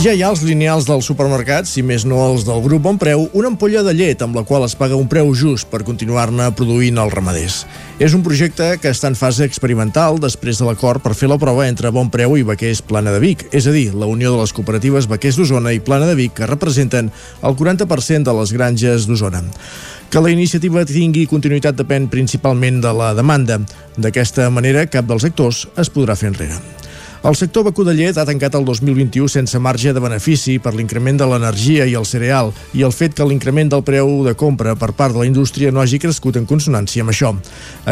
Ja hi ha els lineals dels supermercats, si més no els del grup Bon Preu, una ampolla de llet amb la qual es paga un preu just per continuar-ne produint els ramaders. És un projecte que està en fase experimental després de l'acord per fer la prova entre Bon Preu i Baquers Plana de Vic, és a dir, la unió de les cooperatives Baquers d'Osona i Plana de Vic que representen el 40% de les granges d'Osona. Que la iniciativa tingui continuïtat depèn principalment de la demanda. D'aquesta manera, cap dels actors es podrà fer enrere. El sector vacú de llet ha tancat el 2021 sense marge de benefici per l'increment de l'energia i el cereal i el fet que l'increment del preu de compra per part de la indústria no hagi crescut en consonància amb això.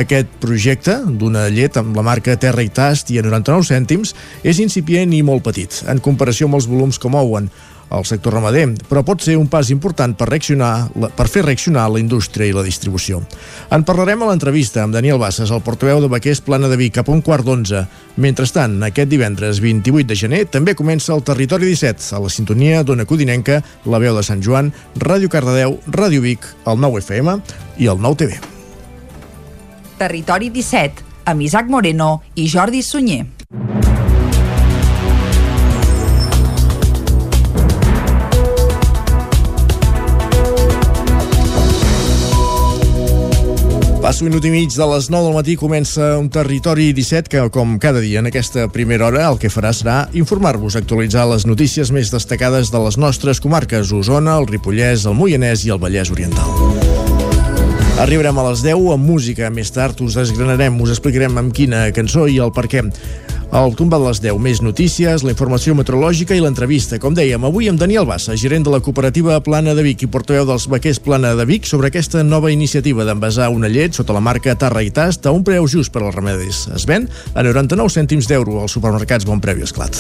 Aquest projecte, d'una llet amb la marca Terra i Tast i a 99 cèntims, és incipient i molt petit, en comparació amb els volums que mouen al sector ramader, però pot ser un pas important per, reaccionar, per fer reaccionar la indústria i la distribució. En parlarem a l'entrevista amb Daniel Bassas, el portaveu de Baquers Plana de Vic, cap a un quart d'onze. Mentrestant, aquest divendres 28 de gener també comença el Territori 17, a la sintonia d'Ona Codinenca, la veu de Sant Joan, Ràdio Cardedeu, Ràdio Vic, el 9 FM i el 9 TV. Territori 17, amb Isaac Moreno i Jordi Sunyer. Passo minut i mig de les 9 del matí comença un territori 17 que, com cada dia en aquesta primera hora, el que farà serà informar-vos, actualitzar les notícies més destacades de les nostres comarques, Osona, el Ripollès, el Moianès i el Vallès Oriental. Arribarem a les 10 amb música. Més tard us desgranarem, us explicarem amb quina cançó i el per què. El de les 10, més notícies, la informació meteorològica i l'entrevista. Com dèiem, avui amb Daniel Bassa, gerent de la cooperativa Plana de Vic i portaveu dels vaquers Plana de Vic, sobre aquesta nova iniciativa d'envasar una llet sota la marca Tarra i Tast a un preu just per als remedis. Es ven a 99 cèntims d'euro als supermercats Bon Preu i Esclat.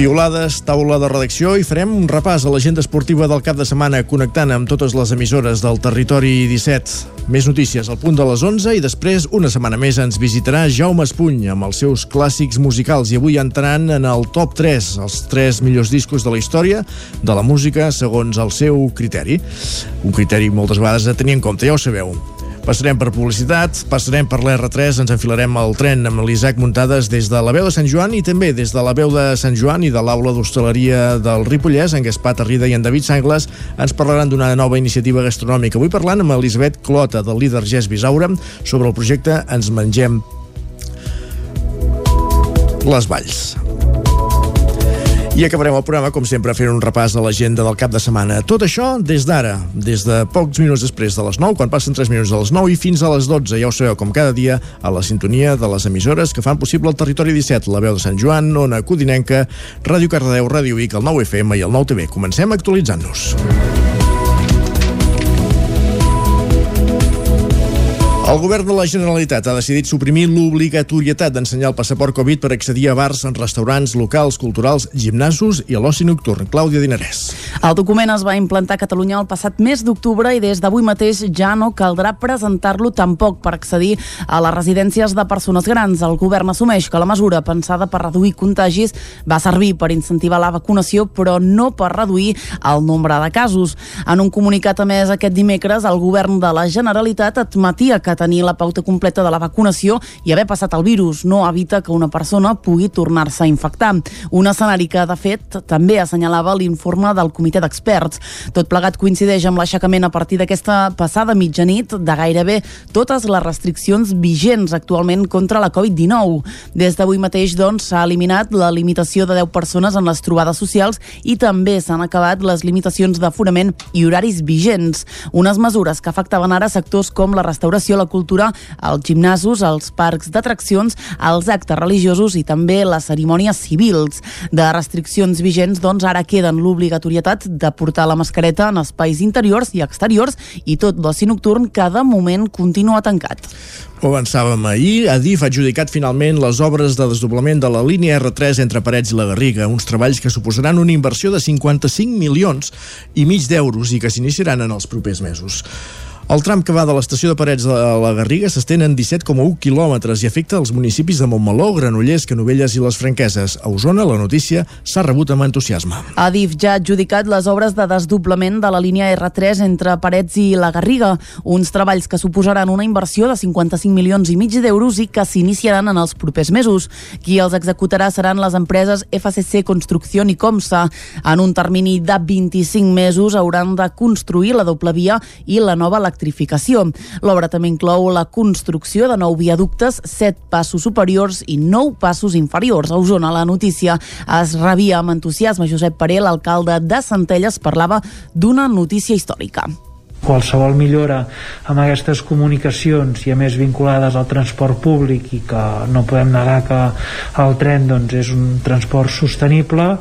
Piolades, taula de redacció i farem un repàs a l'agenda esportiva del cap de setmana connectant amb totes les emissores del territori 17. Més notícies al punt de les 11 i després, una setmana més, ens visitarà Jaume Espuny amb els seus clàssics musicals i avui entraran en el top 3, els 3 millors discos de la història de la música segons el seu criteri. Un criteri moltes vegades a tenir en compte, ja ho sabeu. Passarem per publicitat, passarem per l'R3, ens enfilarem al tren amb l'Isaac Muntades des de la veu de Sant Joan i també des de la veu de Sant Joan i de l'aula d'hostaleria del Ripollès, en Gaspar Tarrida i en David Sangles, ens parlaran d'una nova iniciativa gastronòmica. Avui parlant amb Elisabet Clota, del líder Gés Bisaura, sobre el projecte Ens mengem les valls. I acabarem el programa, com sempre, fent un repàs de l'agenda del cap de setmana. Tot això des d'ara, des de pocs minuts després de les 9, quan passen 3 minuts de les 9 i fins a les 12, ja ho sabeu, com cada dia, a la sintonia de les emissores que fan possible el Territori 17, la veu de Sant Joan, Ona Codinenca, Ràdio Cardedeu, Ràdio Vic, el 9 FM i el 9 TV. Comencem actualitzant-nos. El govern de la Generalitat ha decidit suprimir l'obligatorietat d'ensenyar el passaport Covid per accedir a bars, restaurants, locals, culturals, gimnasos i a l'oci nocturn. Clàudia Dinarès. El document es va implantar a Catalunya el passat mes d'octubre i des d'avui mateix ja no caldrà presentar-lo tampoc per accedir a les residències de persones grans. El govern assumeix que la mesura pensada per reduir contagis va servir per incentivar la vacunació però no per reduir el nombre de casos. En un comunicat a més aquest dimecres, el govern de la Generalitat admetia que tenir la pauta completa de la vacunació i haver passat el virus no evita que una persona pugui tornar-se a infectar. Un escenari que, de fet, també assenyalava l'informe del comitè d'experts. Tot plegat coincideix amb l'aixecament a partir d'aquesta passada mitjanit de gairebé totes les restriccions vigents actualment contra la Covid-19. Des d'avui mateix, doncs, s'ha eliminat la limitació de 10 persones en les trobades socials i també s'han acabat les limitacions d'aforament i horaris vigents. Unes mesures que afectaven ara sectors com la restauració, la cultura, als gimnasos, als parcs d'atraccions, als actes religiosos i també les cerimònies civils. De restriccions vigents, doncs, ara queden l'obligatorietat de portar la mascareta en espais interiors i exteriors i tot l'oci nocturn de moment continua tancat. Ho avançàvem ahir, Adif ha adjudicat finalment les obres de desdoblament de la línia R3 entre Parets i la Garriga, uns treballs que suposaran una inversió de 55 milions i mig d'euros i que s'iniciaran en els propers mesos. El tram que va de l'estació de Parets a la Garriga s'estén en 17,1 quilòmetres i afecta els municipis de Montmeló, Granollers, Canovelles i les Franqueses. A Osona, la notícia s'ha rebut amb entusiasme. Adif ja ha adjudicat les obres de desdoblament de la línia R3 entre Parets i la Garriga, uns treballs que suposaran una inversió de 55 milions i mig d'euros i que s'iniciaran en els propers mesos. Qui els executarà seran les empreses FCC Construcció i Comsa. En un termini de 25 mesos hauran de construir la doble via i la nova electrificació electrificació. L'obra també inclou la construcció de nou viaductes, set passos superiors i nou passos inferiors. A Osona, la notícia es rebia amb entusiasme. Josep Paré, l'alcalde de Centelles, parlava d'una notícia històrica qualsevol millora amb aquestes comunicacions i a més vinculades al transport públic i que no podem negar que el tren doncs, és un transport sostenible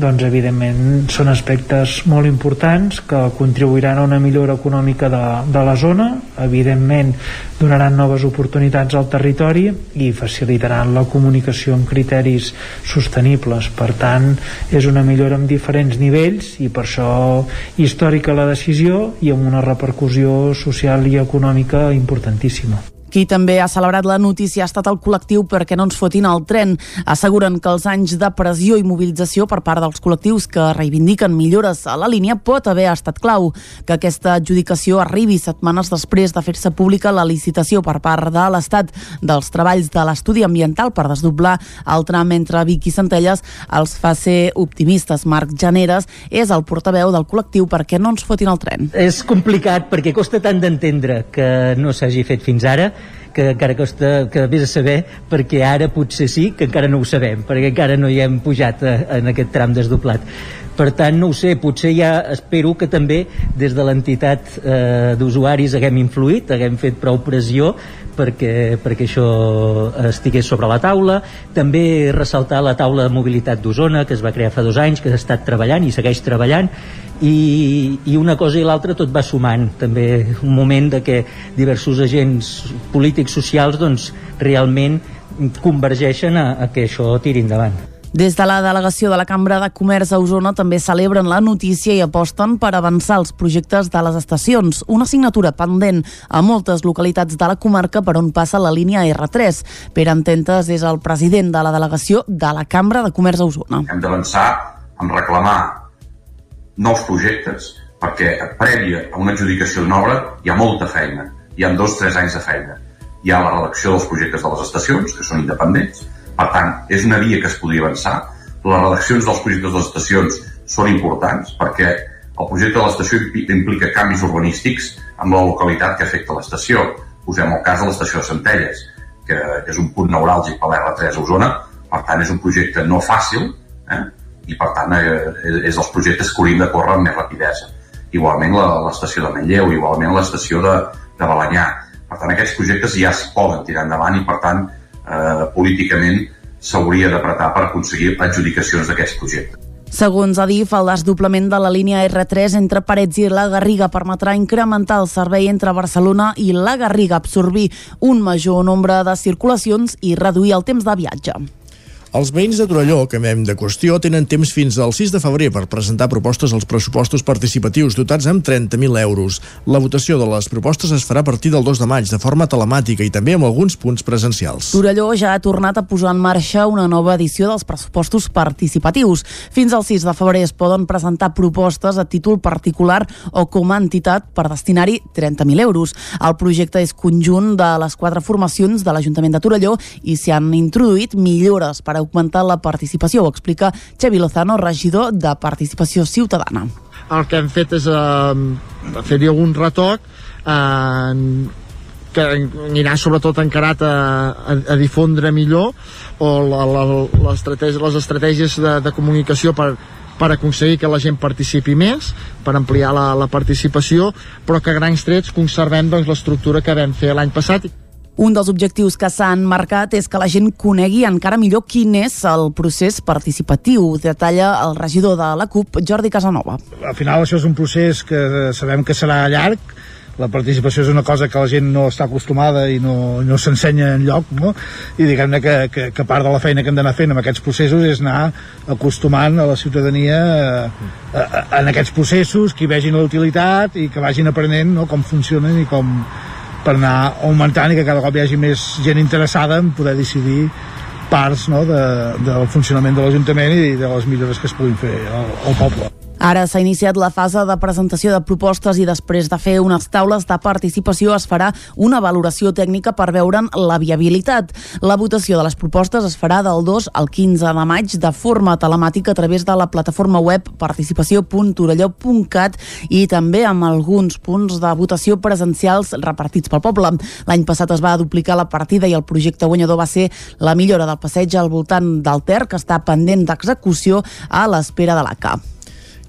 doncs evidentment són aspectes molt importants que contribuiran a una millora econòmica de, de la zona, evidentment donaran noves oportunitats al territori i facilitaran la comunicació amb criteris sostenibles. Per tant, és una millora amb diferents nivells i per això històrica la decisió i amb una repercussió social i econòmica importantíssima. Qui també ha celebrat la notícia ha estat el col·lectiu perquè no ens fotin el tren. Asseguren que els anys de pressió i mobilització per part dels col·lectius que reivindiquen millores a la línia pot haver estat clau. Que aquesta adjudicació arribi setmanes després de fer-se pública la licitació per part de l'Estat dels treballs de l'estudi ambiental per desdoblar el tram entre Vic i Centelles els fa ser optimistes. Marc Janeres és el portaveu del col·lectiu perquè no ens fotin el tren. És complicat perquè costa tant d'entendre que no s'hagi fet fins ara que encara costa que vés a saber perquè ara potser sí que encara no ho sabem perquè encara no hi hem pujat a, en aquest tram desdoblat. Per tant no ho sé, potser ja espero que també des de l'entitat eh, d'usuaris haguem influït, haguem fet prou pressió perquè, perquè això estigués sobre la taula. També ressaltar la taula de mobilitat d'Osona que es va crear fa dos anys, que ha estat treballant i segueix treballant. I, i una cosa i l'altra tot va sumant. També un moment de que diversos agents polítics socials doncs realment convergeixen a, a que això tiri endavant. Des de la delegació de la Cambra de Comerç a Osona també celebren la notícia i aposten per avançar els projectes de les estacions, una assignatura pendent a moltes localitats de la comarca per on passa la línia R3. Pere Ententes és el president de la delegació de la Cambra de Comerç a Osona. Hem d'avançar en reclamar nous projectes, perquè prèvia a una adjudicació d'una obra hi ha molta feina, hi ha dos o tres anys de feina. Hi ha la redacció dels projectes de les estacions, que són independents, per tant, és una via que es podria avançar. Les redaccions dels projectes de les estacions són importants perquè el projecte de l'estació implica canvis urbanístics amb la localitat que afecta l'estació. Posem el cas de l'estació de Centelles, que és un punt neuràlgic per l'R3 a Osona, per tant és un projecte no fàcil, eh? i per tant eh, és els projectes que hauríem de córrer amb més rapidesa. Igualment l'estació de Manlleu, igualment l'estació de, de Balanyà. Per tant, aquests projectes ja es poden tirar endavant i, per tant, eh, políticament s'hauria d'apretar per aconseguir adjudicacions d'aquests projectes. Segons Adif, el desdoblament de la línia R3 entre Parets i la Garriga permetrà incrementar el servei entre Barcelona i la Garriga, absorbir un major nombre de circulacions i reduir el temps de viatge. Els veïns de Torelló, que hem de qüestió, tenen temps fins al 6 de febrer per presentar propostes als pressupostos participatius dotats amb 30.000 euros. La votació de les propostes es farà a partir del 2 de maig, de forma telemàtica i també amb alguns punts presencials. Torelló ja ha tornat a posar en marxa una nova edició dels pressupostos participatius. Fins al 6 de febrer es poden presentar propostes a títol particular o com a entitat per destinar-hi 30.000 euros. El projecte és conjunt de les quatre formacions de l'Ajuntament de Torelló i s'hi han introduït millores per augmentar la participació. Ho explica Xavi Lozano, regidor de Participació Ciutadana. El que hem fet és eh, fer-hi algun retoc eh, que anirà sobretot encarat a, a, a difondre millor o la, la, les estratègies de, de comunicació per, per aconseguir que la gent participi més, per ampliar la, la participació, però que a grans trets conservem doncs, l'estructura que vam fer l'any passat. Un dels objectius que s'han marcat és que la gent conegui encara millor quin és el procés participatiu, detalla el regidor de la CUP, Jordi Casanova. Al final això és un procés que sabem que serà llarg, la participació és una cosa que la gent no està acostumada i no, no s'ensenya en lloc no? i diguem-ne que, que, que part de la feina que hem d'anar fent amb aquests processos és anar acostumant a la ciutadania a, a, en aquests processos que hi vegin la utilitat i que vagin aprenent no? com funcionen i com per anar augmentant i que cada cop hi hagi més gent interessada en poder decidir parts no, de, del funcionament de l'Ajuntament i de les millores que es puguin fer al, al poble. Ara s'ha iniciat la fase de presentació de propostes i després de fer unes taules de participació es farà una valoració tècnica per veure'n la viabilitat. La votació de les propostes es farà del 2 al 15 de maig de forma telemàtica a través de la plataforma web participació.torelló.cat i també amb alguns punts de votació presencials repartits pel poble. L'any passat es va duplicar la partida i el projecte guanyador va ser la millora del passeig al voltant del Ter, que està pendent d'execució a l'espera de la CAP.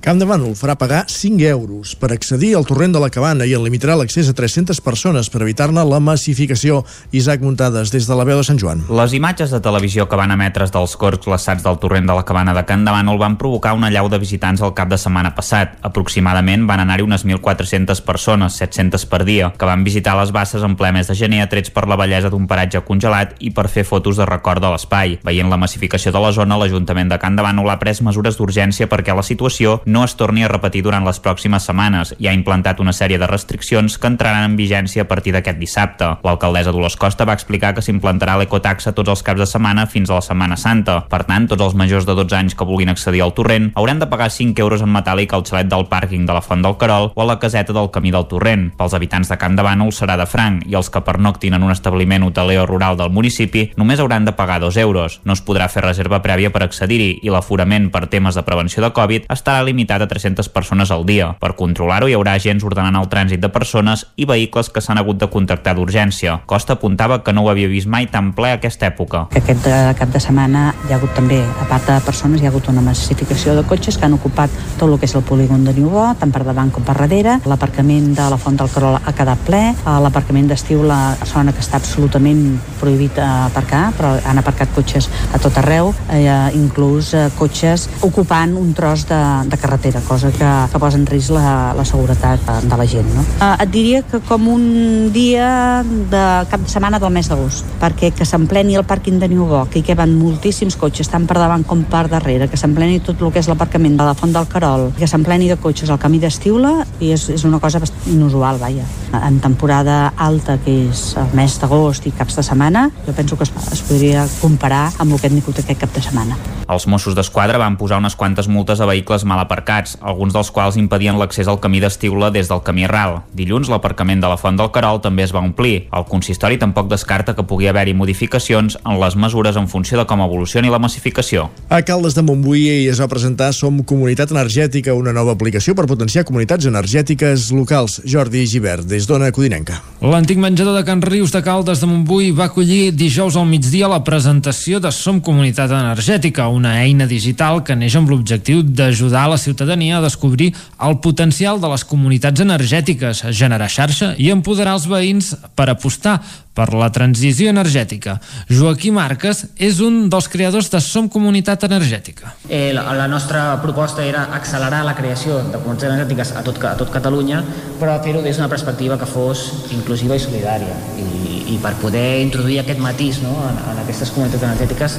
Camp de Bànol farà pagar 5 euros per accedir al torrent de la Cabana i en limitarà l'accés a 300 persones per evitar-ne la massificació. Isaac Muntades, des de la veu de Sant Joan. Les imatges de televisió que van emetre's dels corcs glaçats del torrent de la Cabana de Can de Bànol van provocar una llau de visitants el cap de setmana passat. Aproximadament van anar-hi unes 1.400 persones, 700 per dia, que van visitar les basses en ple mes de gener atrets per la bellesa d'un paratge congelat i per fer fotos de record de l'espai. Veient la massificació de la zona, l'Ajuntament de Can de Bànol ha pres mesures d'urgència perquè la situació no es torni a repetir durant les pròximes setmanes i ha implantat una sèrie de restriccions que entraran en vigència a partir d'aquest dissabte. L'alcaldessa Dolors Costa va explicar que s'implantarà l'ecotaxa tots els caps de setmana fins a la Setmana Santa. Per tant, tots els majors de 12 anys que vulguin accedir al torrent hauran de pagar 5 euros en metàl·lic al xalet del pàrquing de la Font del Carol o a la caseta del Camí del Torrent. Pels habitants de Camp de Bànol serà de franc i els que pernoctin en un establiment hoteler o rural del municipi només hauran de pagar 2 euros. No es podrà fer reserva prèvia per accedir-hi i l'aforament per temes de prevenció de Covid estarà limitat a 300 persones al dia. Per controlar-ho hi haurà agents ordenant el trànsit de persones i vehicles que s'han hagut de contactar d'urgència. Costa apuntava que no ho havia vist mai tan ple a aquesta època. Aquest eh, cap de setmana hi ha hagut també, a part de persones, hi ha hagut una massificació de cotxes que han ocupat tot el que és el polígon de Niubó, tant per davant com per darrere. L'aparcament de la Font del Carol ha quedat ple. A L'aparcament d'estiu, la zona que està absolutament prohibit aparcar, però han aparcat cotxes a tot arreu, eh, inclús eh, cotxes ocupant un tros de, de carretera, cosa que, que posa en risc la, la seguretat de la gent. No? Eh, et diria que com un dia de cap de setmana del mes d'agost, perquè que s'empleni el pàrquing de Niubó, que hi queben moltíssims cotxes, tant per davant com per darrere, que s'empleni tot el que és l'aparcament de la Font del Carol, que s'empleni de cotxes al camí d'Estiula, i és, és una cosa inusual, vaja. En temporada alta, que és el mes d'agost i caps de setmana, jo penso que es, es podria comparar amb el que hem tingut aquest cap de setmana. Els Mossos d'Esquadra van posar unes quantes multes a vehicles mal aparcats, alguns dels quals impedien l'accés al camí d'Estiula des del camí ral. Dilluns l'aparcament de la Font del Carol també es va omplir. El consistori tampoc descarta que pugui haver-hi modificacions en les mesures en funció de com evolucioni la massificació. A Caldes de Montbui es va presentar Som Comunitat Energètica, una nova aplicació per potenciar comunitats energètiques locals. Jordi Givert, des d'Ona Codinenca. L'antic menjador de Can Rius de Caldes de Montbui va acollir dijous al migdia la presentació de Som Comunitat Energètica, una eina digital que neix amb l'objectiu d'ajudar a la ciutadania a descobrir el potencial de les comunitats energètiques, generar xarxa i empoderar els veïns per apostar per la transició energètica. Joaquim Marques és un dels creadors de Som Comunitat Energètica. Eh, la, la nostra proposta era accelerar la creació de comunitats energètiques a tot, a tot Catalunya, però fer-ho des d'una perspectiva que fos inclusiva i solidària. I, i per poder introduir aquest matís no, en, en aquestes comunitats energètiques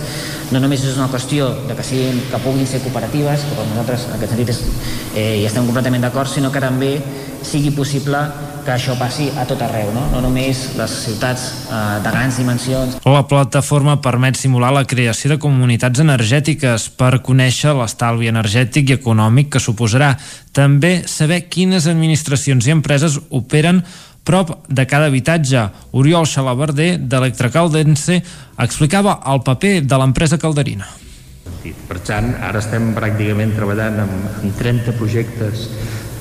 no només és una qüestió de que, siguin, que puguin ser cooperatives, que per nosaltres en aquest sentit és, eh, hi estem completament d'acord, sinó que també sigui possible que això passi a tot arreu, no, no només les ciutats eh, de grans dimensions. La plataforma permet simular la creació de comunitats energètiques per conèixer l'estalvi energètic i econòmic que suposarà. També saber quines administracions i empreses operen prop de cada habitatge. Oriol Xalabarder, d'Electracaldense, explicava el paper de l'empresa calderina. Per tant, ara estem pràcticament treballant amb, amb 30 projectes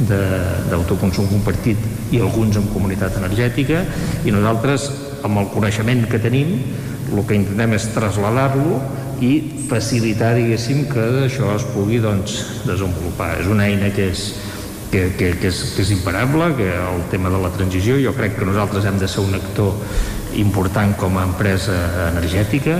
d'autoconsum compartit i alguns amb comunitat energètica i nosaltres amb el coneixement que tenim el que intentem és traslladar-lo i facilitar, diguéssim, que això es pugui doncs, desenvolupar. És una eina que és, que, que, que, és, que és imparable, que el tema de la transició, jo crec que nosaltres hem de ser un actor important com a empresa energètica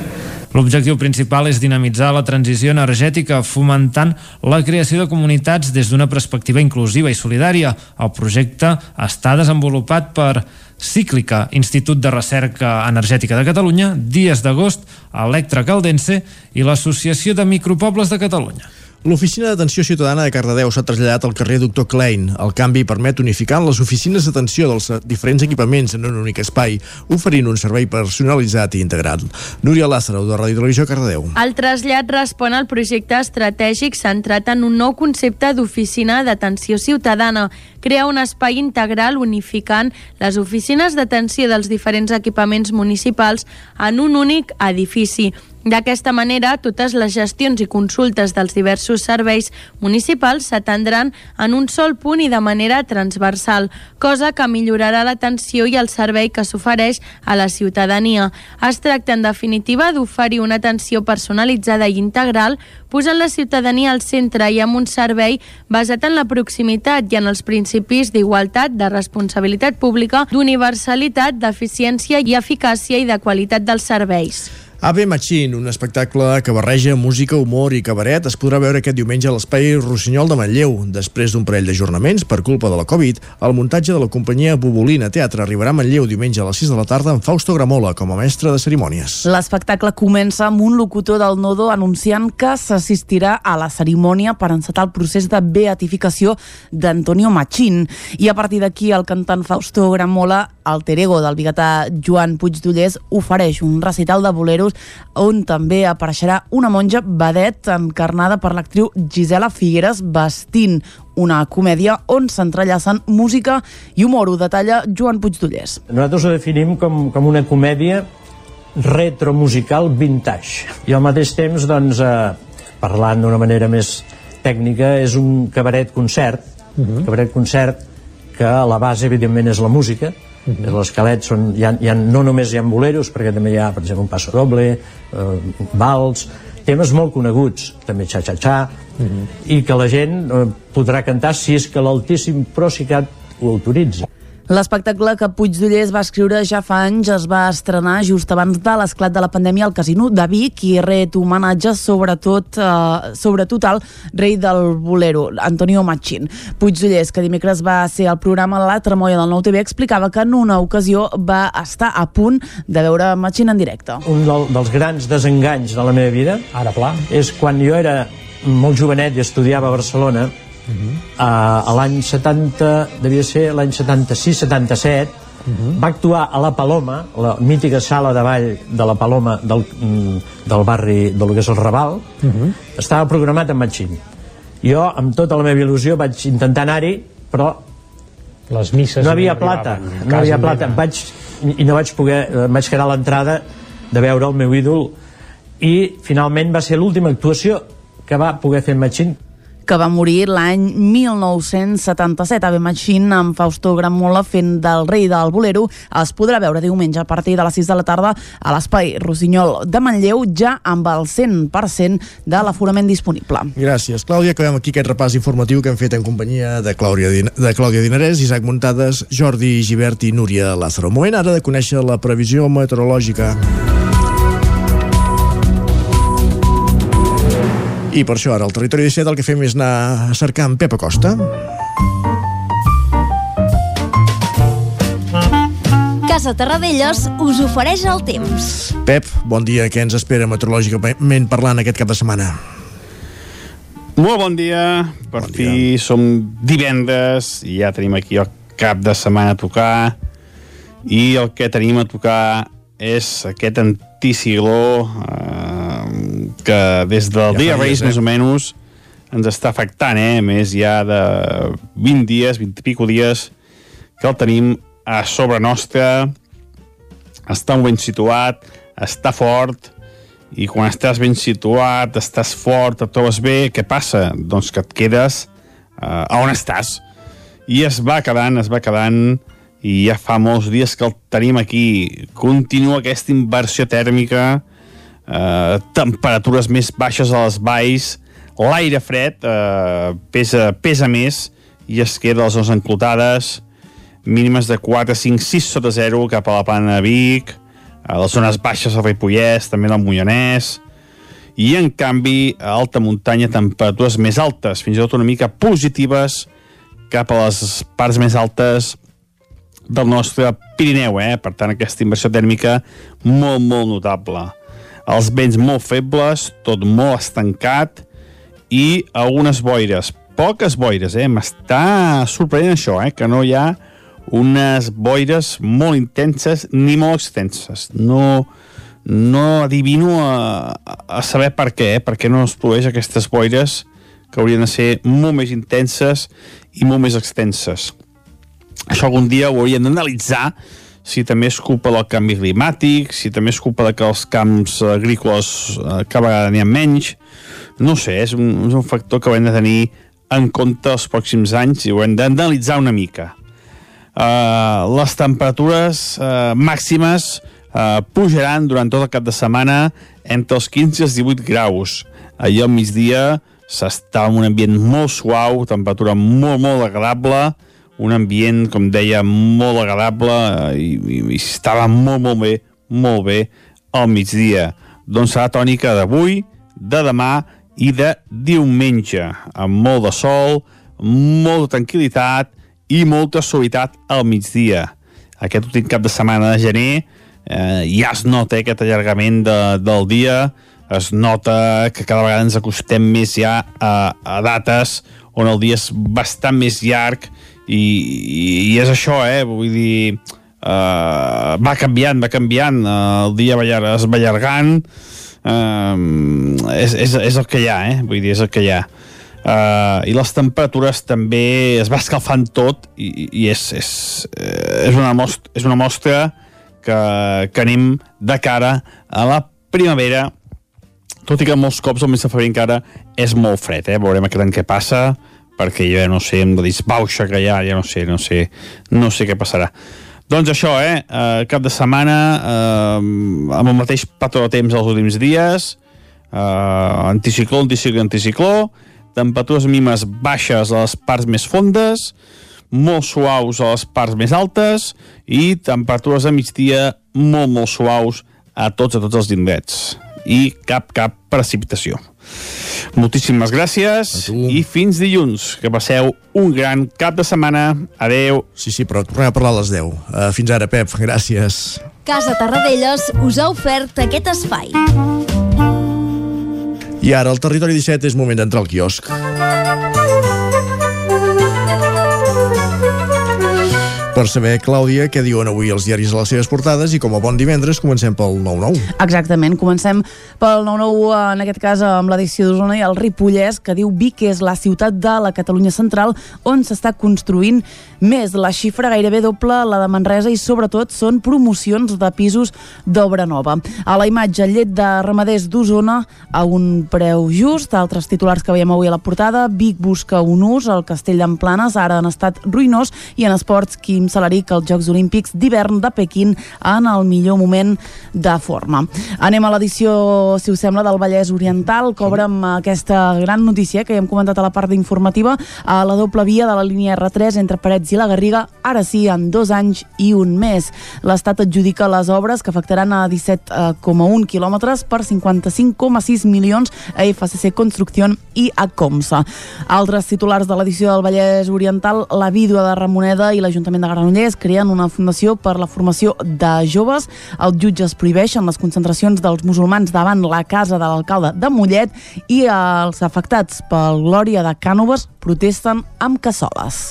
L'objectiu principal és dinamitzar la transició energètica, fomentant la creació de comunitats des d'una perspectiva inclusiva i solidària. El projecte està desenvolupat per Cíclica, Institut de Recerca Energètica de Catalunya, Dies d'agost, Electra Caldense i l'Associació de Micropobles de Catalunya. L'Oficina d'Atenció Ciutadana de Cardedeu s'ha traslladat al carrer Doctor Klein. El canvi permet unificar les oficines d'atenció dels diferents equipaments en un únic espai, oferint un servei personalitzat i integrat. Núria Lázaro, de Ràdio Televisió Cardedeu. El trasllat respon al projecte estratègic centrat en un nou concepte d'oficina d'atenció ciutadana. Crea un espai integral unificant les oficines d'atenció dels diferents equipaments municipals en un únic edifici. D'aquesta manera, totes les gestions i consultes dels diversos serveis municipals s'atendran en un sol punt i de manera transversal, cosa que millorarà l'atenció i el servei que s'ofereix a la ciutadania. Es tracta, en definitiva, d'oferir una atenció personalitzada i integral, posant la ciutadania al centre i amb un servei basat en la proximitat i en els principis d'igualtat, de responsabilitat pública, d'universalitat, d'eficiència i eficàcia i de qualitat dels serveis. Ave Machine, un espectacle que barreja música, humor i cabaret, es podrà veure aquest diumenge a l'espai Rossinyol de Manlleu. Després d'un parell d'ajornaments per culpa de la Covid, el muntatge de la companyia Bubolina Teatre arribarà a Manlleu diumenge a les 6 de la tarda amb Fausto Gramola com a mestre de cerimònies. L'espectacle comença amb un locutor del Nodo anunciant que s'assistirà a la cerimònia per encetar el procés de beatificació d'Antonio Machín. I a partir d'aquí el cantant Fausto Gramola, alter ego del biguetà Joan Puigdollers, ofereix un recital de boleros on també apareixerà una monja vedet encarnada per l'actriu Gisela Figueres vestint una comèdia on s'entrellacen música i humor, ho detalla Joan Puigdollers. Nosaltres ho definim com, com una comèdia retromusical vintage. I al mateix temps, doncs, eh, parlant d'una manera més tècnica, és un cabaret-concert, uh -huh. cabaret-concert que a la base, evidentment, és la música, Uh -huh. L'esquelet són, hi ha, hi ha, no només hi ha boleros, perquè també hi ha, per exemple, un passo doble, eh, vals, temes molt coneguts, també xa-xa-xa, uh -huh. i que la gent eh, podrà cantar si és que l'Altíssim Procicat ho autoritza. L'espectacle que Puigdollers va escriure ja fa anys es va estrenar just abans de l'esclat de la pandèmia al Casino de Vic i ret homenatge sobretot, eh, sobretot al rei del bolero, Antonio Machín. Puigdollers, que dimecres va ser al programa La Tremolla del Nou TV, explicava que en una ocasió va estar a punt de veure Machín en directe. Un del, dels grans desenganys de la meva vida Ara, pla. és quan jo era molt jovenet i estudiava a Barcelona Uh -huh. uh, a l'any 70 devia ser l'any 76-77 uh -huh. va actuar a La Paloma la mítica sala de ball de La Paloma del, mm, del barri del que és el Raval uh -huh. estava programat amb Machín jo amb tota la meva il·lusió vaig intentar anar-hi però les misses no havia plata no havia plata vaig, i no vaig poder em vaig quedar a l'entrada de veure el meu ídol i finalment va ser l'última actuació que va poder fer Machín que va morir l'any 1977. Ave Machine amb Fausto Gramola fent del rei del bolero es podrà veure diumenge a partir de les 6 de la tarda a l'espai Rossinyol de Manlleu ja amb el 100% de l'aforament disponible. Gràcies, Clàudia. Acabem aquí aquest repàs informatiu que hem fet en companyia de Clàudia, Din de Clàudia Dinarès, Isaac Muntades, Jordi Givert i Núria Lázaro. Moment ara de conèixer la previsió meteorològica. I per això ara al Territori 17 el que fem és anar a cercar en Pep Acosta. Casa Terradellos us ofereix el temps. Pep, bon dia. Què ens espera meteorològicament parlant aquest cap de setmana? Molt bon dia. Per bon fi dia. som divendres i ja tenim aquí el cap de setmana a tocar i el que tenim a tocar és aquest anticicló eh, que des del ja dia Reis, eh? més o menys, ens està afectant, eh? més ja de 20 dies, 20 i pico dies, que el tenim a sobre nostra, està ben situat, està fort, i quan estàs ben situat, estàs fort, et trobes bé, què passa? Doncs que et quedes uh, on estàs. I es va quedant, es va quedant, i ja fa molts dies que el tenim aquí. Continua aquesta inversió tèrmica, eh, temperatures més baixes a les valls, l'aire fred eh, pesa, pesa més i es queda les zones enclotades, mínimes de 4, 5, 6 sota 0 cap a la plana de Vic, a les zones baixes del Ripollès, també del Moianès, i en canvi a alta muntanya temperatures més altes, fins i tot una mica positives cap a les parts més altes del nostre Pirineu, eh? per tant aquesta inversió tèrmica molt, molt notable. Els vents molt febles, tot molt estancat i algunes boires, poques boires, eh? m'està sorprenent això, eh? que no hi ha unes boires molt intenses ni molt extenses. No, no adivino a, a saber per què, eh? per què no es produeix aquestes boires que haurien de ser molt més intenses i molt més extenses. Això algun dia ho hauríem d'analitzar si també és culpa del canvi climàtic, si també és culpa de que els camps agrícoles eh, cada vegada n'hi ha menys. No sé, és un, és un factor que hem de tenir en compte els pròxims anys i ho hem d'analitzar una mica. Uh, les temperatures uh, màximes uh, pujaran durant tot el cap de setmana entre els 15 i els 18 graus. Ahir al migdia s'està en un ambient molt suau, temperatura molt, molt agradable, un ambient, com deia, molt agradable i, i, i estava molt, molt bé, molt bé al migdia. Doncs serà tònica d'avui, de demà i de diumenge, amb molt de sol, molta tranquil·litat i molta suavitat al migdia. Aquest últim cap de setmana de gener eh, ja es nota eh, aquest allargament de, del dia, es nota que cada vegada ens acostem més ja a, a dates on el dia és bastant més llarg i, i és això, eh? Vull dir, uh, va canviant, va canviant, uh, el dia va, es va allargant, uh, és, és, és el que hi ha, eh? Vull dir, és el que hi ha. Uh, i les temperatures també es va escalfant tot i, i és, és, és, una mostra, és una mostra que, que anem de cara a la primavera tot i que molts cops el mes de febrer encara és molt fred, eh? veurem aquest any què passa perquè ja no sé, amb la disbauxa que hi ha, ja no sé, no sé, no sé què passarà. Doncs això, eh? Uh, cap de setmana, uh, amb el mateix patró de temps els últims dies, uh, anticicló, anticicló, anticicló, temperatures mínimes baixes a les parts més fondes, molt suaus a les parts més altes i temperatures a migdia molt, molt suaus a tots a tots els indrets i cap, cap precipitació. Moltíssimes gràcies i fins dilluns. Que passeu un gran cap de setmana. Adeu. Sí, sí, però tornem a parlar a les 10. Uh, fins ara, Pep. Gràcies. Casa Tarradellas us ha ofert aquest espai. I ara, al Territori 17, és moment d'entrar al quiosc. Per saber, Clàudia, què diuen avui els diaris a les seves portades i com a bon divendres comencem pel 9-9. Exactament, comencem pel 9-9, en aquest cas amb l'edició d'Osona i el Ripollès, que diu Vic és la ciutat de la Catalunya central on s'està construint més. La xifra gairebé doble la de Manresa i sobretot són promocions de pisos d'obra nova. A la imatge, llet de ramaders d'Osona a un preu just, altres titulars que veiem avui a la portada, Vic busca un ús, el castell d'Emplanes ara en estat ruïnós i en esports qui Quim Salaric als Jocs Olímpics d'hivern de Pequín en el millor moment de forma. Anem a l'edició, si us sembla, del Vallès Oriental, obre amb aquesta gran notícia que ja hem comentat a la part informativa, a la doble via de la línia R3 entre Parets i la Garriga, ara sí, en dos anys i un mes. L'Estat adjudica les obres que afectaran a 17,1 quilòmetres per 55,6 milions a FCC Construcció i a Comsa. Altres titulars de l'edició del Vallès Oriental, la vídua de Ramoneda i l'Ajuntament de Granollers creen una fundació per la formació de joves. Els jutges prohibeixen les concentracions dels musulmans davant la casa de l'alcalde de Mollet i els afectats pel Glòria de Cànoves protesten amb cassoles.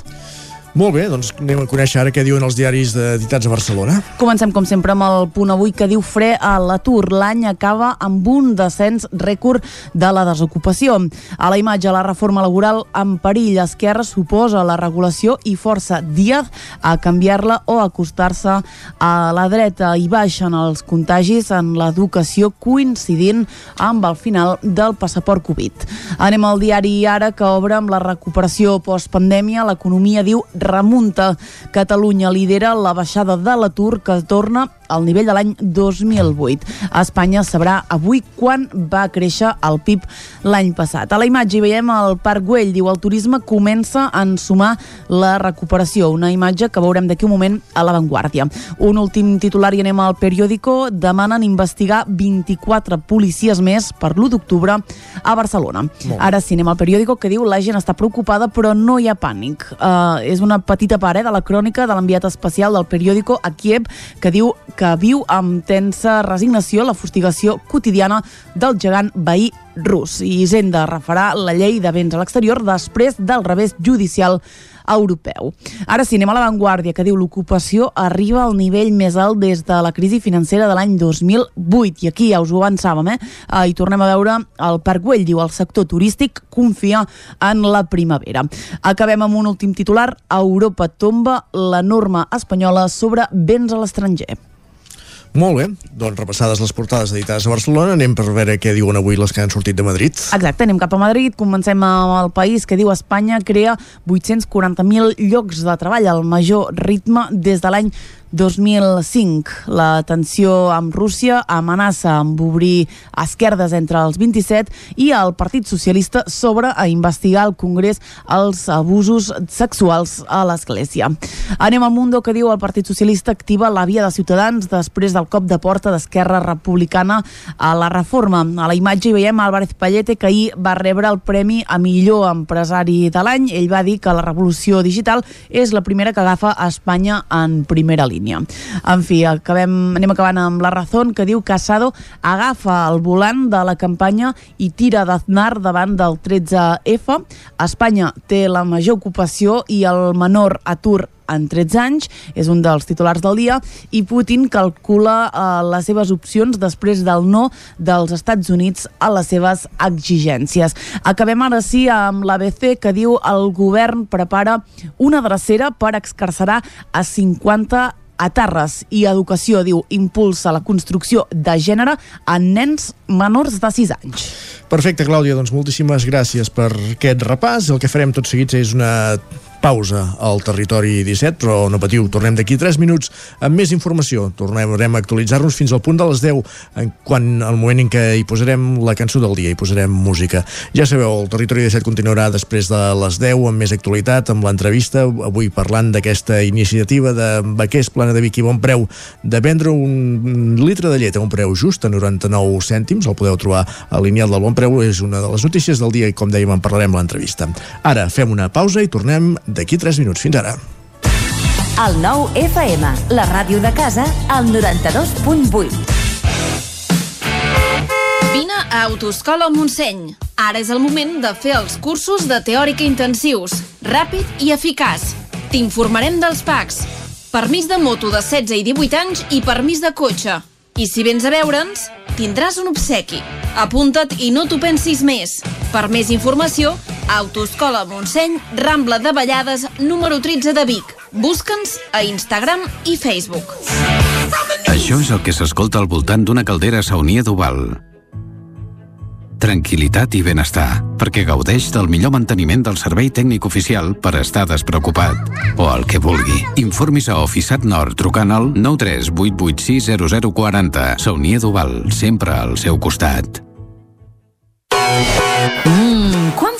Molt bé, doncs anem a conèixer ara què diuen els diaris editats a Barcelona. Comencem, com sempre, amb el punt avui que diu fre a l'atur. L'any acaba amb un descens rècord de la desocupació. A la imatge, la reforma laboral en perill. Esquerra suposa la regulació i força Díaz a canviar-la o acostar-se a la dreta. I baixen els contagis en l'educació coincidint amb el final del passaport Covid. Anem al diari Ara, que obre amb la recuperació postpandèmia. L'economia diu remunta. Catalunya lidera la baixada de l'atur que torna al nivell de l'any 2008. Espanya sabrà avui quan va créixer el PIB l'any passat. A la imatge hi veiem el Parc Güell, diu el turisme comença a ensumar la recuperació, una imatge que veurem d'aquí un moment a l'avantguàrdia. Un últim titular i anem al periòdico, demanen investigar 24 policies més per l'1 d'octubre a Barcelona. Ara sí, anem al periòdico que diu la gent està preocupada però no hi ha pànic. Uh, és una petita part eh, de la crònica de l'enviat especial del periòdico a Kiev que diu que viu amb tensa resignació la fustigació quotidiana del gegant veí rus. I Hisenda refarà la llei de béns a l'exterior després del revés judicial europeu. Ara sí, anem a l'avantguàrdia, que diu l'ocupació arriba al nivell més alt des de la crisi financera de l'any 2008. I aquí ja us ho avançàvem, eh? eh? I tornem a veure el Parc Güell, diu el sector turístic confia en la primavera. Acabem amb un últim titular. Europa tomba la norma espanyola sobre béns a l'estranger. Molt bé, doncs repassades les portades editades a Barcelona, anem per veure què diuen avui les que han sortit de Madrid. Exacte, anem cap a Madrid, comencem amb el país que diu Espanya crea 840.000 llocs de treball, al major ritme des de l'any 2005. La tensió amb Rússia amenaça amb obrir esquerdes entre els 27 i el Partit Socialista sobre a investigar al Congrés els abusos sexuals a l'Església. Anem al Mundo que diu el Partit Socialista activa la via de Ciutadans després del cop de porta d'Esquerra Republicana a la reforma. A la imatge hi veiem Álvarez Pallete que ahir va rebre el premi a millor empresari de l'any. Ell va dir que la revolució digital és la primera que agafa a Espanya en primera línia línia. En fi, acabem, anem acabant amb la raó que diu Casado agafa el volant de la campanya i tira d'Aznar davant del 13F. Espanya té la major ocupació i el menor atur en 13 anys, és un dels titulars del dia, i Putin calcula eh, les seves opcions després del no dels Estats Units a les seves exigències. Acabem ara sí amb l'ABC que diu el govern prepara una drecera per excarcerar a 50 a Terres i Educació, diu, impulsa la construcció de gènere en nens menors de 6 anys. Perfecte, Clàudia, doncs moltíssimes gràcies per aquest repàs. El que farem tot seguit és una pausa al territori 17, però no patiu, tornem d'aquí 3 minuts amb més informació. Tornarem a actualitzar-nos fins al punt de les 10, en, quan el moment en què hi posarem la cançó del dia, hi posarem música. Ja sabeu, el territori 17 continuarà després de les 10 amb més actualitat, amb l'entrevista, avui parlant d'aquesta iniciativa de Baquers, Plana de Vic i Bon Preu, de vendre un litre de llet a un preu just, a 99 cèntims, el podeu trobar a lineal del Bon Preu, és una de les notícies del dia i com dèiem en parlarem l'entrevista. Ara fem una pausa i tornem d'aquí 3 minuts. Fins ara. El nou FM, la ràdio de casa, al 92.8. Vine a Autoscola Montseny. Ara és el moment de fer els cursos de teòrica intensius, ràpid i eficaç. T'informarem dels PACs, permís de moto de 16 i 18 anys i permís de cotxe. I si vens a veure'ns, tindràs un obsequi. Apunta't i no t'ho pensis més. Per més informació, Autoscola Montseny, Rambla de Vallades, número 13 de Vic. Busca'ns a Instagram i Facebook. Això és el que s'escolta al voltant d'una caldera saunia d'Oval tranquil·litat i benestar, perquè gaudeix del millor manteniment del servei tècnic oficial per estar despreocupat. O el que vulgui. Informis a Oficiat Nord trucant al 938860040. Saunia Duval, sempre al seu costat. Mmm, quan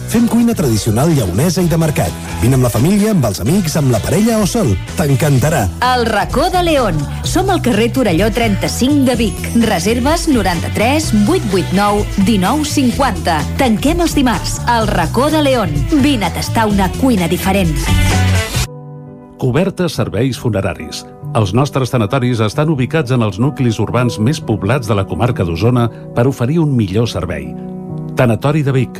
Fem cuina tradicional lleonesa i de mercat. Vine amb la família, amb els amics, amb la parella o sol. T'encantarà. El racó de León. Som al carrer Torelló 35 de Vic. Reserves 93 889 1950. Tanquem els dimarts. El racó de León. Vine a tastar una cuina diferent. Cobertes serveis funeraris. Els nostres tanatoris estan ubicats en els nuclis urbans més poblats de la comarca d'Osona per oferir un millor servei. Tanatori de Vic,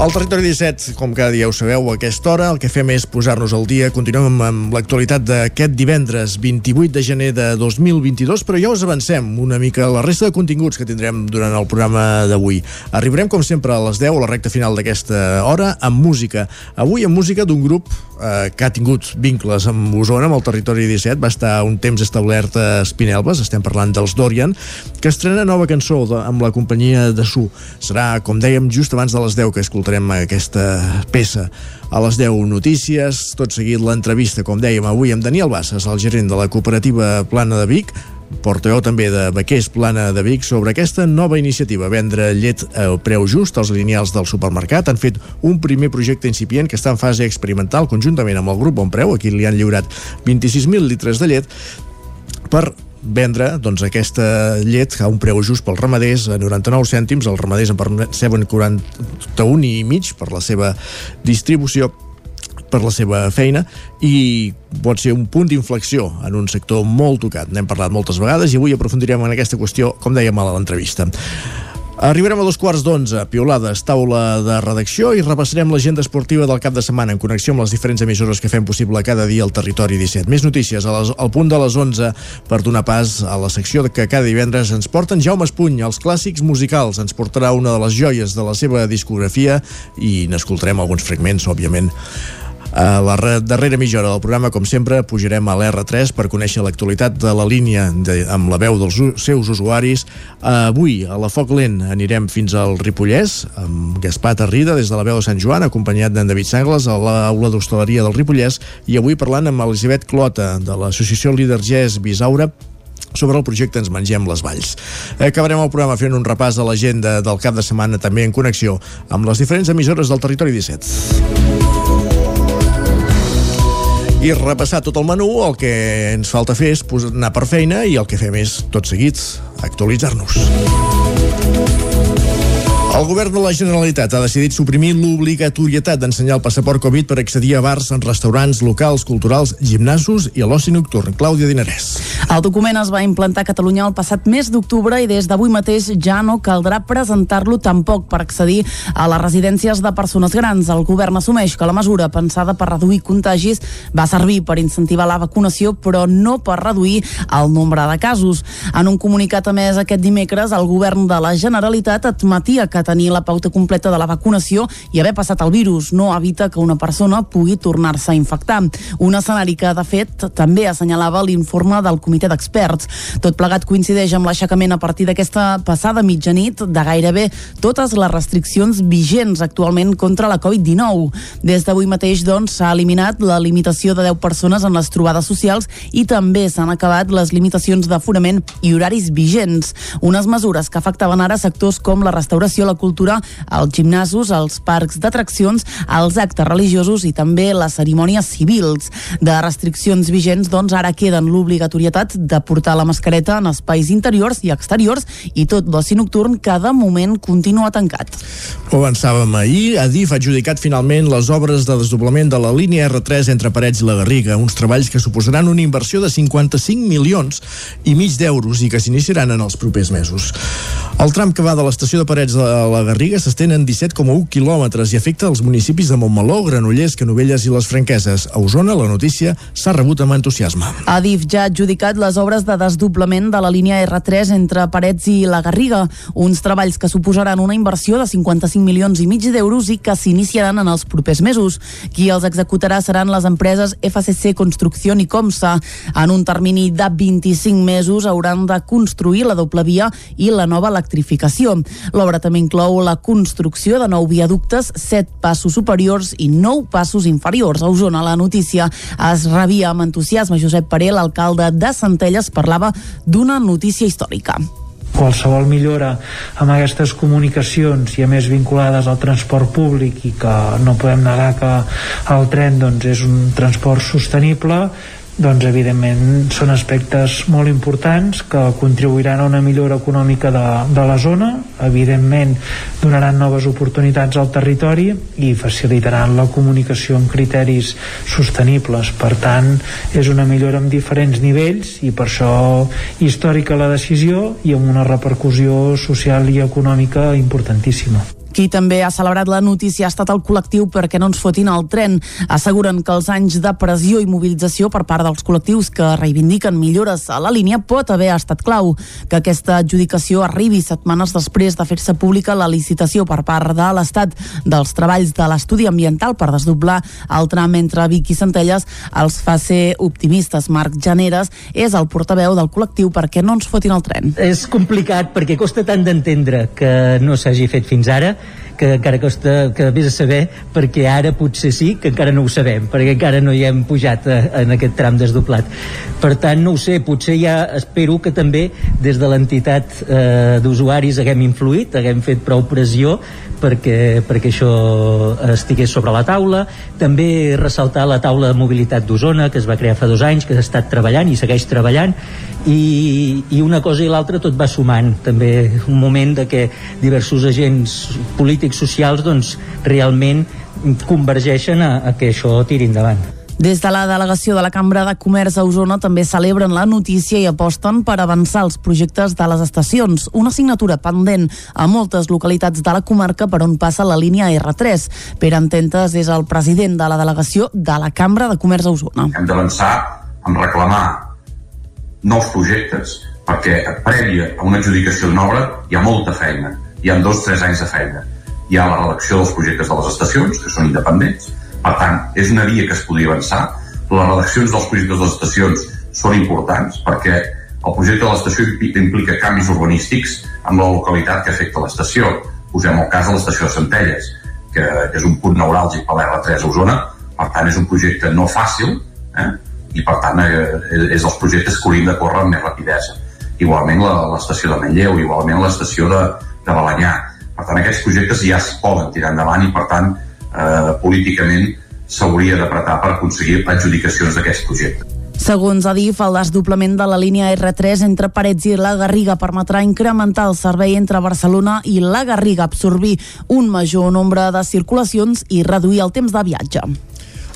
Al territori 17, com cada dia ho sabeu, a aquesta hora el que fem és posar-nos al dia. Continuem amb, l'actualitat d'aquest divendres 28 de gener de 2022, però ja us avancem una mica la resta de continguts que tindrem durant el programa d'avui. Arribarem, com sempre, a les 10, a la recta final d'aquesta hora, amb música. Avui amb música d'un grup eh, que ha tingut vincles amb Osona, amb el territori 17, va estar un temps establert a Espinelves, estem parlant dels Dorian, que estrena nova cançó amb la companyia de Su. Serà, com dèiem, just abans de les 10 que escoltarem aquesta peça a les 10 notícies, tot seguit l'entrevista, com dèiem avui, amb Daniel Bassas, el gerent de la cooperativa Plana de Vic, portaveu també de Baquers Plana de Vic sobre aquesta nova iniciativa, vendre llet al preu just als lineals del supermercat. Han fet un primer projecte incipient que està en fase experimental conjuntament amb el grup Bonpreu, aquí li han lliurat 26.000 litres de llet per vendre doncs, aquesta llet a un preu just pels ramaders a 99 cèntims, els ramaders en perceben 41 i mig per la seva distribució per la seva feina i pot ser un punt d'inflexió en un sector molt tocat. N'hem parlat moltes vegades i avui aprofundirem en aquesta qüestió, com dèiem a l'entrevista. Arribarem a dos quarts d'onze, piolades, taula de redacció i repassarem l'agenda esportiva del cap de setmana en connexió amb les diferents emissores que fem possible cada dia al territori 17. Més notícies a les, al punt de les 11 per donar pas a la secció que cada divendres ens porten Jaume Espuny, els clàssics musicals. Ens portarà una de les joies de la seva discografia i n'escoltarem alguns fragments, òbviament. A la darrera mitja hora del programa, com sempre, pujarem a l'R3 per conèixer l'actualitat de la línia de, amb la veu dels seus usuaris. Avui, a la Foc Lent, anirem fins al Ripollès, amb Gaspar Tarrida, des de la veu de Sant Joan, acompanyat d'en David Sangles, a l'aula d'hostaleria del Ripollès, i avui parlant amb Elisabet Clota, de l'associació Líder Gès Bisaura, sobre el projecte Ens mengem les valls. Acabarem el programa fent un repàs a l'agenda del cap de setmana també en connexió amb les diferents emissores del territori 17 i repassar tot el menú, el que ens falta fer és anar per feina i el que fem és, tot seguit, actualitzar-nos. El govern de la Generalitat ha decidit suprimir l'obligatorietat d'ensenyar el passaport Covid per accedir a bars, en restaurants, locals, culturals, gimnasos i a l'oci nocturn. Clàudia Dinarès. El document es va implantar a Catalunya el passat mes d'octubre i des d'avui mateix ja no caldrà presentar-lo tampoc per accedir a les residències de persones grans. El govern assumeix que la mesura pensada per reduir contagis va servir per incentivar la vacunació però no per reduir el nombre de casos. En un comunicat a més aquest dimecres, el govern de la Generalitat admetia que tenir la pauta completa de la vacunació i haver passat el virus no evita que una persona pugui tornar-se a infectar. Un escenari que, de fet, també assenyalava l'informe del comitè d'experts. Tot plegat coincideix amb l'aixecament a partir d'aquesta passada mitjanit de gairebé totes les restriccions vigents actualment contra la Covid-19. Des d'avui mateix, doncs, s'ha eliminat la limitació de 10 persones en les trobades socials i també s'han acabat les limitacions d'aforament i horaris vigents. Unes mesures que afectaven ara sectors com la restauració, la cultura, els gimnasos, els parcs d'atraccions, els actes religiosos i també les cerimònies civils. De restriccions vigents, doncs, ara queden l'obligatorietat de portar la mascareta en espais interiors i exteriors i tot l'oci nocturn que de moment continua tancat. Ho avançàvem ahir, Adif ha adjudicat finalment les obres de desdoblament de la línia R3 entre Parets i la Garriga, uns treballs que suposaran una inversió de 55 milions i mig d'euros i que s'iniciaran en els propers mesos. El tram que va de l'estació de Parets a la Garriga s'estén en 17,1 quilòmetres i afecta els municipis de Montmeló, Granollers, Canovelles i les Franqueses. A Osona, la notícia s'ha rebut amb entusiasme. Adif ja ha adjudicat les obres de desdoblament de la línia R3 entre Parets i la Garriga, uns treballs que suposaran una inversió de 55 milions i mig d'euros i que s'iniciaran en els propers mesos. Qui els executarà seran les empreses FCC Construcció i Comsa. En un termini de 25 mesos hauran de construir la doble via i la nova electrificació. L'obra també inclou la construcció de nou viaductes, 7 passos superiors i 9 passos inferiors. A Osona, la notícia es rebia amb entusiasme. Josep Paré, l'alcalde de Centelles, parlava d'una notícia històrica qualsevol millora amb aquestes comunicacions i a més vinculades al transport públic i que no podem negar que el tren doncs, és un transport sostenible doncs evidentment són aspectes molt importants que contribuiran a una millora econòmica de, de la zona. Evidentment donaran noves oportunitats al territori i facilitaran la comunicació amb criteris sostenibles. Per tant és una millora amb diferents nivells i per això històrica la decisió i amb una repercussió social i econòmica importantíssima qui també ha celebrat la notícia ha estat el col·lectiu perquè no ens fotin el tren. Asseguren que els anys de pressió i mobilització per part dels col·lectius que reivindiquen millores a la línia pot haver estat clau. Que aquesta adjudicació arribi setmanes després de fer-se pública la licitació per part de l'Estat dels treballs de l'estudi ambiental per desdoblar el tram entre Vic i Centelles els fa ser optimistes. Marc Janeres és el portaveu del col·lectiu perquè no ens fotin el tren. És complicat perquè costa tant d'entendre que no s'hagi fet fins ara que encara costa que vés a saber perquè ara potser sí que encara no ho sabem perquè encara no hi hem pujat a, eh, en aquest tram desdoblat. Per tant no ho sé, potser ja espero que també des de l'entitat eh, d'usuaris haguem influït, haguem fet prou pressió perquè, perquè això estigués sobre la taula. També ressaltar la taula de mobilitat d'Osona que es va crear fa dos anys, que s'ha estat treballant i segueix treballant. I, i una cosa i l'altra tot va sumant. També un moment de que diversos agents polítics socials doncs realment convergeixen a, a que això tiri endavant des de la delegació de la Cambra de Comerç a Osona també celebren la notícia i aposten per avançar els projectes de les estacions, una assignatura pendent a moltes localitats de la comarca per on passa la línia R3. Pere Ententes és el president de la delegació de la Cambra de Comerç a Osona. Hem d'avançar en reclamar nous projectes perquè prèvia a una adjudicació d'una obra hi ha molta feina, hi ha dos o tres anys de feina. Hi ha la redacció dels projectes de les estacions, que són independents, per tant, és una via que es podria avançar. Les redaccions dels projectes de les estacions són importants perquè el projecte de l'estació implica canvis urbanístics amb la localitat que afecta l'estació. Posem el cas de l'estació de Centelles, que és un punt neuràlgic per l'R3 a Osona, per tant és un projecte no fàcil eh? i per tant eh, és dels projectes que hauríem de córrer amb més rapidesa. Igualment l'estació de Manlleu, igualment l'estació de, de Balanyà. Per tant, aquests projectes ja es poden tirar endavant i per tant eh, políticament s'hauria d'apretar per aconseguir adjudicacions d'aquest projecte. Segons Adif, el desdoblament de la línia R3 entre Parets i la Garriga permetrà incrementar el servei entre Barcelona i la Garriga, absorbir un major nombre de circulacions i reduir el temps de viatge.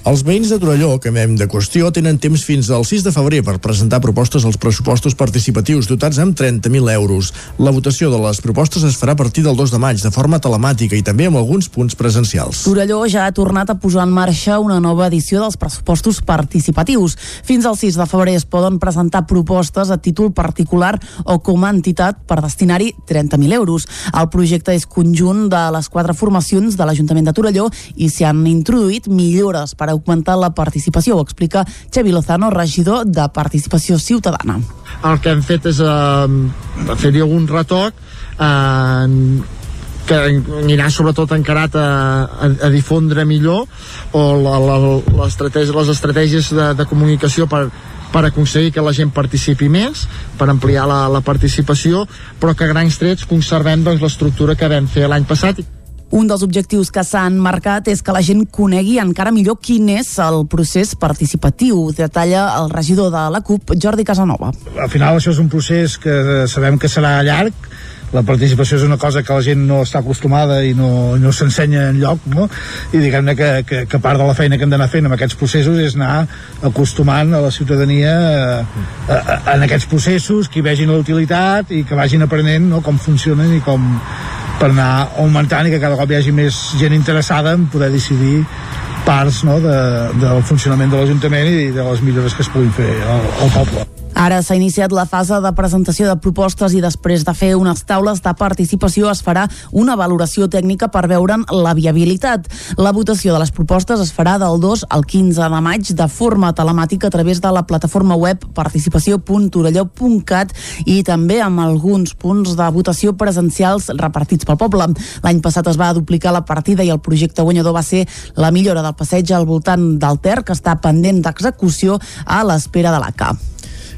Els veïns de Torelló, que hem de qüestió, tenen temps fins al 6 de febrer per presentar propostes als pressupostos participatius dotats amb 30.000 euros. La votació de les propostes es farà a partir del 2 de maig, de forma telemàtica i també amb alguns punts presencials. Torelló ja ha tornat a posar en marxa una nova edició dels pressupostos participatius. Fins al 6 de febrer es poden presentar propostes a títol particular o com a entitat per destinar-hi 30.000 euros. El projecte és conjunt de les quatre formacions de l'Ajuntament de Torelló i s'hi han introduït millores per a augmentar la participació. Ho explica Xavi Lozano, regidor de Participació Ciutadana. El que hem fet és eh, fer-hi algun retoc eh, que anirà sobretot encarat a, a, a difondre millor o la, la, les estratègies de, de comunicació per, per aconseguir que la gent participi més, per ampliar la, la participació, però que a grans trets conservem doncs, l'estructura que vam fer l'any passat. Un dels objectius que s'han marcat és que la gent conegui encara millor quin és el procés participatiu. Detalla el regidor de la CUP, Jordi Casanova. Al final això és un procés que sabem que serà llarg, la participació és una cosa que la gent no està acostumada i no, no s'ensenya en lloc no? i diguem-ne que, que, que part de la feina que hem d'anar fent amb aquests processos és anar acostumant a la ciutadania a, a, en aquests processos que hi vegin la utilitat i que vagin aprenent no, com funcionen i com per anar augmentant i que cada cop hi hagi més gent interessada en poder decidir parts no, de, del funcionament de l'Ajuntament i de les millores que es puguin fer al, al poble. Ara s'ha iniciat la fase de presentació de propostes i després de fer unes taules de participació es farà una valoració tècnica per veure'n la viabilitat. La votació de les propostes es farà del 2 al 15 de maig de forma telemàtica a través de la plataforma web participació.torelló.cat i també amb alguns punts de votació presencials repartits pel poble. L'any passat es va duplicar la partida i el projecte guanyador va ser la millora del passeig al voltant del Ter, que està pendent d'execució a l'espera de la CA.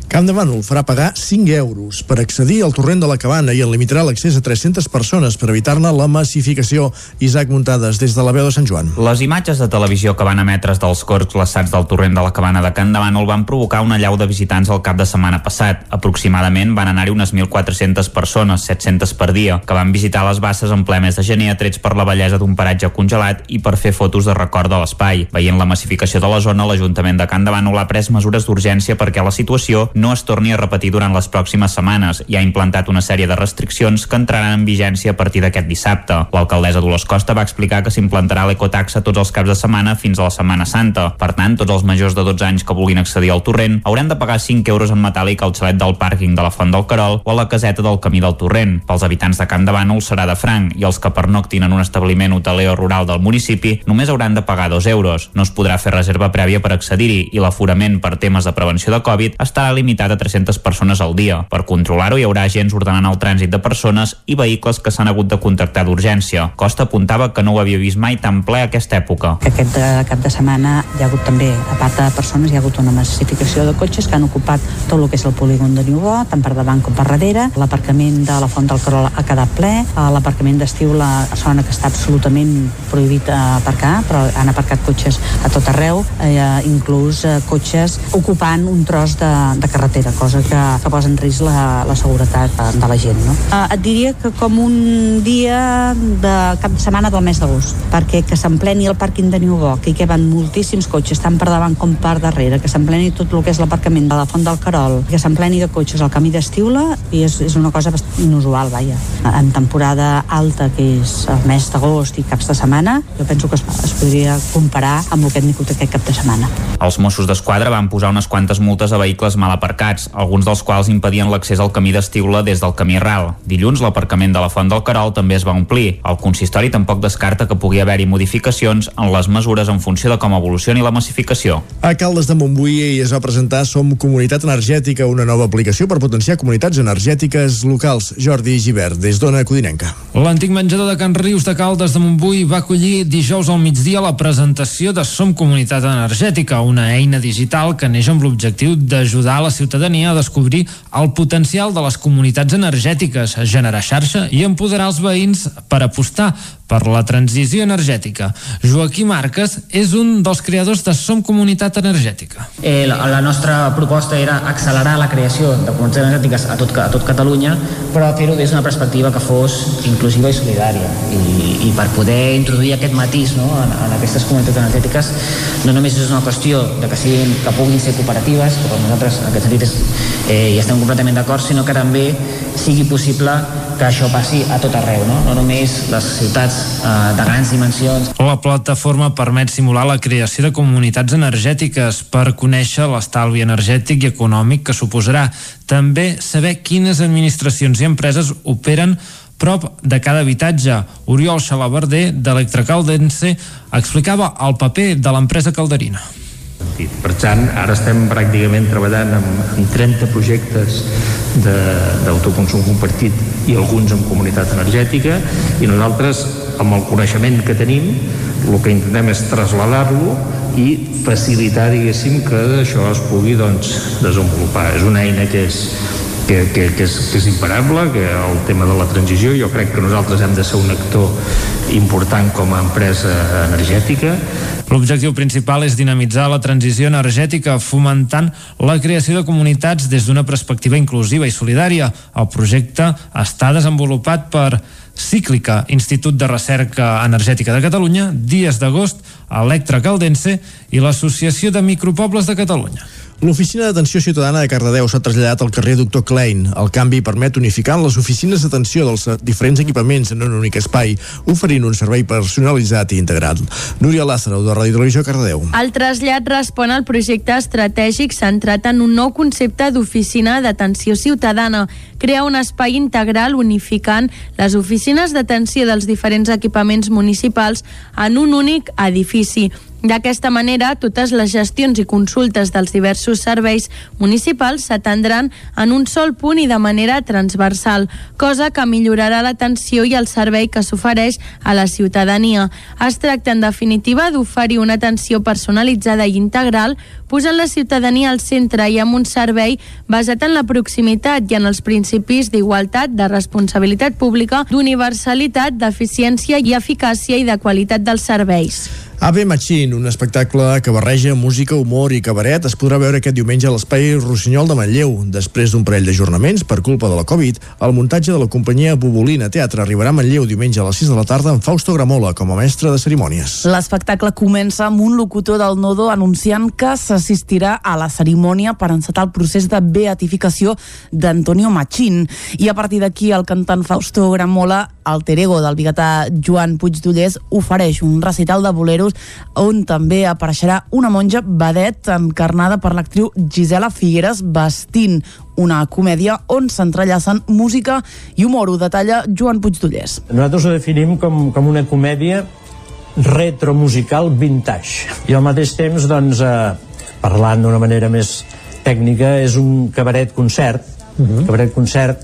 Camp de Bànol farà pagar 5 euros per accedir al torrent de la Cabana i en limitarà l'accés a 300 persones per evitar-ne la massificació. Isaac Muntades, des de la veu de Sant Joan. Les imatges de televisió que van emetre's dels corcs glaçats del torrent de la Cabana de Can de Bànol van provocar una llau de visitants el cap de setmana passat. Aproximadament van anar-hi unes 1.400 persones, 700 per dia, que van visitar les basses en ple mes de gener atrets per la bellesa d'un paratge congelat i per fer fotos de record de l'espai. Veient la massificació de la zona, l'Ajuntament de Can de Bànol ha pres mesures d'urgència perquè la situació no es torni a repetir durant les pròximes setmanes i ha implantat una sèrie de restriccions que entraran en vigència a partir d'aquest dissabte. L'alcaldessa Dolors Costa va explicar que s'implantarà l'ecotaxa tots els caps de setmana fins a la Setmana Santa. Per tant, tots els majors de 12 anys que vulguin accedir al torrent hauran de pagar 5 euros en metàl·lic al xalet del pàrquing de la Font del Carol o a la caseta del Camí del Torrent. Pels habitants de Camp de Bànol serà de franc i els que pernoctin en un establiment hoteler o rural del municipi només hauran de pagar 2 euros. No es podrà fer reserva prèvia per accedir-hi i l'aforament per temes de prevenció de Covid estarà limitat a 300 persones al dia. Per controlar-ho hi haurà agents ordenant el trànsit de persones i vehicles que s'han hagut de contactar d'urgència. Costa apuntava que no ho havia vist mai tan ple a aquesta època. Que aquest de, cap de setmana hi ha hagut també, a part de persones, hi ha hagut una massificació de cotxes que han ocupat tot el que és el polígon de Niubó, tant per davant com per darrere. L'aparcament de la Font del Carol ha quedat ple. L'aparcament d'estiu, la zona que està absolutament prohibit aparcar, però han aparcat cotxes a tot arreu, eh, inclús eh, cotxes ocupant un tros de, de carretera, cosa que, que posa en risc la, la seguretat de la gent. No? Uh, et diria que com un dia de cap de setmana del mes d'agost, perquè que s'empleni el pàrquing de Niubó, que hi queben moltíssims cotxes, tant per davant com per darrere, que s'empleni tot el que és l'aparcament de la Font del Carol, que s'empleni de cotxes al camí d'Estiula, i és, és una cosa inusual, vaja. En temporada alta, que és el mes d'agost i caps de setmana, jo penso que es, es podria comparar amb el que hem tingut aquest cap de setmana. Els Mossos d'Esquadra van posar unes quantes multes a vehicles mal aparcats, alguns dels quals impedien l'accés al camí d'Estiula des del camí ral. Dilluns l'aparcament de la Font del Carol també es va omplir. El consistori tampoc descarta que pugui haver-hi modificacions en les mesures en funció de com evolucioni la massificació. A Caldes de Montbui es va presentar Som Comunitat Energètica, una nova aplicació per potenciar comunitats energètiques locals. Jordi Givert, des d'Ona Codinenca. L'antic menjador de Can Rius de Caldes de Montbui va acollir dijous al migdia la presentació de Som Comunitat Energètica, una eina digital que neix amb l'objectiu d'ajudar a la ciutadania a descobrir el potencial de les comunitats energètiques, generar xarxa i empoderar els veïns per apostar per la transició energètica. Joaquim Marques és un dels creadors de Som Comunitat Energètica. Eh, la, la nostra proposta era accelerar la creació de comunitats energètiques a tot, a tot Catalunya, però fer-ho des d'una perspectiva que fos inclusiva i solidària. I, i per poder introduir aquest matís no, en, en aquestes comunitats energètiques no només és una qüestió de que, siguin, que puguin ser cooperatives, que per nosaltres en sentit és, eh, hi estem completament d'acord, sinó que també sigui possible que això passi a tot arreu, no, no només les ciutats eh, de grans dimensions. La plataforma permet simular la creació de comunitats energètiques per conèixer l'estalvi energètic i econòmic que suposarà. També saber quines administracions i empreses operen prop de cada habitatge. Oriol Xalabarder, d'Electracaldense, explicava el paper de l'empresa calderina. Per tant, ara estem pràcticament treballant amb, amb 30 projectes d'autoconsum compartit i alguns amb comunitat energètica i nosaltres, amb el coneixement que tenim, el que intentem és traslladar-lo i facilitar, diguéssim, que això es pugui doncs, desenvolupar. És una eina que és que, que, que, és, que és imparable, que el tema de la transició, jo crec que nosaltres hem de ser un actor important com a empresa energètica. L'objectiu principal és dinamitzar la transició energètica fomentant la creació de comunitats des d'una perspectiva inclusiva i solidària. El projecte està desenvolupat per Cíclica, Institut de Recerca Energètica de Catalunya, Dies d'agost, Electra Caldense i l'Associació de Micropobles de Catalunya. L'oficina d'atenció ciutadana de Cardedeu s'ha traslladat al carrer Doctor Klein. El canvi permet unificar les oficines d'atenció dels diferents equipaments en un únic espai, oferint un servei personalitzat i integrat. Núria Lázaro, de Ràdio Televisió Cardedeu. El trasllat respon al projecte estratègic centrat en un nou concepte d'oficina d'atenció ciutadana, crear un espai integral unificant les oficines d'atenció dels diferents equipaments municipals en un únic edifici. D'aquesta manera, totes les gestions i consultes dels diversos serveis municipals s'atendran en un sol punt i de manera transversal, cosa que millorarà l'atenció i el servei que s'ofereix a la ciutadania. Es tracta, en definitiva, d'oferir una atenció personalitzada i integral, posant la ciutadania al centre i amb un servei basat en la proximitat i en els principis d'igualtat, de responsabilitat pública, d'universalitat, d'eficiència i eficàcia i de qualitat dels serveis. Ave Machine, un espectacle que barreja música, humor i cabaret, es podrà veure aquest diumenge a l'Espai Rossinyol de Manlleu. Després d'un parell d'ajornaments per culpa de la Covid, el muntatge de la companyia Bubolina Teatre arribarà a Manlleu diumenge a les 6 de la tarda amb Fausto Gramola com a mestre de cerimònies. L'espectacle comença amb un locutor del Nodo anunciant que s'assistirà a la cerimònia per encetar el procés de beatificació d'Antonio Machín. I a partir d'aquí el cantant Fausto Gramola, alter ego del biguetà Joan Puig d'Ullers, ofereix un recital de boleros on també apareixerà una monja vedet encarnada per l'actriu Gisela Figueres vestint una comèdia on s'entrellacen música i humor, ho detalla Joan Puig d'Ullers. Nosaltres ho definim com, com una comèdia retromusical vintage i al mateix temps doncs, eh, parlant d'una manera més tècnica és un cabaret concert uh -huh. cabaret concert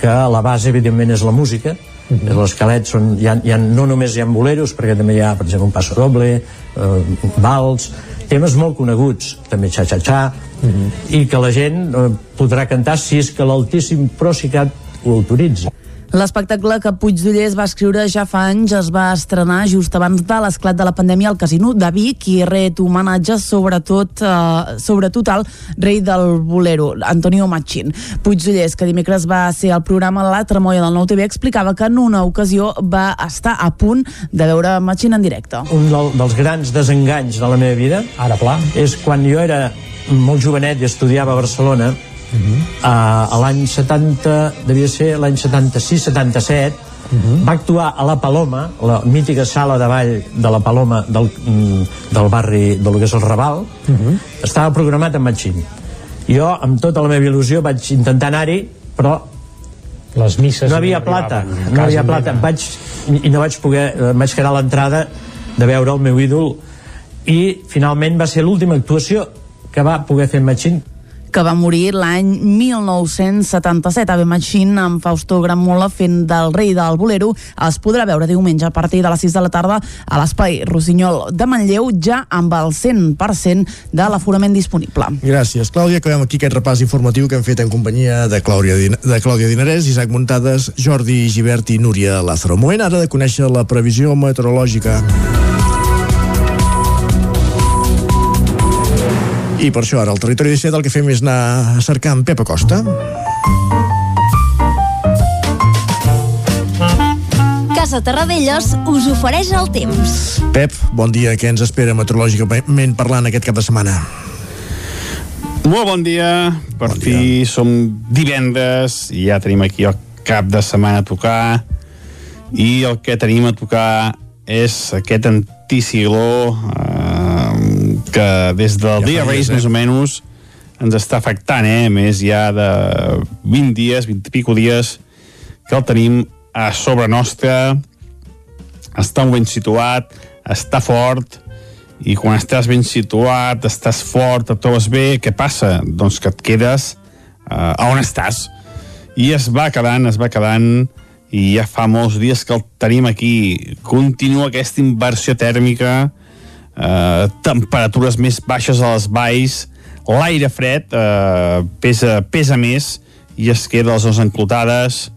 que a la base evidentment és la música Uh -huh. l'esquelet són, hi ha, hi ha, no només hi ha boleros perquè també hi ha per exemple un passo doble eh, vals temes molt coneguts també xa-xa-xa uh -huh. i que la gent eh, podrà cantar si és que l'Altíssim Procicat ho autoritza L'espectacle que Puig d'Ullers va escriure ja fa anys es va estrenar just abans de l'esclat de la pandèmia al Casino de Vic i ret homenatge sobretot, eh, sobretot al rei del bolero, Antonio Machín. Puig d'Ullers, que dimecres va ser al programa La Tremolla del Nou TV, explicava que en una ocasió va estar a punt de veure Machín en directe. Un del, dels grans desenganys de la meva vida, ara pla, és quan jo era molt jovenet i estudiava a Barcelona, Uh -huh. uh, l'any 70 devia ser l'any 76-77 uh -huh. va actuar a La Paloma la mítica sala de ball de La Paloma del, mm, del barri del que és el Raval uh -huh. estava programat amb Machín jo amb tota la meva il·lusió vaig intentar anar-hi però les misses no havia plata no havia plata vaig, i no vaig poder em vaig quedar a l'entrada de veure el meu ídol i finalment va ser l'última actuació que va poder fer Machín que va morir l'any 1977 a Machine amb Fausto Gramola fent del rei del bolero es podrà veure diumenge a partir de les 6 de la tarda a l'espai Rossinyol de Manlleu ja amb el 100% de l'aforament disponible. Gràcies, Clàudia. Acabem aquí aquest repàs informatiu que hem fet en companyia de Clàudia, de Clàudia Dinarès, Isaac Muntades, Jordi Givert i Núria Lázaro. Moment ara de conèixer la previsió meteorològica. I per això ara al Territori 17 el que fem és anar a cercar en Pep Acosta. Casa Terradellos us ofereix el temps. Pep, bon dia. Què ens espera meteorològicament parlant aquest cap de setmana? Molt bon dia. Per bon fi dia. som divendres i ja tenim aquí el cap de setmana a tocar i el que tenim a tocar és aquest anticicló eh, que des del ja dia Reis, eh? més o menys, ens està afectant, eh? més ja de 20 dies, 20 i pico dies, que el tenim a sobre nostra, està ben situat, està fort, i quan estàs ben situat, estàs fort, et trobes bé, què passa? Doncs que et quedes uh, a on estàs. I es va quedant, es va quedant, i ja fa molts dies que el tenim aquí. Continua aquesta inversió tèrmica, eh, temperatures més baixes a les valls, l'aire fred eh, pesa, pesa més i es queda a les zones enclotades,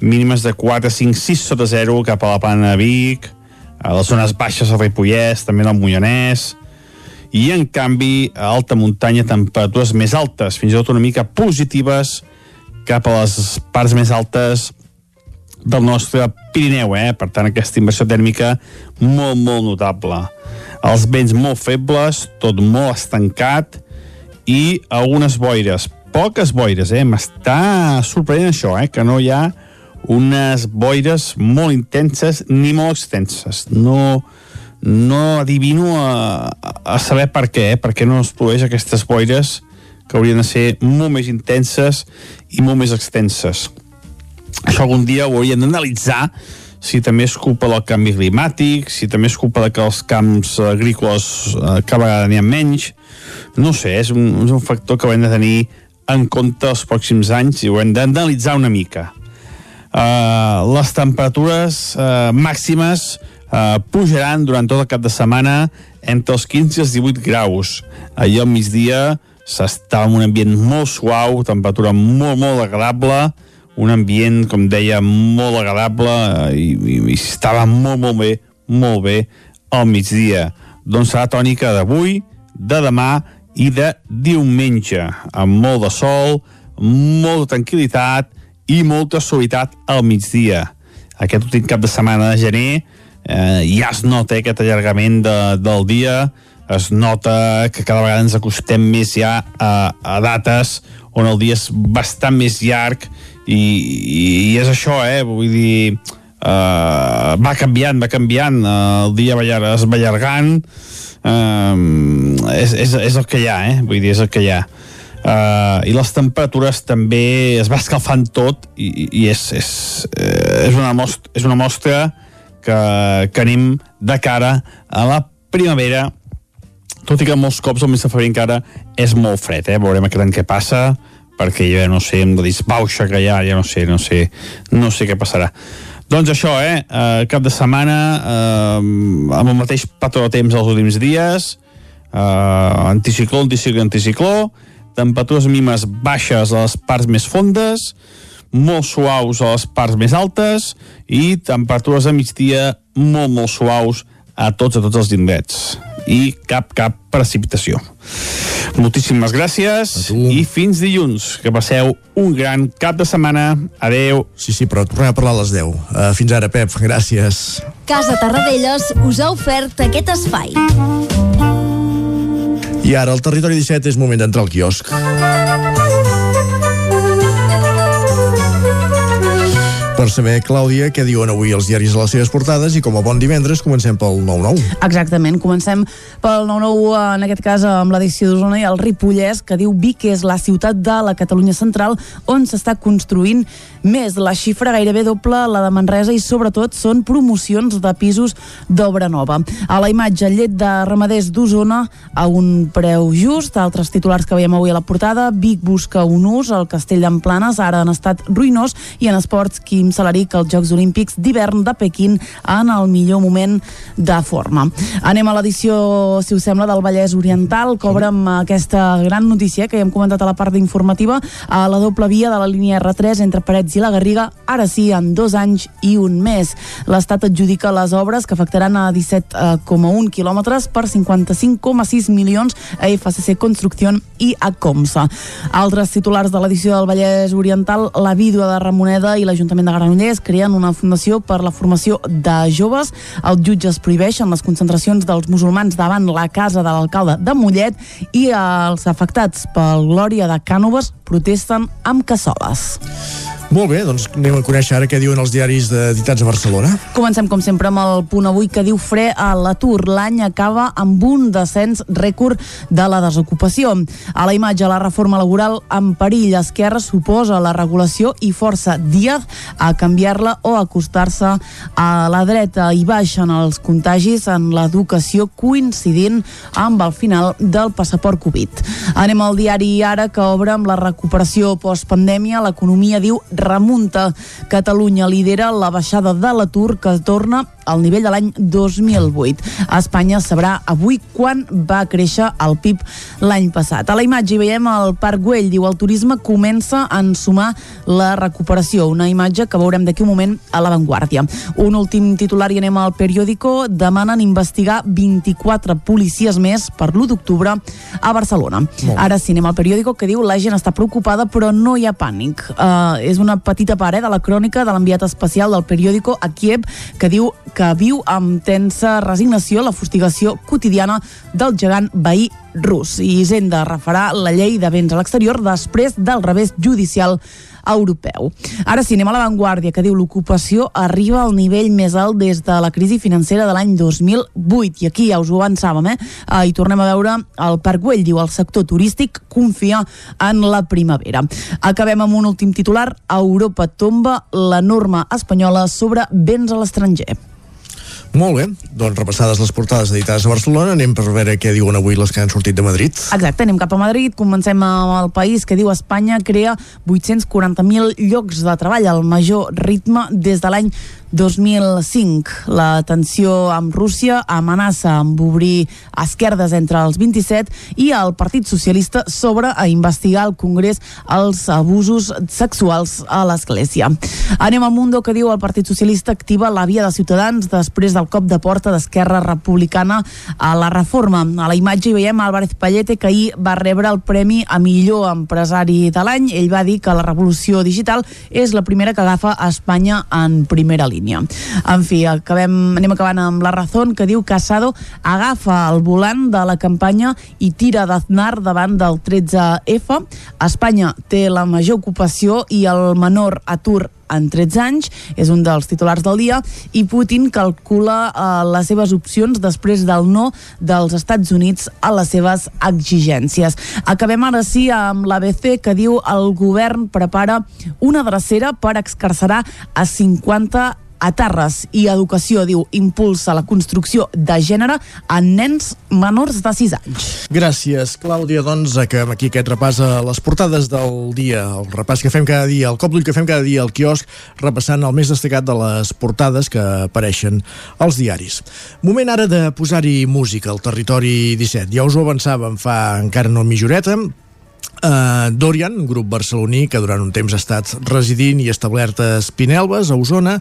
mínimes de 4, 5, 6 sota 0 cap a la plana de Vic, a les zones baixes al Ripollès, també al Moianès, i en canvi a alta muntanya temperatures més altes, fins i tot una mica positives cap a les parts més altes del nostre Pirineu, eh? per tant aquesta inversió tèrmica molt, molt notable. Els vents molt febles, tot molt estancat i algunes boires, poques boires, eh? m'està sorprenent això, eh? que no hi ha unes boires molt intenses ni molt extenses. No, no adivino a, a saber per què, eh? per què no es produeix aquestes boires que haurien de ser molt més intenses i molt més extenses. Això algun dia ho hauríem d'analitzar si també és culpa del canvi climàtic, si també és culpa de que els camps agrícoles eh, cada vegada n'hi ha menys. No sé, és un, és un factor que hem de tenir en compte els pròxims anys i ho hem d'analitzar una mica. Uh, les temperatures uh, màximes uh, pujaran durant tot el cap de setmana entre els 15 i els 18 graus. Ahir al migdia s'estava en un ambient molt suau, temperatura molt, molt agradable, un ambient, com deia, molt agradable i, i, i estava molt, molt bé, molt bé al migdia. Doncs serà tònica d'avui, de demà i de diumenge, amb molt de sol, molta tranquil·litat i molta suavitat al migdia. Aquest últim cap de setmana de gener eh, ja es nota aquest allargament de, del dia, es nota que cada vegada ens acostem més ja a, a dates on el dia és bastant més llarg i, i, és això, eh? Vull dir, uh, va canviant, va canviant, uh, el dia va allar es va allargant, uh, és, és, és el que hi ha, eh? Vull dir, és el que hi ha. Uh, i les temperatures també es va escalfant tot i, i és, és, és, una mostra, és una mostra que, que anem de cara a la primavera tot i que molts cops el mes de febrer encara és molt fred, eh? veurem aquest any què passa perquè ja no sé, la disbauxa que hi ha, ja no sé, no sé, no sé què passarà. Doncs això, eh? Uh, cap de setmana, uh, amb el mateix patró de temps els últims dies, uh, anticicló, anticicló, anticicló, temperatures mínimes baixes a les parts més fondes, molt suaus a les parts més altes i temperatures a migdia molt, molt suaus a tots, a tots els indrets i cap, cap precipitació. Moltíssimes gràcies i fins dilluns. Que passeu un gran cap de setmana. Adeu. Sí, sí, però tornem a parlar a les 10. Uh, fins ara, Pep. Gràcies. Casa Tarradellas us ha ofert aquest espai. I ara, al Territori 17, és moment d'entrar al quiosc. Per saber, Clàudia, què diuen avui els diaris a les seves portades i com a bon divendres comencem pel 9-9. Exactament, comencem pel 9-9 en aquest cas amb l'edició d'Osona i el Ripollès que diu Vic és la ciutat de la Catalunya central on s'està construint més. La xifra gairebé doble la de Manresa i sobretot són promocions de pisos d'obra nova. A la imatge, llet de ramaders d'Osona a un preu just, altres titulars que veiem avui a la portada, Vic busca un ús, el castell d'Emplanes ara en estat ruïnós i en esports Quim Salaric als Jocs Olímpics d'hivern de Pequín en el millor moment de forma. Anem a l'edició, si us sembla, del Vallès Oriental, cobra amb aquesta gran notícia que ja hem comentat a la part informativa, a la doble via de la línia R3 entre Parets i la Garriga, ara sí, en dos anys i un mes. L'Estat adjudica les obres que afectaran a 17,1 quilòmetres per 55,6 milions a FCC Construcció i a Comsa. Altres titulars de l'edició del Vallès Oriental, la vídua de Ramoneda i l'Ajuntament de Granollers creen una fundació per la formació de joves. Els jutges prohibeixen les concentracions dels musulmans davant la casa de l'alcalde de Mollet i els afectats pel Glòria de Cànoves protesten amb cassoles. Molt bé, doncs anem a conèixer ara què diuen els diaris editats a Barcelona. Comencem, com sempre, amb el punt avui que diu fre a l'atur. L'any acaba amb un descens rècord de la desocupació. A la imatge, la reforma laboral en perill. Esquerra suposa la regulació i força Díaz a canviar-la o acostar-se a la dreta. I baixen els contagis en l'educació coincidint amb el final del passaport Covid. Anem al diari Ara, que obre amb la recuperació postpandèmia. L'economia diu remunta. Catalunya lidera la baixada de l'atur que torna al nivell de l'any 2008. A Espanya sabrà avui quan va créixer el PIB l'any passat. A la imatge hi veiem el Parc Güell, diu el turisme comença a ensumar la recuperació, una imatge que veurem d'aquí un moment a l'avantguàrdia. Un últim titular i anem al periòdico, demanen investigar 24 policies més per l'1 d'octubre a Barcelona. Ara sí, anem al periòdico que diu la gent està preocupada però no hi ha pànic. Uh, és una petita part eh, de la crònica de l'enviat especial del periòdico a Kiev que diu que viu amb tensa resignació la fustigació quotidiana del gegant veí rus. I Hisenda refarà la llei de béns a l'exterior després del revés judicial europeu. Ara sí, anem a l'avantguàrdia, que diu l'ocupació arriba al nivell més alt des de la crisi financera de l'any 2008. I aquí ja us ho avançàvem, eh? Uh, I tornem a veure el Parc Güell, diu el sector turístic confia en la primavera. Acabem amb un últim titular. Europa tomba la norma espanyola sobre béns a l'estranger. Molt bé, doncs repassades les portades editades a Barcelona, anem per veure què diuen avui les que han sortit de Madrid. Exacte, anem cap a Madrid, comencem amb el país que diu Espanya crea 840.000 llocs de treball, al major ritme des de l'any 2005. La tensió amb Rússia amenaça amb obrir esquerdes entre els 27 i el Partit Socialista sobre a investigar al Congrés els abusos sexuals a l'Església. Anem al Mundo que diu el Partit Socialista activa la via de Ciutadans després del cop de porta d'Esquerra Republicana a la reforma. A la imatge hi veiem Álvarez Pallete que ahir va rebre el premi a millor empresari de l'any. Ell va dir que la revolució digital és la primera que agafa a Espanya en primera línia. En fi, acabem, anem acabant amb la raó que diu Casado agafa el volant de la campanya i tira d'Aznar davant del 13F. Espanya té la major ocupació i el menor atur en 13 anys, és un dels titulars del dia, i Putin calcula eh, les seves opcions després del no dels Estats Units a les seves exigències. Acabem ara sí amb l'ABC que diu el govern prepara una drecera per excarcerar a 50 a Terres i Educació, diu, impulsa la construcció de gènere en nens menors de 6 anys. Gràcies, Clàudia. Doncs acabem aquí aquest repàs a les portades del dia, el repàs que fem cada dia, el cop d'ull que fem cada dia al quiosc, repassant el més destacat de les portades que apareixen als diaris. Moment ara de posar-hi música al territori 17. Ja us ho avançàvem fa encara no mitjoreta, Uh, Dorian, un grup barceloní que durant un temps ha estat residint i establert a Espinelves, a Osona,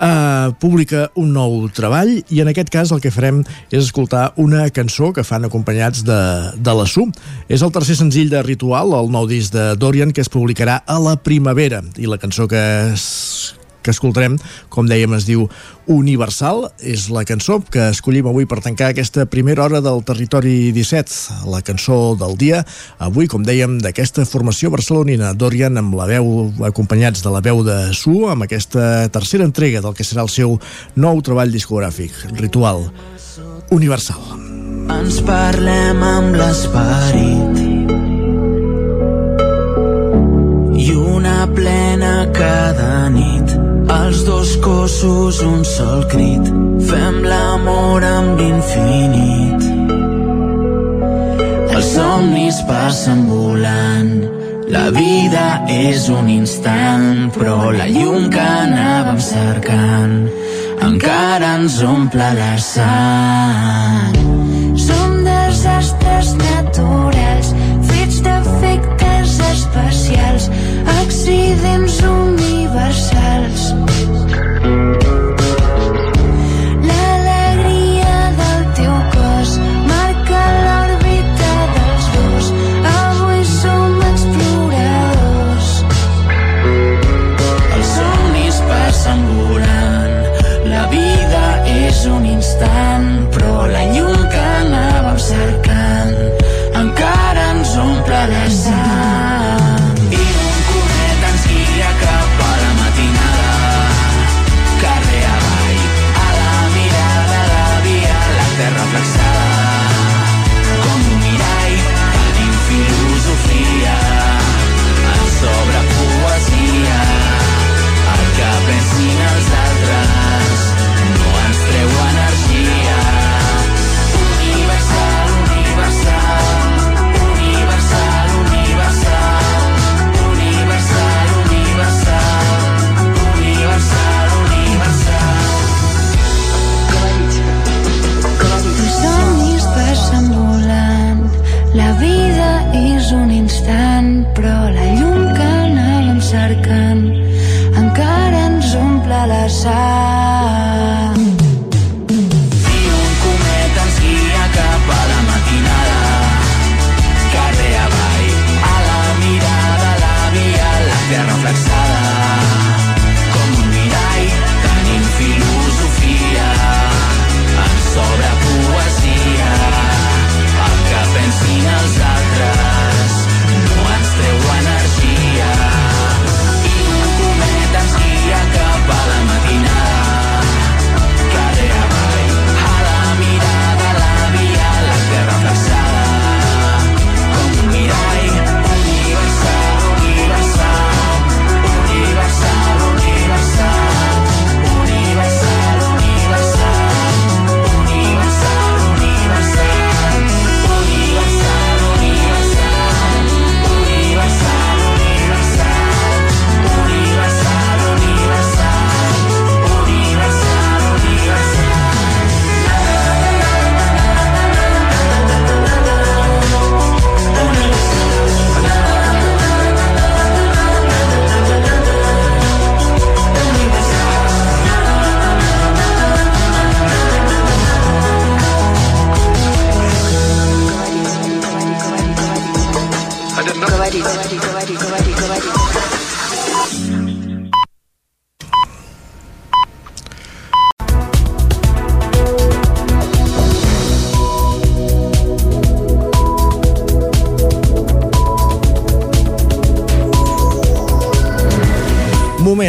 uh, publica un nou treball i en aquest cas el que farem és escoltar una cançó que fan acompanyats de, de la SU. És el tercer senzill de Ritual, el nou disc de Dorian, que es publicarà a la primavera i la cançó que es, que escoltarem, com dèiem, es diu Universal. És la cançó que escollim avui per tancar aquesta primera hora del Territori 17, la cançó del dia. Avui, com dèiem, d'aquesta formació barcelonina, Dorian amb la veu, acompanyats de la veu de Su, amb aquesta tercera entrega del que serà el seu nou treball discogràfic, Ritual Universal. Ens parlem amb l'esperit i una plena cada nit els dos cossos un sol crit. Fem l'amor amb l'infinit. Els somnis passen volant. La vida és un instant però la llum que anàvem cercant encara ens omple la sang. Som desastres naturals, fets d'efectes especials, accidents universals.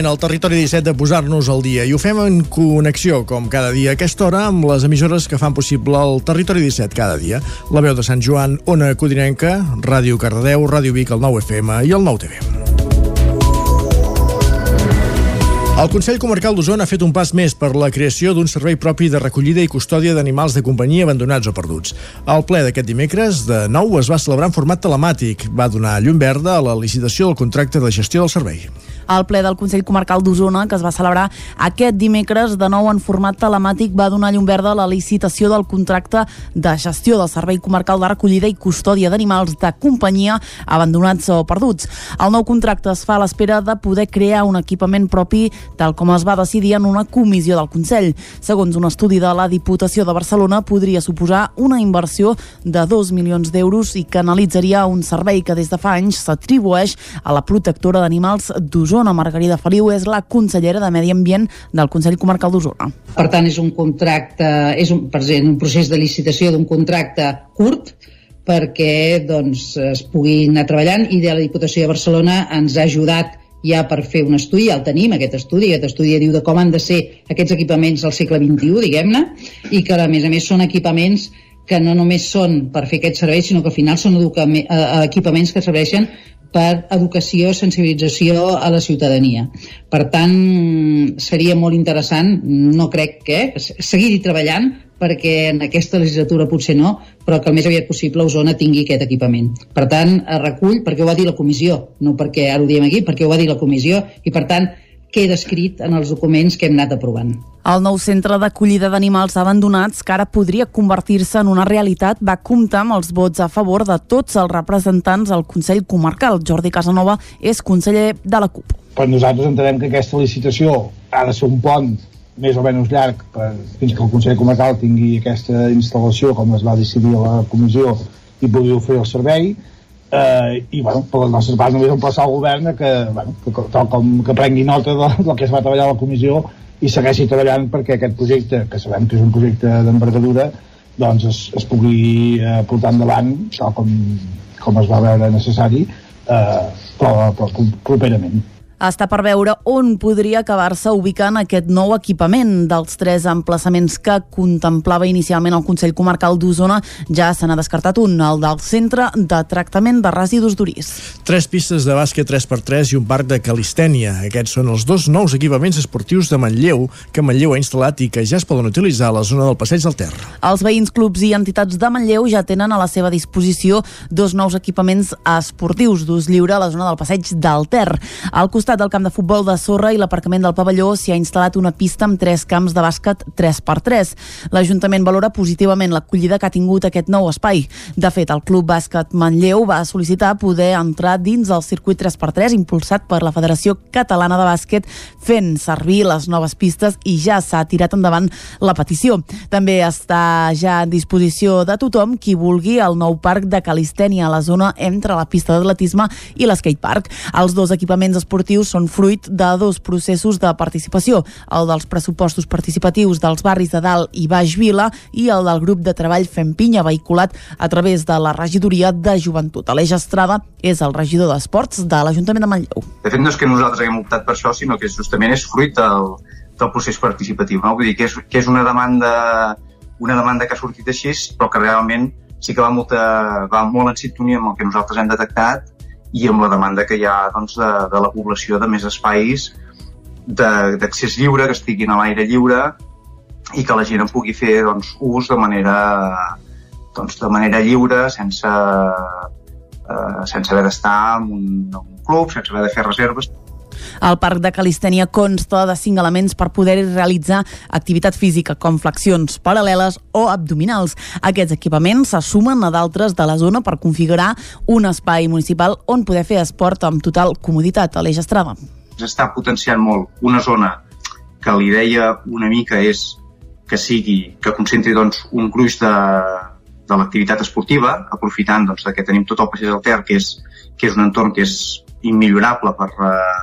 Al territori 17 de posar-nos al dia i ho fem en connexió, com cada dia a aquesta hora, amb les emissores que fan possible el territori 17 cada dia. La veu de Sant Joan, Ona Codinenca, Ràdio Cardedeu, Ràdio Vic, el 9 FM i el 9 TV. El Consell Comarcal d'Osona ha fet un pas més per la creació d'un servei propi de recollida i custòdia d'animals de companyia abandonats o perduts. El ple d'aquest dimecres, de nou, es va celebrar en format telemàtic. Va donar llum verda a la licitació del contracte de gestió del servei. El ple del Consell Comarcal d'Osona, que es va celebrar aquest dimecres, de nou en format telemàtic, va donar llum verda a la licitació del contracte de gestió del Servei Comarcal de Recollida i Custòdia d'Animals de Companyia abandonats o perduts. El nou contracte es fa a l'espera de poder crear un equipament propi, tal com es va decidir en una comissió del Consell. Segons un estudi de la Diputació de Barcelona, podria suposar una inversió de 2 milions d'euros i que analitzaria un servei que des de fa anys s'atribueix a la protectora d'animals d'Osona. Margarida Feliu és la consellera de Medi Ambient del Consell Comarcal d'Osona. Per tant, és un contracte, és un, exemple, un procés de licitació d'un contracte curt perquè doncs, es pugui anar treballant i de la Diputació de Barcelona ens ha ajudat ja per fer un estudi, ja el tenim, aquest estudi, aquest estudi diu de com han de ser aquests equipaments del segle XXI, diguem-ne, i que a més a més són equipaments que no només són per fer aquest servei, sinó que al final són eh, equipaments que serveixen per educació, sensibilització a la ciutadania. Per tant, seria molt interessant, no crec que, seguir-hi treballant perquè en aquesta legislatura potser no, però que el més aviat possible Osona tingui aquest equipament. Per tant, recull perquè ho va dir la comissió, no perquè ara ho diem aquí, perquè ho va dir la comissió i per tant queda escrit en els documents que hem anat aprovant. El nou centre d'acollida d'animals abandonats, que ara podria convertir-se en una realitat, va comptar amb els vots a favor de tots els representants al Consell Comarcal. Jordi Casanova és conseller de la CUP. Per nosaltres entenem que aquesta licitació ha de ser un pont més o menys llarg per, fins que el Consell Comarcal tingui aquesta instal·lació com es va decidir a la comissió i pugui oferir el servei eh, i bueno, per les nostres parts només emplaçar el govern a que, bueno, que, tal com que prengui nota de, del que es va treballar a la comissió i segueixi treballant perquè aquest projecte, que sabem que és un projecte d'envergadura, doncs es, es pugui eh, portar endavant tal com, com es va veure necessari eh, però, però properament. Està per veure on podria acabar-se ubicant aquest nou equipament dels tres emplaçaments que contemplava inicialment el Consell Comarcal d'Osona. Ja se n'ha descartat un, el del Centre de Tractament de Residus d'Urís. Tres pistes de bàsquet 3x3 i un parc de calistènia. Aquests són els dos nous equipaments esportius de Manlleu que Manlleu ha instal·lat i que ja es poden utilitzar a la zona del Passeig del Ter. Els veïns, clubs i entitats de Manlleu ja tenen a la seva disposició dos nous equipaments esportius d'ús lliure a la zona del Passeig del Ter. Al costat costat del camp de futbol de sorra i l'aparcament del pavelló s'hi ha instal·lat una pista amb tres camps de bàsquet 3x3. L'Ajuntament valora positivament l'acollida que ha tingut aquest nou espai. De fet, el Club Bàsquet Manlleu va sol·licitar poder entrar dins el circuit 3x3 impulsat per la Federació Catalana de Bàsquet fent servir les noves pistes i ja s'ha tirat endavant la petició. També està ja a disposició de tothom qui vulgui el nou parc de calistènia a la zona entre la pista d'atletisme i l'escatepark. Els dos equipaments esportius són fruit de dos processos de participació, el dels pressupostos participatius dels barris de Dalt i Baix Vila i el del grup de treball Fem Pinya, vehiculat a través de la regidoria de joventut. Aleix Estrada és el regidor d'Esports de l'Ajuntament de Manlleu. De fet, no és que nosaltres haguem optat per això, sinó que justament és fruit del, del procés participatiu. No? Vull dir que és, que és una demanda una demanda que ha sortit així, però que realment sí que va, molta, va molt en sintonia amb el que nosaltres hem detectat i amb la demanda que hi ha doncs, de, de la població de més espais d'accés lliure, que estiguin a l'aire lliure i que la gent en pugui fer doncs, ús de manera, doncs, de manera lliure, sense, eh, sense haver d'estar en en un club, sense haver de fer reserves. El parc de calistènia consta de cinc elements per poder realitzar activitat física, com flexions paral·leles o abdominals. Aquests equipaments se sumen a d'altres de la zona per configurar un espai municipal on poder fer esport amb total comoditat. Aleix Estrada. S'està potenciant molt una zona que li deia una mica és que sigui, que concentri doncs, un gruix de, de l'activitat esportiva, aprofitant doncs, que tenim tot el passeig del Ter, que és, que és un entorn que és immillorable per,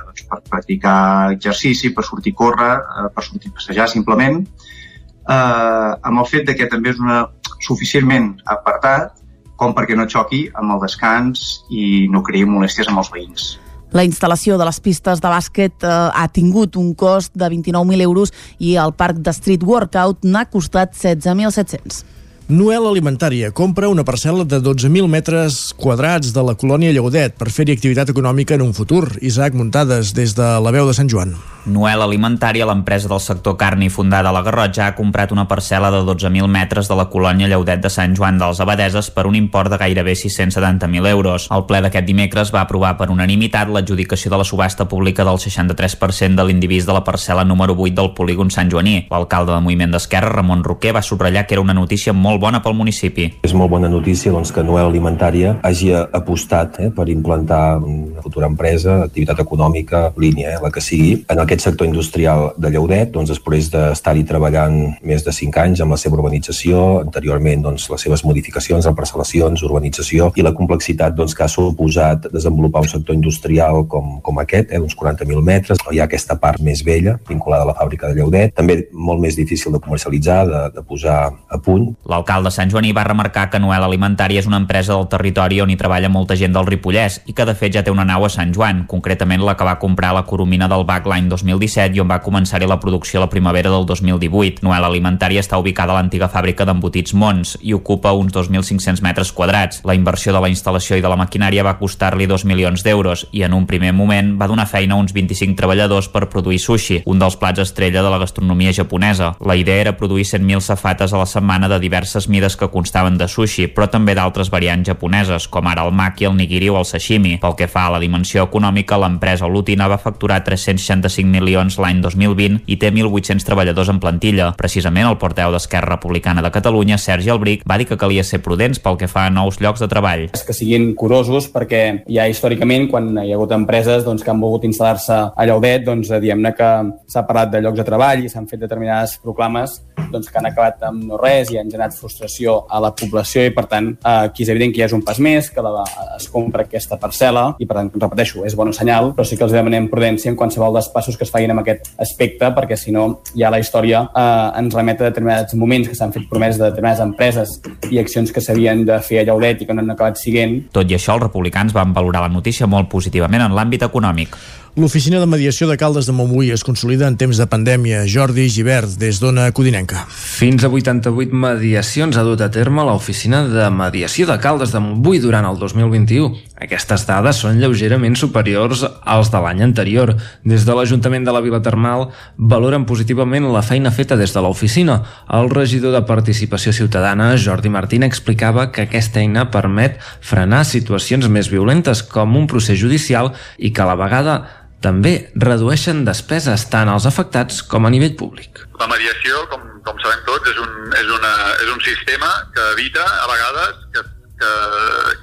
doncs, per practicar exercici, per sortir a córrer, eh, per sortir a passejar simplement, eh, amb el fet de que també és una, suficientment apartat com perquè no xoqui amb el descans i no creï molèsties amb els veïns. La instal·lació de les pistes de bàsquet eh, ha tingut un cost de 29.000 euros i el parc de street workout n'ha costat 16.700. Noel Alimentària compra una parcel·la de 12.000 metres quadrats de la colònia Lleudet per fer-hi activitat econòmica en un futur. Isaac Muntades, des de la veu de Sant Joan. Noel Alimentària, l'empresa del sector carni fundada a la Garrotxa, ha comprat una parcel·la de 12.000 metres de la colònia Lleudet de Sant Joan dels Abadeses per un import de gairebé 670.000 euros. El ple d'aquest dimecres va aprovar per unanimitat l'adjudicació de la subhasta pública del 63% de l'indivís de la parcel·la número 8 del polígon Sant Joaní. L'alcalde de Moviment d'Esquerra, Ramon Roquer, va subratllar que era una notícia molt bona pel municipi. És molt bona notícia doncs, que Noel Alimentària hagi apostat eh, per implantar una futura empresa, activitat econòmica, línia, eh, la que sigui, en aquest sector industrial de Lleudet, doncs, després d'estar-hi treballant més de 5 anys amb la seva urbanització, anteriorment doncs, les seves modificacions, parcel·lacions, urbanització i la complexitat doncs, que ha suposat desenvolupar un sector industrial com, com aquest, eh, d'uns 40.000 metres. Hi ha aquesta part més vella, vinculada a la fàbrica de Lleudet, també molt més difícil de comercialitzar, de, de posar a punt. L'alcalde Sant Joaní va remarcar que Noel Alimentària és una empresa del territori on hi treballa molta gent del Ripollès i que de fet ja té una nau a Sant Joan, concretament la que va comprar la Coromina del Bac l'any 2017 i on va començar-hi la producció a la primavera del 2018. Noel Alimentària està ubicada a l'antiga fàbrica d'embotits Mons i ocupa uns 2.500 metres quadrats. La inversió de la instal·lació i de la maquinària va costar-li 2 milions d'euros i en un primer moment va donar feina a uns 25 treballadors per produir sushi, un dels plats estrella de la gastronomia japonesa. La idea era produir 100.000 safates a la setmana de diverses mides que constaven de sushi, però també d'altres variants japoneses, com ara el maki, el nigiri o el sashimi. Pel que fa a la dimensió econòmica, l'empresa olutina va facturar 365 milions l'any 2020 i té 1.800 treballadors en plantilla. Precisament el porteu d'Esquerra Republicana de Catalunya, Sergi Albric, va dir que calia ser prudents pel que fa a nous llocs de treball. que siguin curosos perquè ja històricament quan hi ha hagut empreses doncs, que han volgut instal·lar-se a Lleudet doncs, diguem-ne que s'ha parlat de llocs de treball i s'han fet determinades proclames doncs, que han acabat amb no res i han generat frustració a la població i per tant eh, aquí és evident que ja és un pas més que la, es compra aquesta parcel·la i per tant, repeteixo, és bon senyal però sí que els demanem prudència en qualsevol dels passos que es facin en aquest aspecte perquè si no ja la història eh, ens remet a determinats moments que s'han fet promeses de determinades empreses i accions que s'havien de fer a Llauret i que no han acabat siguent. Tot i això, els republicans van valorar la notícia molt positivament en l'àmbit econòmic. L'oficina de mediació de Caldes de Montbui es consolida en temps de pandèmia. Jordi Givert, des d'Ona Codinenca. Fins a 88 mediacions ha dut a terme l'oficina de mediació de Caldes de Montbui durant el 2021. Aquestes dades són lleugerament superiors als de l'any anterior. Des de l'Ajuntament de la Vila Termal valoren positivament la feina feta des de l'oficina. El regidor de Participació Ciutadana, Jordi Martín, explicava que aquesta eina permet frenar situacions més violentes com un procés judicial i que a la vegada També redueixen despeses tant als afectats com a nivell públic. La mediació, com, com sabem tots, és un, és, una, és un sistema que evita, a vegades, que, que,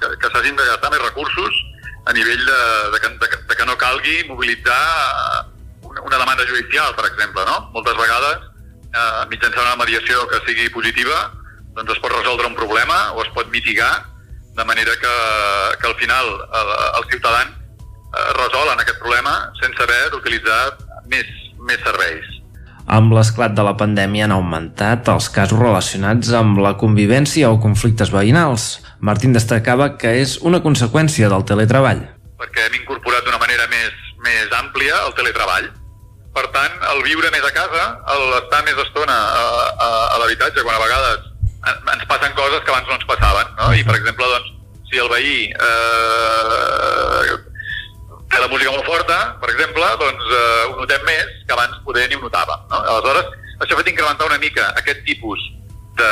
que, que s'hagin de gastar més recursos a nivell de, de, que, de, de que no calgui mobilitzar una, una demanda judicial, per exemple. No? Moltes vegades, eh, mitjançant una mediació que sigui positiva, doncs es pot resoldre un problema o es pot mitigar de manera que, que al final el, els ciutadans eh, resolen aquest problema sense haver d'utilitzar més, més serveis. Amb l'esclat de la pandèmia han augmentat els casos relacionats amb la convivència o conflictes veïnals. Martín destacava que és una conseqüència del teletreball. perquè hem incorporat d'una manera més, més àmplia el teletreball. Per tant, el viure més a casa, el estar més estona a, a, a l'habitatge, quan a vegades en- ens passen coses que abans no ens passaven, no? I, per exemple, doncs, si el veí eh, té la música molt forta, per exemple, doncs eh, ho notem més que abans poder ni ho notàvem, no? Aleshores, això ha fet incrementar una mica aquest tipus de,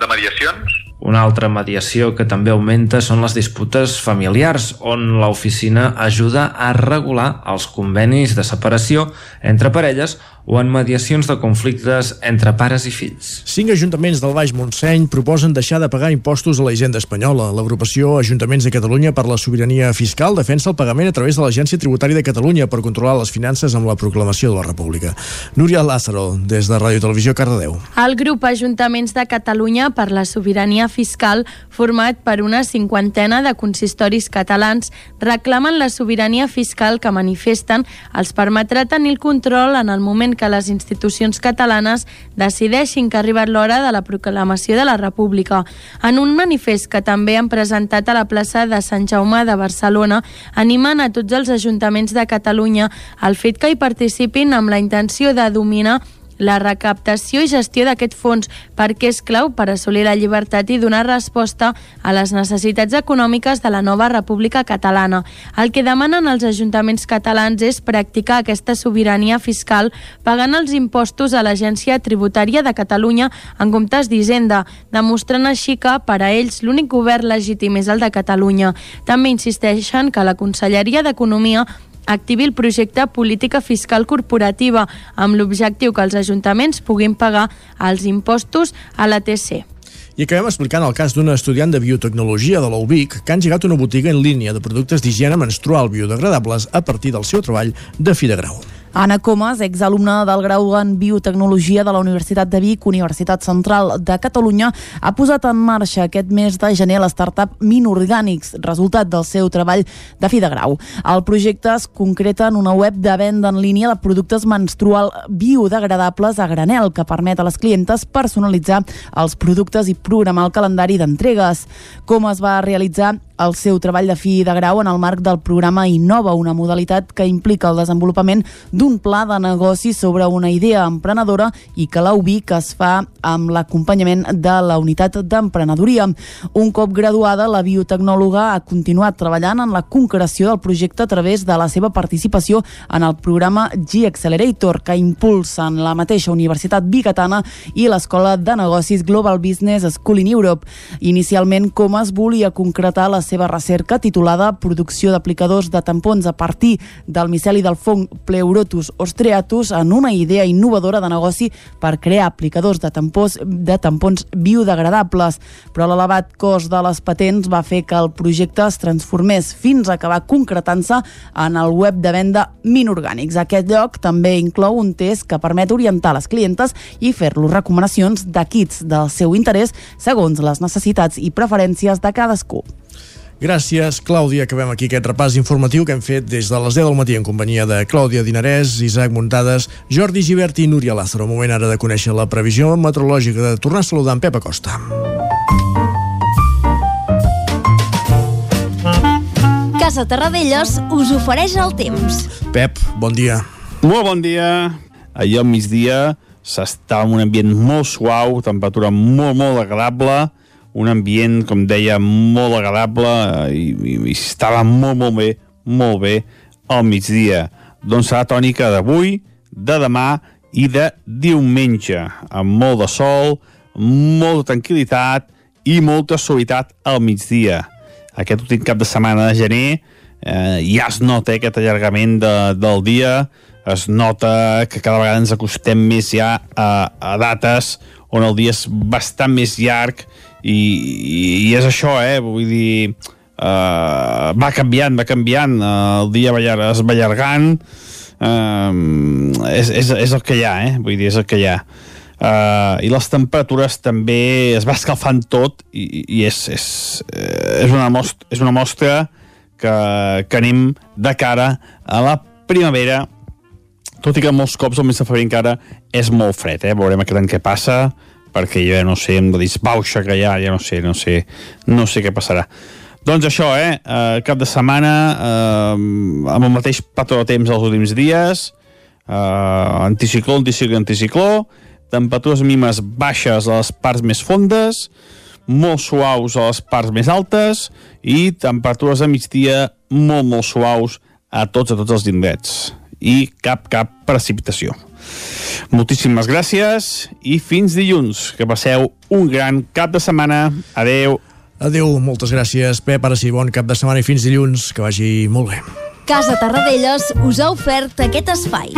de mediacions Una altra mediació que també augmenta són les disputes familiars, on l'oficina ajuda a regular els convenis de separació entre parelles o en mediacions de conflictes entre pares i fills. Cinc ajuntaments del Baix Montseny proposen deixar de pagar impostos a la hisenda espanyola. L'agrupació Ajuntaments de Catalunya per la Sobirania Fiscal defensa el pagament a través de l'Agència Tributària de Catalunya per controlar les finances amb la proclamació de la República. Núria Lázaro, des de Ràdio Televisió Cardedeu. El grup Ajuntaments de Catalunya per la Sobirania Fiscal, format per una cinquantena de consistoris catalans, reclamen la sobirania fiscal que manifesten els permetrà tenir el control en el moment que les institucions catalanes decideixin que ha arribat l'hora de la proclamació de la República. En un manifest que també han presentat a la plaça de Sant Jaume de Barcelona, animen a tots els ajuntaments de Catalunya al fet que hi participin amb la intenció de dominar la recaptació i gestió d'aquest fons perquè és clau per assolir la llibertat i donar resposta a les necessitats econòmiques de la nova República Catalana. El que demanen els ajuntaments catalans és practicar aquesta sobirania fiscal pagant els impostos a l'Agència Tributària de Catalunya en comptes d'Hisenda, demostrant així que, per a ells, l'únic govern legítim és el de Catalunya. També insisteixen que la Conselleria d'Economia activi el projecte Política Fiscal Corporativa amb l'objectiu que els ajuntaments puguin pagar els impostos a la TC. I acabem explicant el cas d'una estudiant de biotecnologia de la UBIC que ha engegat una botiga en línia de productes d'higiene menstrual biodegradables a partir del seu treball de fi de grau. Anna Comas, exalumna del grau en Biotecnologia de la Universitat de Vic, Universitat Central de Catalunya, ha posat en marxa aquest mes de gener la startup Minorgànics, resultat del seu treball de fi de grau. El projecte es concreta en una web de venda en línia de productes menstrual biodegradables a granel que permet a les clientes personalitzar els productes i programar el calendari d'entregues. Comas va realitzar el seu treball de fi de grau en el marc del programa Innova, una modalitat que implica el desenvolupament d'un pla de negoci sobre una idea emprenedora i que la UBIC es fa amb l'acompanyament de la unitat d'emprenedoria. Un cop graduada, la biotecnòloga ha continuat treballant en la concreció del projecte a través de la seva participació en el programa G-Accelerator, que impulsen la mateixa Universitat Bigatana i l'Escola de Negocis Global Business School in Europe. Inicialment, Comas volia concretar la seva recerca titulada Producció d'aplicadors de tampons a partir del miceli del fong Pleurotus ostreatus en una idea innovadora de negoci per crear aplicadors de tampons, de tampons biodegradables. Però l'elevat cost de les patents va fer que el projecte es transformés fins a acabar concretant-se en el web de venda Minorgànics. Aquest lloc també inclou un test que permet orientar les clientes i fer-los recomanacions de kits del seu interès segons les necessitats i preferències de cadascú. Gràcies, Clàudia. Acabem aquí aquest repàs informatiu que hem fet des de les 10 del matí en companyia de Clàudia Dinarès, Isaac Muntades, Jordi Givert i Núria Lázaro. Moment ara de conèixer la previsió meteorològica de tornar a saludar en Pep Acosta. Casa Terradellos us ofereix el temps. Pep, bon dia. Molt bon dia. Ahir al migdia s'estava en un ambient molt suau, temperatura molt, molt agradable, un ambient, com deia, molt agradable eh, i, i, i estava molt, molt bé, molt bé al migdia. Doncs serà tònica d'avui, de demà i de diumenge, amb molt de sol, molta tranquil·litat i molta suavitat al migdia. Aquest últim cap de setmana de gener eh, ja es nota eh, aquest allargament de, del dia, es nota que cada vegada ens acostem més ja a, a dates on el dia és bastant més llarg i, i, és això, eh? Vull dir, eh, va canviant, va canviant, eh, el dia va, allar- es va allargant, eh, és, és, és el que hi ha, eh? Vull dir, és el que hi ha. Uh, i les temperatures també es va escalfant tot i, i és, és, eh, és, una mostra, és una mostra que, que anem de cara a la primavera tot i que molts cops el mes de febrer encara és molt fred, eh? veurem aquest any què passa perquè jo ja no sé, la disbauxa que hi ha, ja no sé, no sé, no sé què passarà. Doncs això, eh? Uh, cap de setmana, uh, amb el mateix patró de temps els últims dies, uh, anticicló, anticicló, anticicló, temperatures mínimes baixes a les parts més fondes, molt suaus a les parts més altes i temperatures a migdia molt, molt suaus a tots a tots els indrets i cap, cap precipitació. Moltíssimes gràcies i fins dilluns. Que passeu un gran cap de setmana. Adeu. Adeu, moltes gràcies, Pep. Ara sí, bon cap de setmana i fins dilluns. Que vagi molt bé. Casa Tarradellas us ha ofert aquest espai.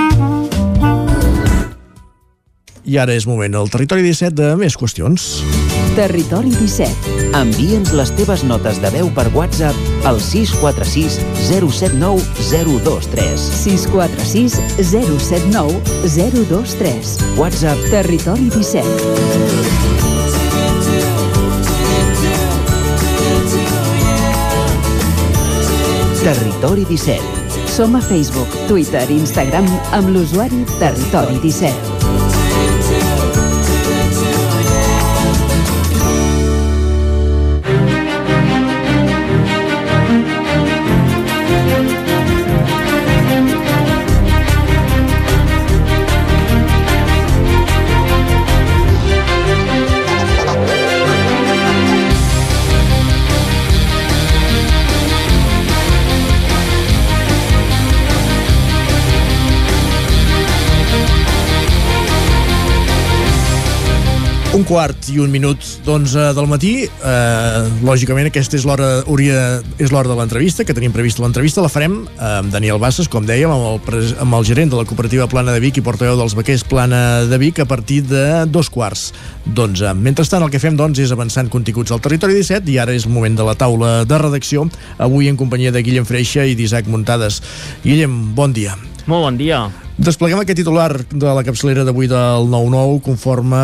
I ara és moment al Territori 17 de més qüestions. Territori 17. Envia'ns les teves notes de veu per WhatsApp al 646 079 023. 646 079 023. WhatsApp Territori 17. Territori 17. Som a Facebook, Twitter i Instagram amb l'usuari Territori 17. Un quart i un minut d'onze del matí. Eh, lògicament, aquesta és l'hora hauria és l'hora de l'entrevista, que tenim prevista l'entrevista. La farem amb Daniel Bassas, com dèiem, amb el, pres- amb el gerent de la cooperativa Plana de Vic i portaveu dels vaquers Plana de Vic a partir de dos quarts d'onze. Mentrestant, el que fem, doncs, és avançant continguts al territori 17 i ara és el moment de la taula de redacció, avui en companyia de Guillem Freixa i d'Isaac Muntades. Guillem, bon dia. Molt bon dia. Despleguem aquest titular de la capçalera d'avui del 9-9 conforme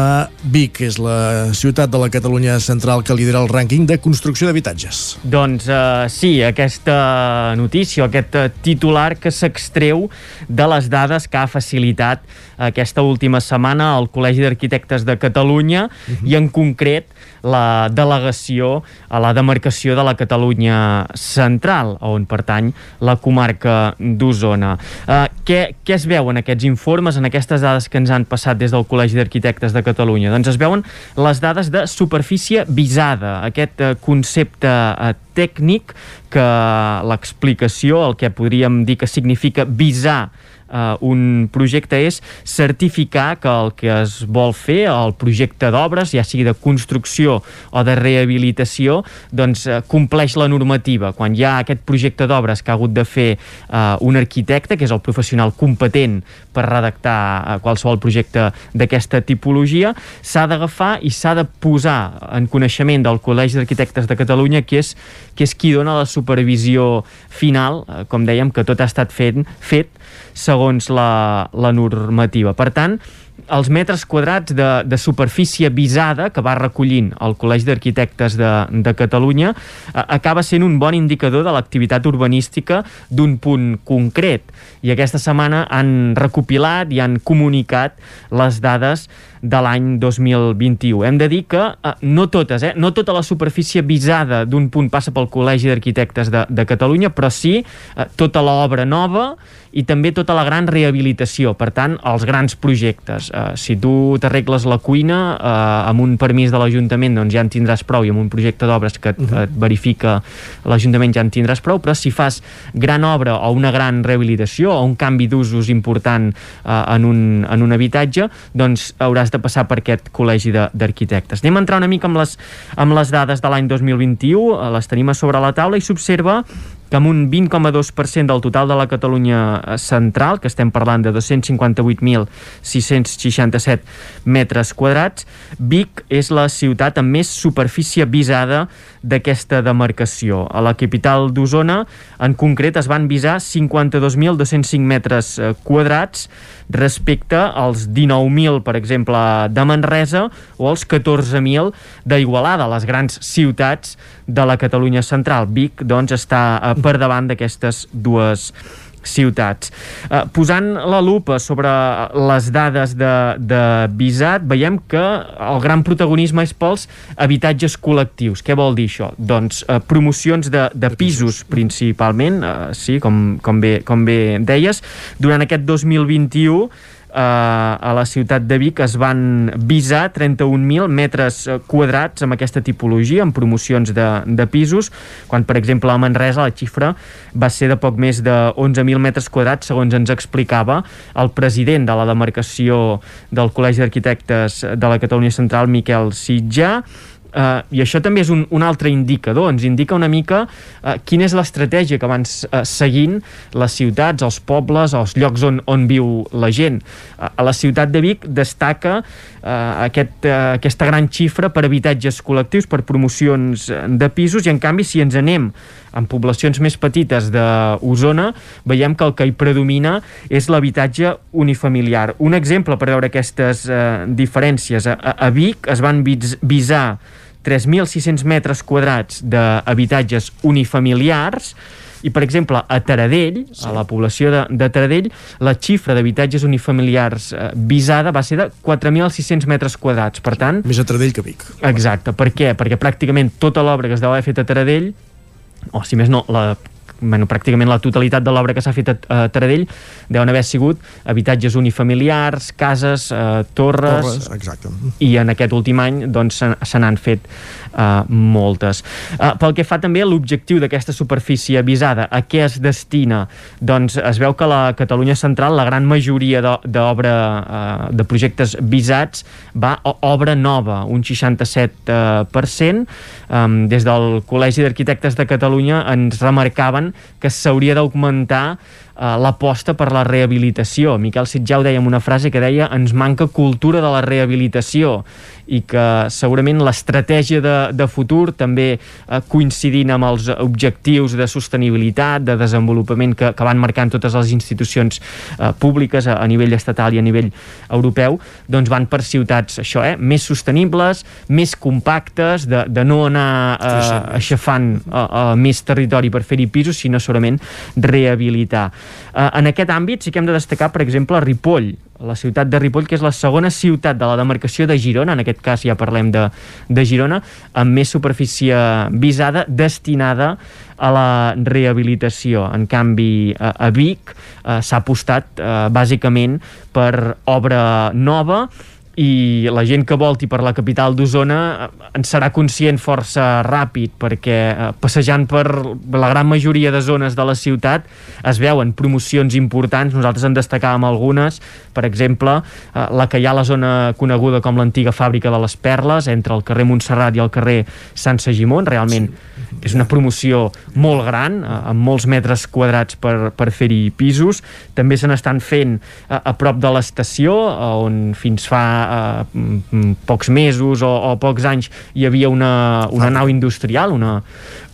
Vic és la ciutat de la Catalunya central que lidera el rànquing de construcció d'habitatges. Doncs uh, sí, aquesta notícia, aquest titular que s'extreu de les dades que ha facilitat aquesta última setmana el Col·legi d'Arquitectes de Catalunya uh -huh. i en concret la delegació a la demarcació de la Catalunya central, on pertany la comarca d'Osona. Uh, què, què es veu en aquests informes, en aquestes dades que ens han passat des del Col·legi d'Arquitectes de Catalunya? Doncs es veuen les dades de superfície visada, aquest uh, concepte uh, tècnic que l'explicació, el que podríem dir que significa visar uh, un projecte és certificar que el que es vol fer, el projecte d'obres, ja sigui de construcció o de rehabilitació, doncs uh, compleix la normativa. Quan hi ha aquest projecte d'obres que ha hagut de fer uh, un arquitecte, que és el professional competent per redactar uh, qualsevol projecte d'aquesta tipologia, s'ha d'agafar i s'ha de posar en coneixement del Col·legi d'Arquitectes de Catalunya, que és, que és qui dona la supervisió final, uh, com dèiem, que tot ha estat fet, fet segons la, la normativa. Per tant, els metres quadrats de, de superfície visada que va recollint el Col·legi d'Arquitectes de, de Catalunya eh, acaba sent un bon indicador de l'activitat urbanística d'un punt concret. I aquesta setmana han recopilat i han comunicat les dades de l'any 2021. Hem de dir que eh, no totes, eh, no tota la superfície visada d'un punt passa pel Col·legi d'Arquitectes de, de Catalunya, però sí eh, tota l'obra nova i també tota la gran rehabilitació, per tant, els grans projectes. Eh, si tu t'arregles la cuina eh, amb un permís de l'Ajuntament, doncs ja en tindràs prou, i amb un projecte d'obres que et, et verifica l'Ajuntament ja en tindràs prou, però si fas gran obra o una gran rehabilitació o un canvi d'usos important eh, en, un, en un habitatge, doncs hauràs de passar per aquest col·legi d'arquitectes. Anem a entrar una mica amb les, amb les dades de l'any 2021, eh, les tenim a sobre la taula i s'observa que amb un 20,2% del total de la Catalunya eh, central, que estem parlant de 258.667 metres quadrats, Vic és la ciutat amb més superfície visada d'aquesta demarcació. A la capital d'Osona, en concret, es van visar 52.205 metres eh, quadrats respecte als 19.000, per exemple, de Manresa o als 14.000 d'Igualada, les grans ciutats de la Catalunya central. Vic, doncs, està eh, per davant d'aquestes dues ciutats. Eh, posant la lupa sobre les dades de, de Visat, veiem que el gran protagonisme és pels habitatges col·lectius. Què vol dir això? Doncs eh, promocions de, de pisos, principalment, eh, sí, com, com, bé, com bé deies. Durant aquest 2021 eh, a la ciutat de Vic es van visar 31.000 metres eh, quadrats amb aquesta tipologia, amb promocions de, de pisos, quan per exemple a Manresa la xifra va ser de poc més de 11.000 metres quadrats, segons ens explicava el president de la demarcació del Col·legi d'Arquitectes de la Catalunya Central, Miquel Sitjà, Uh, I això també és un, un altre indicador, ens indica una mica uh, quina és l'estratègia que van uh, seguint les ciutats, els pobles, els llocs on, on viu la gent. Uh, a la ciutat de Vic destaca uh, aquest, uh, aquesta gran xifra per habitatges col·lectius, per promocions de pisos, i en canvi si ens anem en poblacions més petites d'Osona, veiem que el que hi predomina és l'habitatge unifamiliar. Un exemple per veure aquestes uh, diferències. A, a Vic es van visar 3.600 metres quadrats d'habitatges unifamiliars i, per exemple, a Taradell, sí. a la població de, de Taradell, la xifra d'habitatges unifamiliars eh, visada va ser de 4.600 metres quadrats. Per tant... Més a Taradell que a Vic. Exacte. Per què? Perquè pràcticament tota l'obra que es deu haver fet a Taradell, o si més no, la bueno, pràcticament la totalitat de l'obra que s'ha fet a, a Taradell deuen haver sigut habitatges unifamiliars, cases, eh, torres, torres exacte. i en aquest últim any doncs, se n'han fet eh, moltes. Eh, pel que fa també a l'objectiu d'aquesta superfície visada, a què es destina? Doncs es veu que la Catalunya Central, la gran majoria d'obra eh, de projectes visats va a obra nova, un 67%. Eh, des del Col·legi d'Arquitectes de Catalunya ens remarcaven que s'hauria d'augmentar l'aposta per la rehabilitació. Miquel Sitjau deia una frase que deia ens manca cultura de la rehabilitació i que segurament l'estratègia de, de futur també eh, coincidint amb els objectius de sostenibilitat, de desenvolupament que, que van marcant totes les institucions eh, públiques a, a nivell estatal i a nivell europeu, doncs van per ciutats això, eh, més sostenibles, més compactes, de, de no anar eh, aixafant eh, eh, més territori per fer-hi pisos, sinó segurament rehabilitar. Eh, en aquest àmbit sí que hem de destacar, per exemple, Ripoll, la ciutat de Ripoll, que és la segona ciutat de la demarcació de Girona, en aquest cas ja parlem de, de Girona, amb més superfície visada destinada a la rehabilitació. En canvi, a, Vic eh, s'ha apostat eh, bàsicament per obra nova i la gent que volti per la capital d'Osona eh, en serà conscient força ràpid perquè eh, passejant per la gran majoria de zones de la ciutat es veuen promocions importants, nosaltres en destacàvem algunes, per exemple eh, la que hi ha a la zona coneguda com l'antiga fàbrica de les Perles, entre el carrer Montserrat i el carrer Sant Segimon. Realment sí. és una promoció molt gran, amb molts metres quadrats per, per fer-hi pisos. També se n'estan fent a, a prop de l'estació on fins fa eh, pocs mesos o, o pocs anys hi havia una, una nau industrial, una,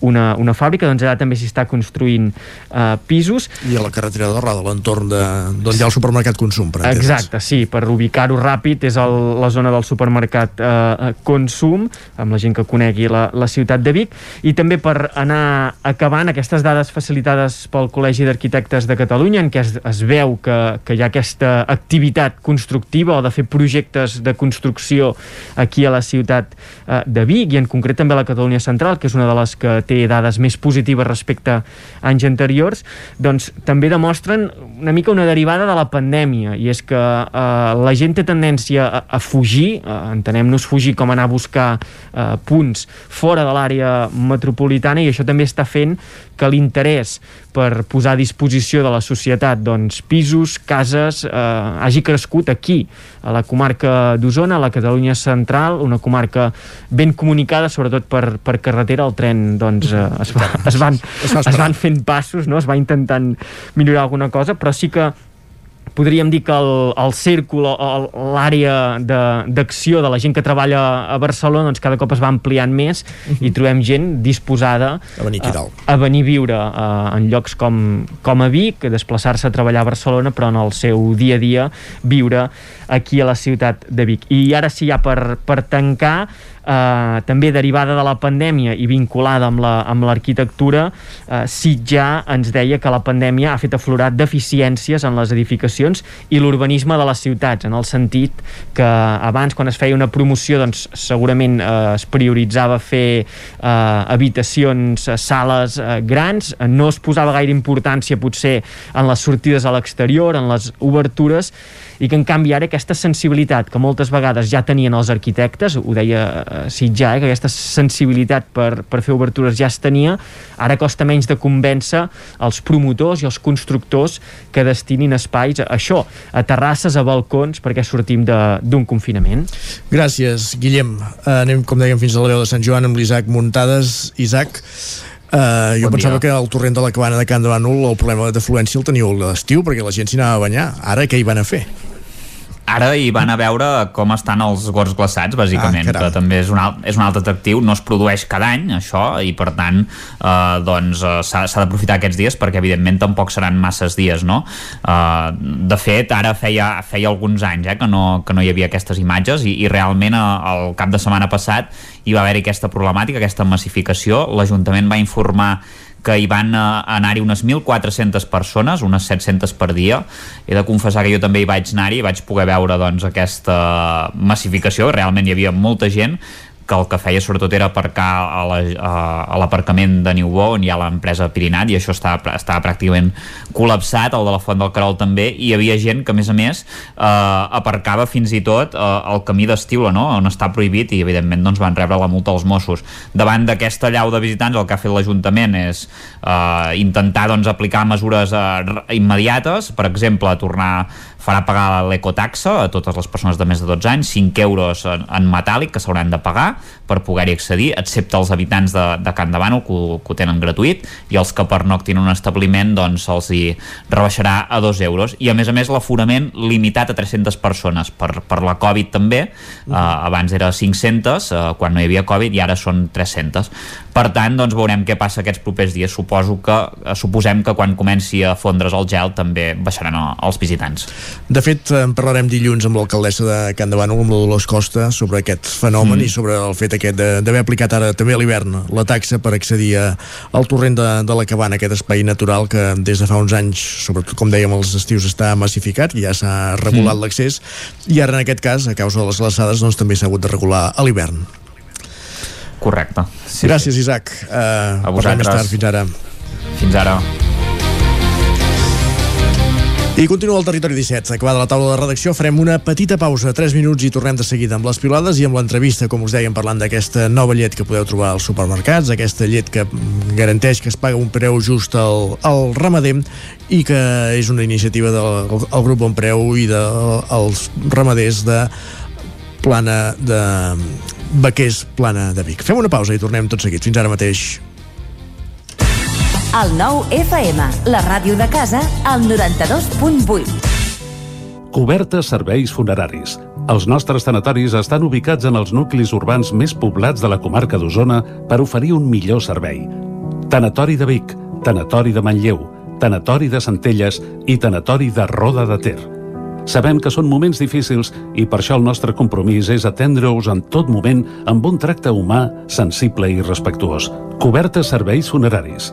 una, una fàbrica, doncs ara també s'hi està construint eh, pisos. I a la carretera de Roda, l'entorn d'on hi ha el supermercat Consum, per entendre's. Exacte, sí, per ubicar-ho ràpid és el, la zona del supermercat eh, Consum, amb la gent que conegui la, la ciutat de Vic, i també per anar acabant aquestes dades facilitades pel Col·legi d'Arquitectes de Catalunya, en què es, es veu que, que hi ha aquesta activitat constructiva o de fer projectes de construcció aquí a la ciutat eh, de Vic i en concret també a la Catalunya Central, que és una de les que té dades més positives respecte a anys anteriors, doncs també demostren una mica una derivada de la pandèmia i és que eh, la gent té tendència a, a fugir, eh, entenem-nos fugir com anar a buscar eh, punts fora de l'àrea metropolitana i això també està fent que l'interès per posar a disposició de la societat doncs, pisos, cases, eh, hagi crescut aquí, a la comarca comarca d'Osona, la Catalunya central, una comarca ben comunicada, sobretot per, per carretera, el tren doncs, eh, es, va, es, van, es van fent passos, no? es va intentant millorar alguna cosa, però sí que podríem dir que el, el círcul, el- l'àrea d'acció de, de la gent que treballa a Barcelona doncs cada cop es va ampliant més i trobem gent disposada A venir a, a venir a viure uh, en llocs com, com a Vic, a desplaçar-se a treballar a Barcelona, però en el seu dia a dia viure aquí a la ciutat de Vic. I ara sí, ja per, per tancar, eh, també derivada de la pandèmia i vinculada amb la- amb l'arquitectura, la, eh, Sitjà ens deia que la pandèmia ha fet aflorar deficiències en les edificacions i l'urbanisme de les ciutats, en el sentit que abans, quan es feia una promoció, doncs segurament eh, es prioritzava fer eh, habitacions, eh, sales eh, grans, eh, no es posava gaire importància potser en les sortides a l'exterior, en les obertures, i que en canvi ara aquesta sensibilitat que moltes vegades ja tenien els arquitectes, ho deia eh, Sitjà, eh, que aquesta sensibilitat per, per fer obertures ja es tenia, ara costa menys de convèncer els promotors i els constructors que destinin espais a això, a terrasses, a balcons, perquè sortim de- d'un confinament. Gràcies, Guillem. Uh, anem, com dèiem, fins a la veu de Sant Joan amb l'Isaac Muntades. Isaac, uh, jo Bon pensava dia. que el torrent de la cabana de Can de Bànol el problema d'afluència el teníeu a l'estiu perquè la gent s'hi anava a banyar. Ara què hi van a fer? Ara hi van a veure com estan els gorgs glaçats, bàsicament, Ah, que també és un, alt, és un altre atractiu, no es produeix cada any, això, i per tant eh, doncs eh, s'ha d'aprofitar aquests dies perquè evidentment tampoc seran masses dies, no? Eh, de fet, ara feia, feia alguns anys eh, que, no, que no hi havia aquestes imatges i, i realment eh, el cap de setmana passat hi va haver-hi aquesta problemàtica, aquesta massificació, l'Ajuntament va informar que hi van eh, anar-hi unes 1.400 persones, unes 700 per dia. He de confessar que jo també hi vaig anar-hi vaig poder veure doncs, aquesta massificació, realment hi havia molta gent que el que feia sobretot era aparcar a la- l'aparcament de Niubó on hi ha l'empresa Pirinat i això estava, estava pràcticament col·lapsat, el de la Font del Carol també, i hi havia gent que a més a més eh, aparcava fins i tot eh, al camí d'Estiula, no? on està prohibit i evidentment doncs, van rebre la multa als Mossos. Davant d'aquesta llau de visitants el que ha fet l'Ajuntament és eh, intentar doncs, aplicar mesures eh, immediates, per exemple, tornar farà pagar l'ecotaxa a totes les persones de més de 12 anys, 5 euros en, en metàl·lic que s'hauran de pagar per poder-hi accedir, excepte els habitants de, de Can de Bànol, que, que ho tenen gratuït, i els que pernoctin en un establiment doncs se'ls hi rebaixarà a 2 euros. I a més a més l'aforament limitat a 300 persones. Per, per la Covid també, eh, abans era 500, eh, quan no hi havia Covid, i ara són 300. Per tant, doncs veurem què passa aquests propers dies. Suposo que, eh, suposem que quan comenci a fondre's el gel també baixaran eh, els visitants. De fet, en parlarem dilluns amb l'alcaldessa de Can de Bànol, amb la Dolors Costa, sobre aquest fenomen mm. i sobre el fet aquest d'haver aplicat ara també a l'hivern la taxa per accedir a, al torrent de, de la cabana, aquest espai natural que des de fa uns anys, sobretot com dèiem els estius, està massificat, i ja s'ha regulat Mm. l'accés, i ara en aquest cas, a causa de les glaçades, doncs també s'ha hagut de regular a l'hivern. Correcte. Sí, Gràcies, Isaac. Uh, A vosaltres. Tard, fins ara. Fins ara. I continua el Territori 17. Acabada la taula de redacció, farem una petita pausa, 3 minuts, i tornem de seguida amb les pilades i amb l'entrevista, com us dèiem, parlant d'aquesta nova llet que podeu trobar als supermercats, aquesta llet que garanteix que es paga un preu just al, al ramader i que és una iniciativa del el grup Bon Preu i dels de, ramaders de Plana de Vaquers Plana de Vic. Fem una pausa i tornem tot seguit. Fins ara mateix. El nou FM, la ràdio de casa, al 92.8. Cobertes serveis funeraris. Els nostres tanatoris estan ubicats en els nuclis urbans més poblats de la comarca d'Osona per oferir un millor servei. Tanatori de Vic, Tanatori de Manlleu, Tanatori de Centelles i Tanatori de Roda de Ter. Sabem que són moments difícils i per això el nostre compromís és atendre-us en tot moment amb un tracte humà, sensible i respectuós. Cobertes serveis funeraris.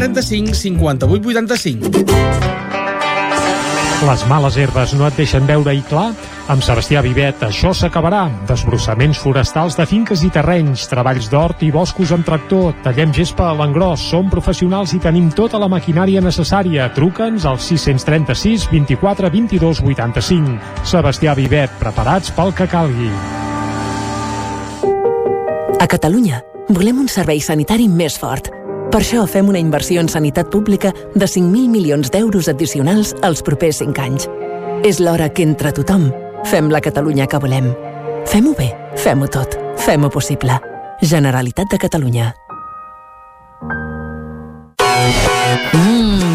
135 58 85. Les males herbes no et deixen veure-hi clar? Amb Sebastià Vivet això s'acabarà. Desbrossaments forestals de finques i terrenys, treballs d'hort i boscos amb tractor, tallem gespa a l'engròs, som professionals i tenim tota la maquinària necessària. Truca'ns al 636 24 22 85. Sebastià Vivet, preparats pel que calgui. A Catalunya volem un servei sanitari més fort. Per això fem una inversió en sanitat pública de 5.000 milions d'euros addicionals els propers 5 anys. És l'hora que entre tothom fem la Catalunya que volem. Fem-ho bé, fem-ho tot, fem-ho possible. Generalitat de Catalunya. Mmm,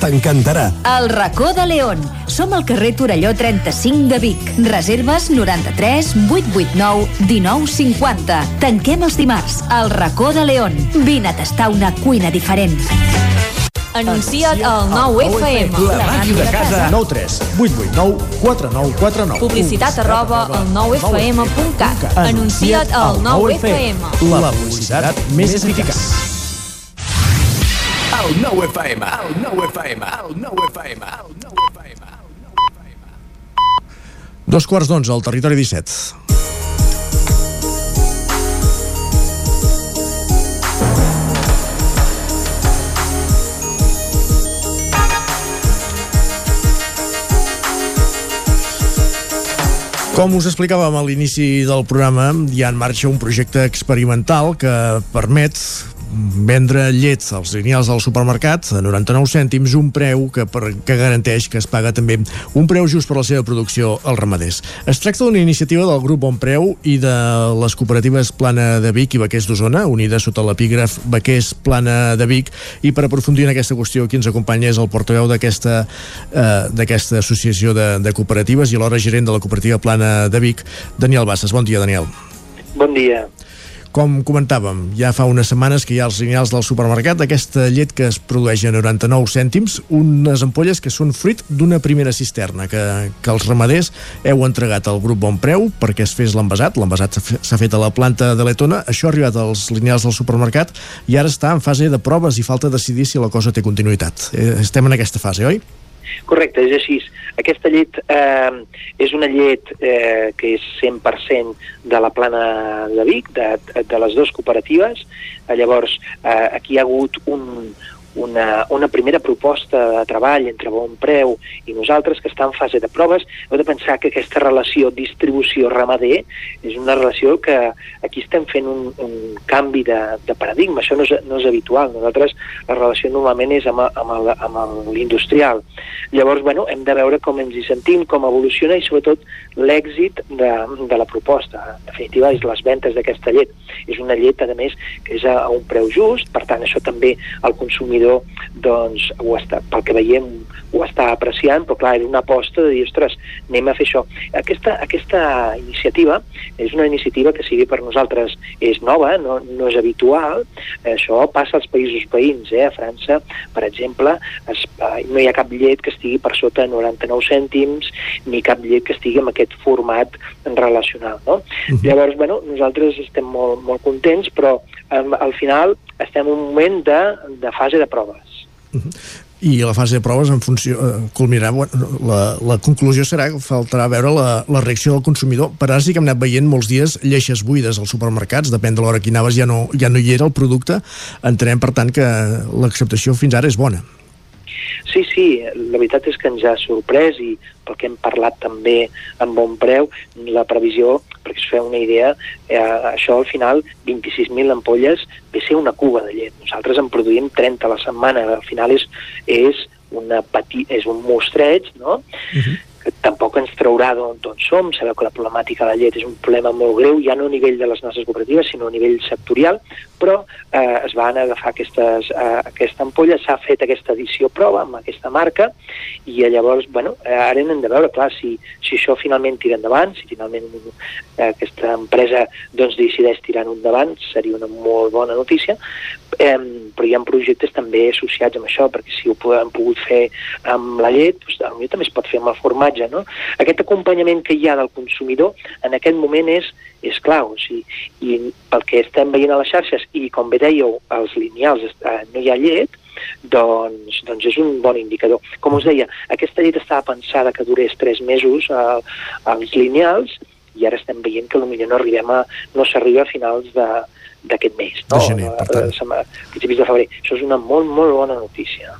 T'encantarà. El racó de León. Som al carrer Torelló 35 de Vic. Reserves 93 889 1950. Tanquem els dimarts. El racó de León. Vine a tastar una cuina diferent. Anuncia't al 9FM. La màquina de casa. 9 3 8 8 9 4 9 4 9. Publicitat arroba al 9FM.cat. Anuncia't al 9FM. La publicitat més eficaç. El 9FM, el 9FM, el 9FM, el 9FM. Dos quarts d'onze al territori 17. Com us explicàvem a l'inici del programa, hi ha en marxa un projecte experimental que permet vendre llet als lineals del supermercat a 99 cèntims, un preu que, per, que garanteix que es paga també un preu just per la seva producció als ramaders. Es tracta d'una iniciativa del grup Bon Preu i de les cooperatives Plana de Vic i Baquers d'Osona, unides sota l'epígraf Baquers Plana de Vic, i per aprofundir en aquesta qüestió qui ens acompanya és el portaveu d'aquesta eh, associació de, de cooperatives i alhora gerent de la cooperativa Plana de Vic, Daniel Bassas. Bon dia, Daniel. Bon dia. Com comentàvem, ja fa unes setmanes que hi ha els lineals del supermercat, aquesta llet que es produeix a 99 cèntims, unes ampolles que són fruit d'una primera cisterna que, que els ramaders heu entregat al grup Bon Preu perquè es fes l'envasat. L'envasat s'ha fet a la planta de Letona, això ha arribat als lineals del supermercat i ara està en fase de proves i falta decidir si la cosa té continuïtat. Eh, estem en aquesta fase, oi? Correcte, és així. Aquesta llet eh, és una llet eh, que és 100% de la plana de Vic, de, de les dues cooperatives. Eh, llavors, eh, aquí hi ha hagut un, una, una primera proposta de treball entre Bon Preu i nosaltres que està en fase de proves. Heu de pensar que aquesta relació distribució-ramader és una relació que aquí estem fent un, un canvi de, de paradigma. Això no és, no és habitual. Nosaltres la relació normalment és amb, amb, el, amb l'industrial. Llavors, bueno, hem de veure com ens hi sentim, com evoluciona i sobretot l'èxit de, de la proposta. En definitiva, és les ventes d'aquesta llet. És una llet, a més, que és a, a un preu just, per tant, això també el consumidor, doncs, ho està, pel que veiem, ho està apreciant, però clar, era una aposta de dir, ostres, anem a fer això. Aquesta, aquesta iniciativa és una iniciativa que, si bé per nosaltres és nova, no, no és habitual, això passa als països veïns. Eh? A França, per exemple, es, eh, no hi ha cap llet que estigui per sota de 99 cèntims, ni cap llet que estigui en aquest format relacional. No? Llavors, bueno, nosaltres estem molt, molt contents, però al final estem en un moment de, de fase de proves. I la fase de proves en funció eh, culminarà, la, la conclusió serà que faltarà veure la, la reacció del consumidor, per ara sí que hem anat veient molts dies lleixes buides als supermercats, depèn de l'hora que anaves ja no, ja no hi era el producte, entenem per tant que l'acceptació fins ara és bona. Sí, sí, la veritat és que ens ha sorprès i pel que hem parlat també amb bon preu, la previsió, perquè es feu una idea, eh, això al final, 26.000 ampolles, ve ser una cuba de llet. Nosaltres en produïm 30 a la setmana, al final és, és una peti, és un mostreig, no? Uh -huh que tampoc ens traurà d'on som. Sabeu que la problemàtica de la llet és un problema molt greu, ja no a nivell de les nostres cooperatives, sinó a nivell sectorial, però eh, es van agafar aquestes, eh, aquesta ampolla, s'ha fet aquesta edició prova amb aquesta marca, i llavors, bueno, ara hem de veure, clar, si, si això finalment tira endavant, si finalment eh, aquesta empresa doncs, decideix tirar endavant, seria una molt bona notícia, eh, però hi ha projectes també associats amb això, perquè si ho hem pogut fer amb la llet, doncs, potser també es pot fer amb el formatge, no? Aquest acompanyament que hi ha del consumidor en aquest moment és, és clau, o sigui, i pel que estem veient a les xarxes, i com bé dèieu, els lineals eh, no hi ha llet, doncs, doncs és un bon indicador. Com us deia, aquesta llet estava pensada que durés tres mesos eh, als lineals, i ara estem veient que potser no arribem a, no s'arriba a finals de, d'aquest mes, no? De gener, per tant. Principis de febrer. Això és una molt, molt bona notícia.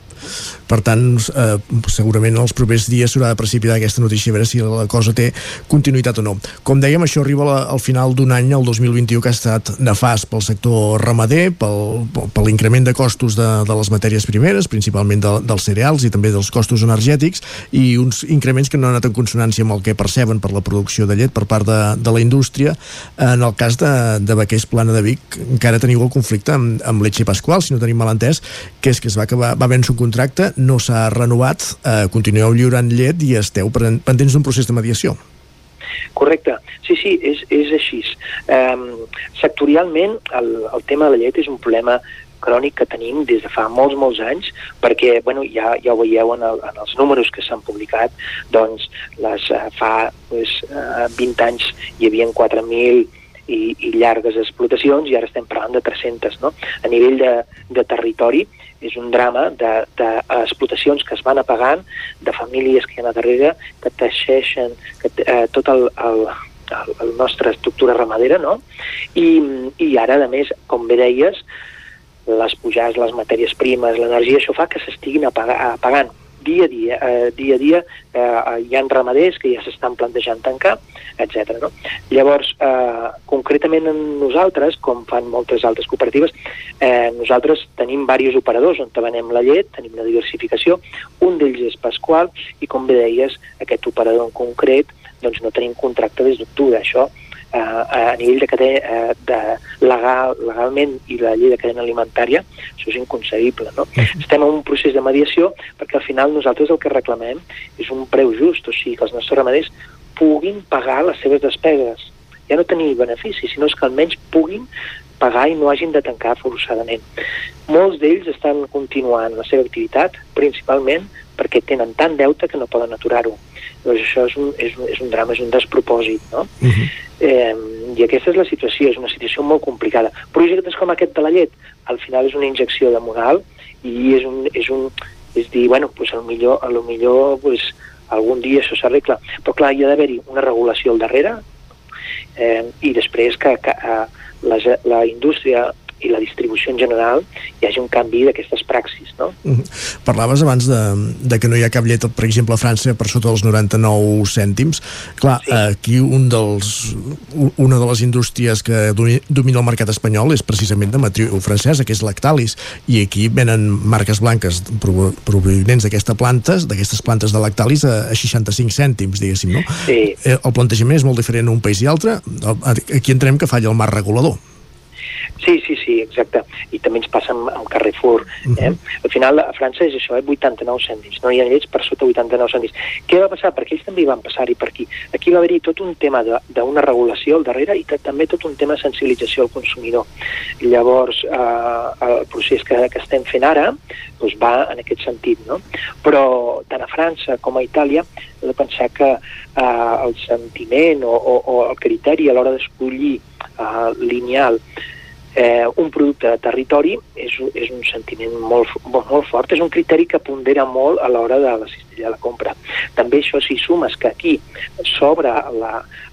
Per tant, eh, segurament en els propers dies s'haurà de precipitar aquesta notícia a veure si la cosa té continuïtat o no. Com dèiem, això arriba la, al final d'un any, el 2021, que ha estat nefast pel sector ramader, pel, per l'increment de costos de, de les matèries primeres, principalment de, dels cereals i també dels costos energètics, i uns increments que no han anat en consonància amb el que perceben per la producció de llet per part de, de la indústria. En el cas de, de Bequers Plana de Vic, encara teniu el conflicte amb, amb Letxe Pasqual, si no tenim mal entès, que és que es va, acabar, va vèncer un contracte, no s'ha renovat, eh, continueu lliurant llet i esteu pendents d'un procés de mediació. Correcte, sí, sí, és, és així. Um, sectorialment, el, el tema de la llet és un problema crònic que tenim des de fa molts, molts anys, perquè bueno, ja, ja ho veieu en, el, en els números que s'han publicat, doncs les, uh, fa pues, uh, 20 anys hi havia 4.000 i, i llargues explotacions i ara estem parlant de 300. No? A nivell de, de territori és un drama d'explotacions de, de que es van apagant, de famílies que hi ha a darrere, que teixeixen que, eh, tot el, el, el, el nostra estructura ramadera, no? I, I ara, a més, com bé deies, les pujades, les matèries primes, l'energia, això fa que s'estiguin apagant dia a dia, eh, dia a dia eh, hi ha ramaders que ja s'estan plantejant tancar, etc. No? Llavors, eh, concretament en nosaltres, com fan moltes altres cooperatives, eh, nosaltres tenim diversos operadors on venem la llet, tenim la diversificació, un d'ells és Pasqual, i com bé deies, aquest operador en concret doncs no tenim contracte des d'octubre. Això eh, a nivell de, cadena, eh, de legal, legalment i la llei de cadena alimentària, això és inconcebible. No? Uh -huh. Estem en un procés de mediació perquè al final nosaltres el que reclamem és un preu just, o sigui, que els nostres ramaders puguin pagar les seves despeses. Ja no tenir beneficis, sinó que almenys puguin pagar i no hagin de tancar forçadament. Molts d'ells estan continuant la seva activitat, principalment perquè tenen tant deute que no poden aturar-ho. Doncs això és un, és, un, és un drama, és un despropòsit, no? Uh -huh. eh, I aquesta és la situació, és una situació molt complicada. Projectes com aquest de la llet, al final és una injecció de moral i és un, és un és dir, bueno, pues a lo millor, a lo millor pues, algun dia això s'arregla. Però clar, hi ha d'haver-hi una regulació al darrere eh, i després que, que eh, la, la indústria i la distribució en general hi hagi un canvi d'aquestes praxis. No? Mm -hmm. Parlaves abans de, de que no hi ha cap llet, per exemple, a França per sota dels 99 cèntims. Clar, sí. aquí un dels, una de les indústries que domina el mercat espanyol és precisament de matriu francesa, que és Lactalis, i aquí venen marques blanques provenents d'aquesta plantes, d'aquestes plantes de Lactalis a, a 65 cèntims, diguéssim, no? Sí. Eh, el plantejament és molt diferent a un país i altre. Aquí entrem que falla el marc regulador. Sí, sí, sí, exacte. I també ens passa amb, amb Carrefour. Eh? Uh -huh. Al final, a França és això, eh? 89 cèntims. No hi ha llets per sota 89 cèntims. Què va passar? Perquè ells també hi van passar-hi per aquí. Aquí va haver-hi tot un tema d'una regulació al darrere i també tot un tema de sensibilització al consumidor. Llavors, eh, el procés que, que estem fent ara doncs va en aquest sentit. No? Però tant a França com a Itàlia de pensar que eh, el sentiment o, o, o el criteri a l'hora d'escollir eh, lineal eh, un producte de territori és, és un sentiment molt, molt, molt fort, és un criteri que pondera molt a l'hora de la cistella de la compra. També això si sumes que aquí s'obre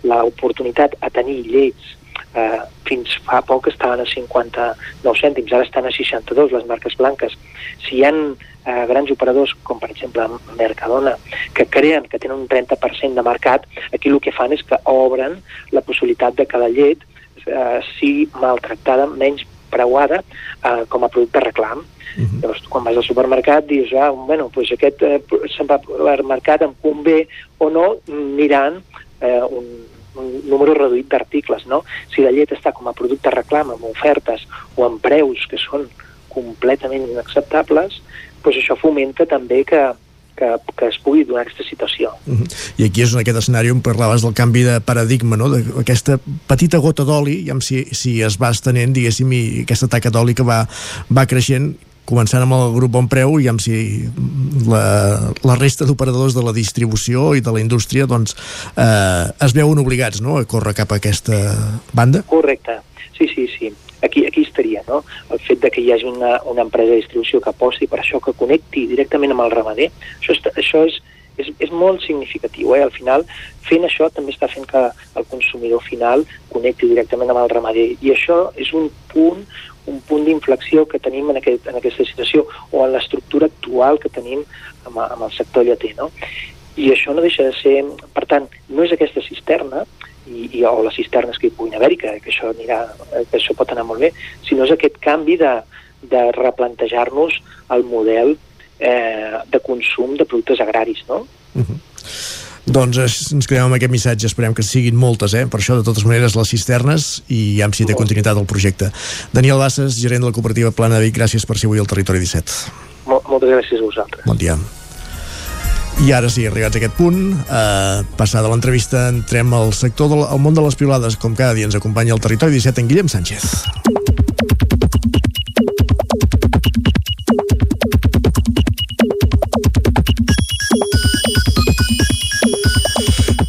l'oportunitat a tenir llets eh, fins fa poc estaven a 59 cèntims, ara estan a 62 les marques blanques. Si hi ha eh, grans operadors, com per exemple Mercadona, que creen que tenen un 30% de mercat, aquí el que fan és que obren la possibilitat de que la llet eh, sigui maltractada, menys preuada eh, com a producte reclam. Uh -huh. Llavors, quan vas al supermercat, dius, ah, bueno, pues aquest eh, supermercat em convé o no mirant eh, un, un número reduït d'articles, no? Si la llet està com a producte reclam, amb ofertes o amb preus que són completament inacceptables, doncs això fomenta també que, que, que es pugui donar aquesta situació. Uh -huh. I aquí és en aquest escenari on parlaves del canvi de paradigma, no? d'aquesta petita gota d'oli, i si, si es va estenent, diguéssim, i aquesta taca d'oli que va, va creixent començant amb el grup Bon Preu i amb si la, la resta d'operadors de la distribució i de la indústria doncs, eh, es veuen obligats no? a córrer cap a aquesta banda? Correcte, sí, sí, sí aquí, aquí estaria, no? El fet de que hi hagi una, una empresa de distribució que aposti per això, que connecti directament amb el ramader, això, és, això és, és, és molt significatiu. Eh? Al final, fent això també està fent que el consumidor final connecti directament amb el ramader. I això és un punt un punt d'inflexió que tenim en, aquest, en aquesta situació o en l'estructura actual que tenim amb, amb el sector lleter. No? I això no deixa de ser... Per tant, no és aquesta cisterna, i, i, o les cisternes que hi puguin haver-hi, que, que, això anirà, que això pot anar molt bé, sinó és aquest canvi de, de replantejar-nos el model eh, de consum de productes agraris, no? Uh -huh. Doncs ens quedem amb aquest missatge, esperem que siguin moltes, eh? per això de totes maneres les cisternes i ja si té continuïtat el projecte. Daniel Bassas, gerent de la cooperativa Plana de Vic, gràcies per ser avui al Territori 17. Mol moltes gràcies a vosaltres. Bon dia. I ara sí, arribats a aquest punt, eh, passada l'entrevista, entrem al sector del al món de les piolades. Com cada dia ens acompanya el territori 17 en Guillem Sánchez.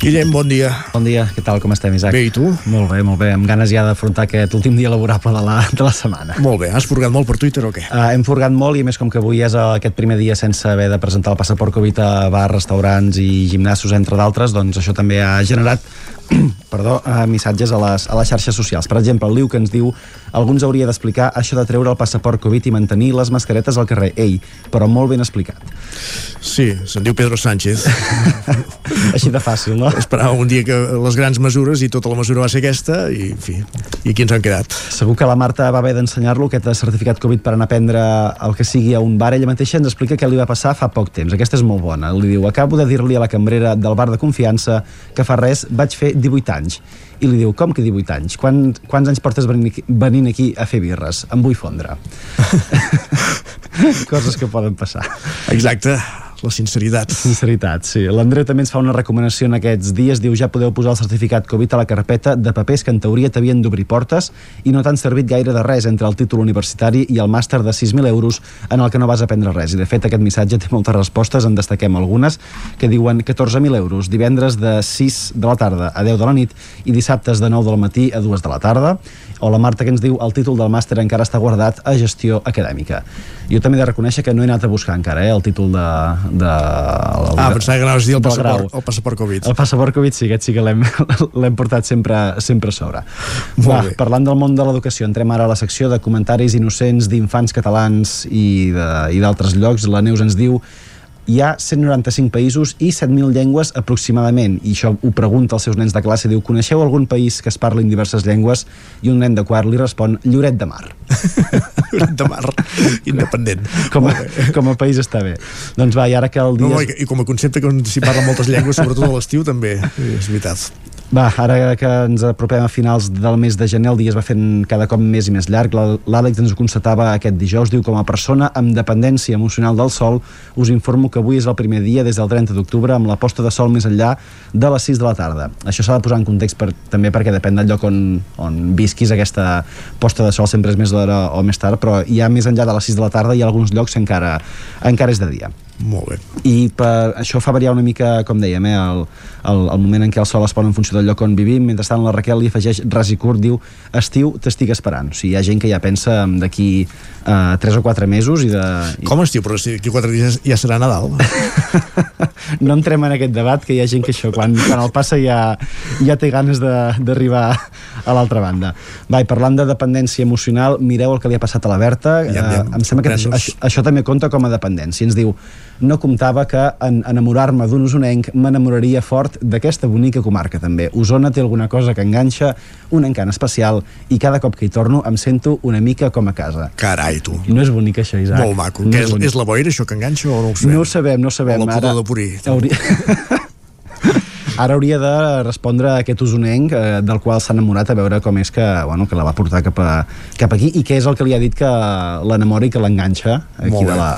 Guillem, bon dia. Bon dia, què tal, com estem, Isaac? Bé, i tu? Molt bé, molt bé, amb ganes ja d'afrontar aquest últim dia laborable de la, de la setmana. Molt bé, has furgat molt per Twitter o què? Uh, hem furgat molt i més com que avui és aquest primer dia sense haver de presentar el passaport Covid a bars, restaurants i gimnasos, entre d'altres, doncs això també ha generat perdó, uh, missatges a les, a les xarxes socials. Per exemple, el Liu que ens diu alguns hauria d'explicar això de treure el passaport Covid i mantenir les mascaretes al carrer. Ei, però molt ben explicat. Sí, se'n diu Pedro Sánchez. Així de fàcil, no? Esperava un dia que les grans mesures i tota la mesura va ser aquesta i, en fi, i aquí ens han quedat. Segur que la Marta va haver d'ensenyar-lo aquest certificat Covid per anar a prendre el que sigui a un bar. Ella mateixa ens explica què li va passar fa poc temps. Aquesta és molt bona. Li diu, acabo de dir-li a la cambrera del bar de confiança que fa res vaig fer 18 anys i li diu, com que 18 anys? Quan, quants anys portes venint aquí, venint aquí a fer birres? Em vull fondre. Coses que poden passar. Exacte la sinceritat. Sinceritat, sí. L'Andreu també ens fa una recomanació en aquests dies. Diu, ja podeu posar el certificat Covid a la carpeta de papers que en teoria t'havien d'obrir portes i no t'han servit gaire de res entre el títol universitari i el màster de 6.000 euros en el que no vas aprendre res. I de fet aquest missatge té moltes respostes, en destaquem algunes, que diuen 14.000 euros divendres de 6 de la tarda a 10 de la nit i dissabtes de 9 del matí a 2 de la tarda o la Marta que ens diu el títol del màster encara està guardat a gestió acadèmica. Jo també he de reconèixer que no he anat a buscar encara eh, el títol de... de el, ah, pensava que anaves a dir el passaport, el passaport Covid. El passaport Covid sí, aquest sí que l'hem portat sempre, sempre a sobre. Va, bé. parlant del món de l'educació, entrem ara a la secció de comentaris innocents d'infants catalans i d'altres llocs. La Neus ens diu hi ha 195 països i 7.000 llengües aproximadament, i això ho pregunta als seus nens de classe, diu, coneixeu algun país que es parlin diverses llengües? I un nen de quart li respon, Lloret de Mar. Lloret de Mar, independent. Com a, com a país està bé. Doncs va, i ara que el dia... No, no, i, i com a concepte que s'hi parla moltes llengües, sobretot a l'estiu també, és veritat. Va, ara que ens apropem a finals del mes de gener, el dia es va fent cada cop més i més llarg. L'Àlex ens ho constatava aquest dijous, diu, com a persona amb dependència emocional del sol, us informo que avui és el primer dia des del 30 d'octubre amb la posta de sol més enllà de les 6 de la tarda. Això s'ha de posar en context per, també perquè depèn del lloc on, on visquis aquesta posta de sol, sempre és més d'hora o més tard, però hi ha més enllà de les 6 de la tarda i alguns llocs encara, encara és de dia. Molt bé. I per, això fa variar una mica, com dèiem, eh, el, el, el moment en què el sol es pon en funció del lloc on vivim. Mentrestant, la Raquel li afegeix ras i curt, diu estiu t'estic esperant. O sigui, hi ha gent que ja pensa en d'aquí uh, 3 o 4 mesos i de... I... Com estiu? Però si d'aquí 4 dies ja serà Nadal. no entrem en aquest debat, que hi ha gent que això, quan, quan el passa ja, ja té ganes d'arribar a l'altra banda. Va, i parlant de dependència emocional, mireu el que li ha passat a la Berta. Ja, ja, Eh, em sembla que això, això, això també compta com a dependència. Ens diu, no comptava que en enamorar-me d'un usonenc m'enamoraria fort d'aquesta bonica comarca també. Osona té alguna cosa que enganxa, un encant especial, i cada cop que hi torno em sento una mica com a casa. Carai, tu. No és bonic això, Isaac. Molt maco. No és, bonic. és la boira, això que enganxa o no ho sabem? No ho sabem, no ho sabem. O la pudor de Purí. Hauria... Ara hauria de respondre a aquest usonenc eh, del qual s'ha enamorat a veure com és que, bueno, que la va portar cap, a, cap aquí i què és el que li ha dit que l'enamora i que l'enganxa aquí de la,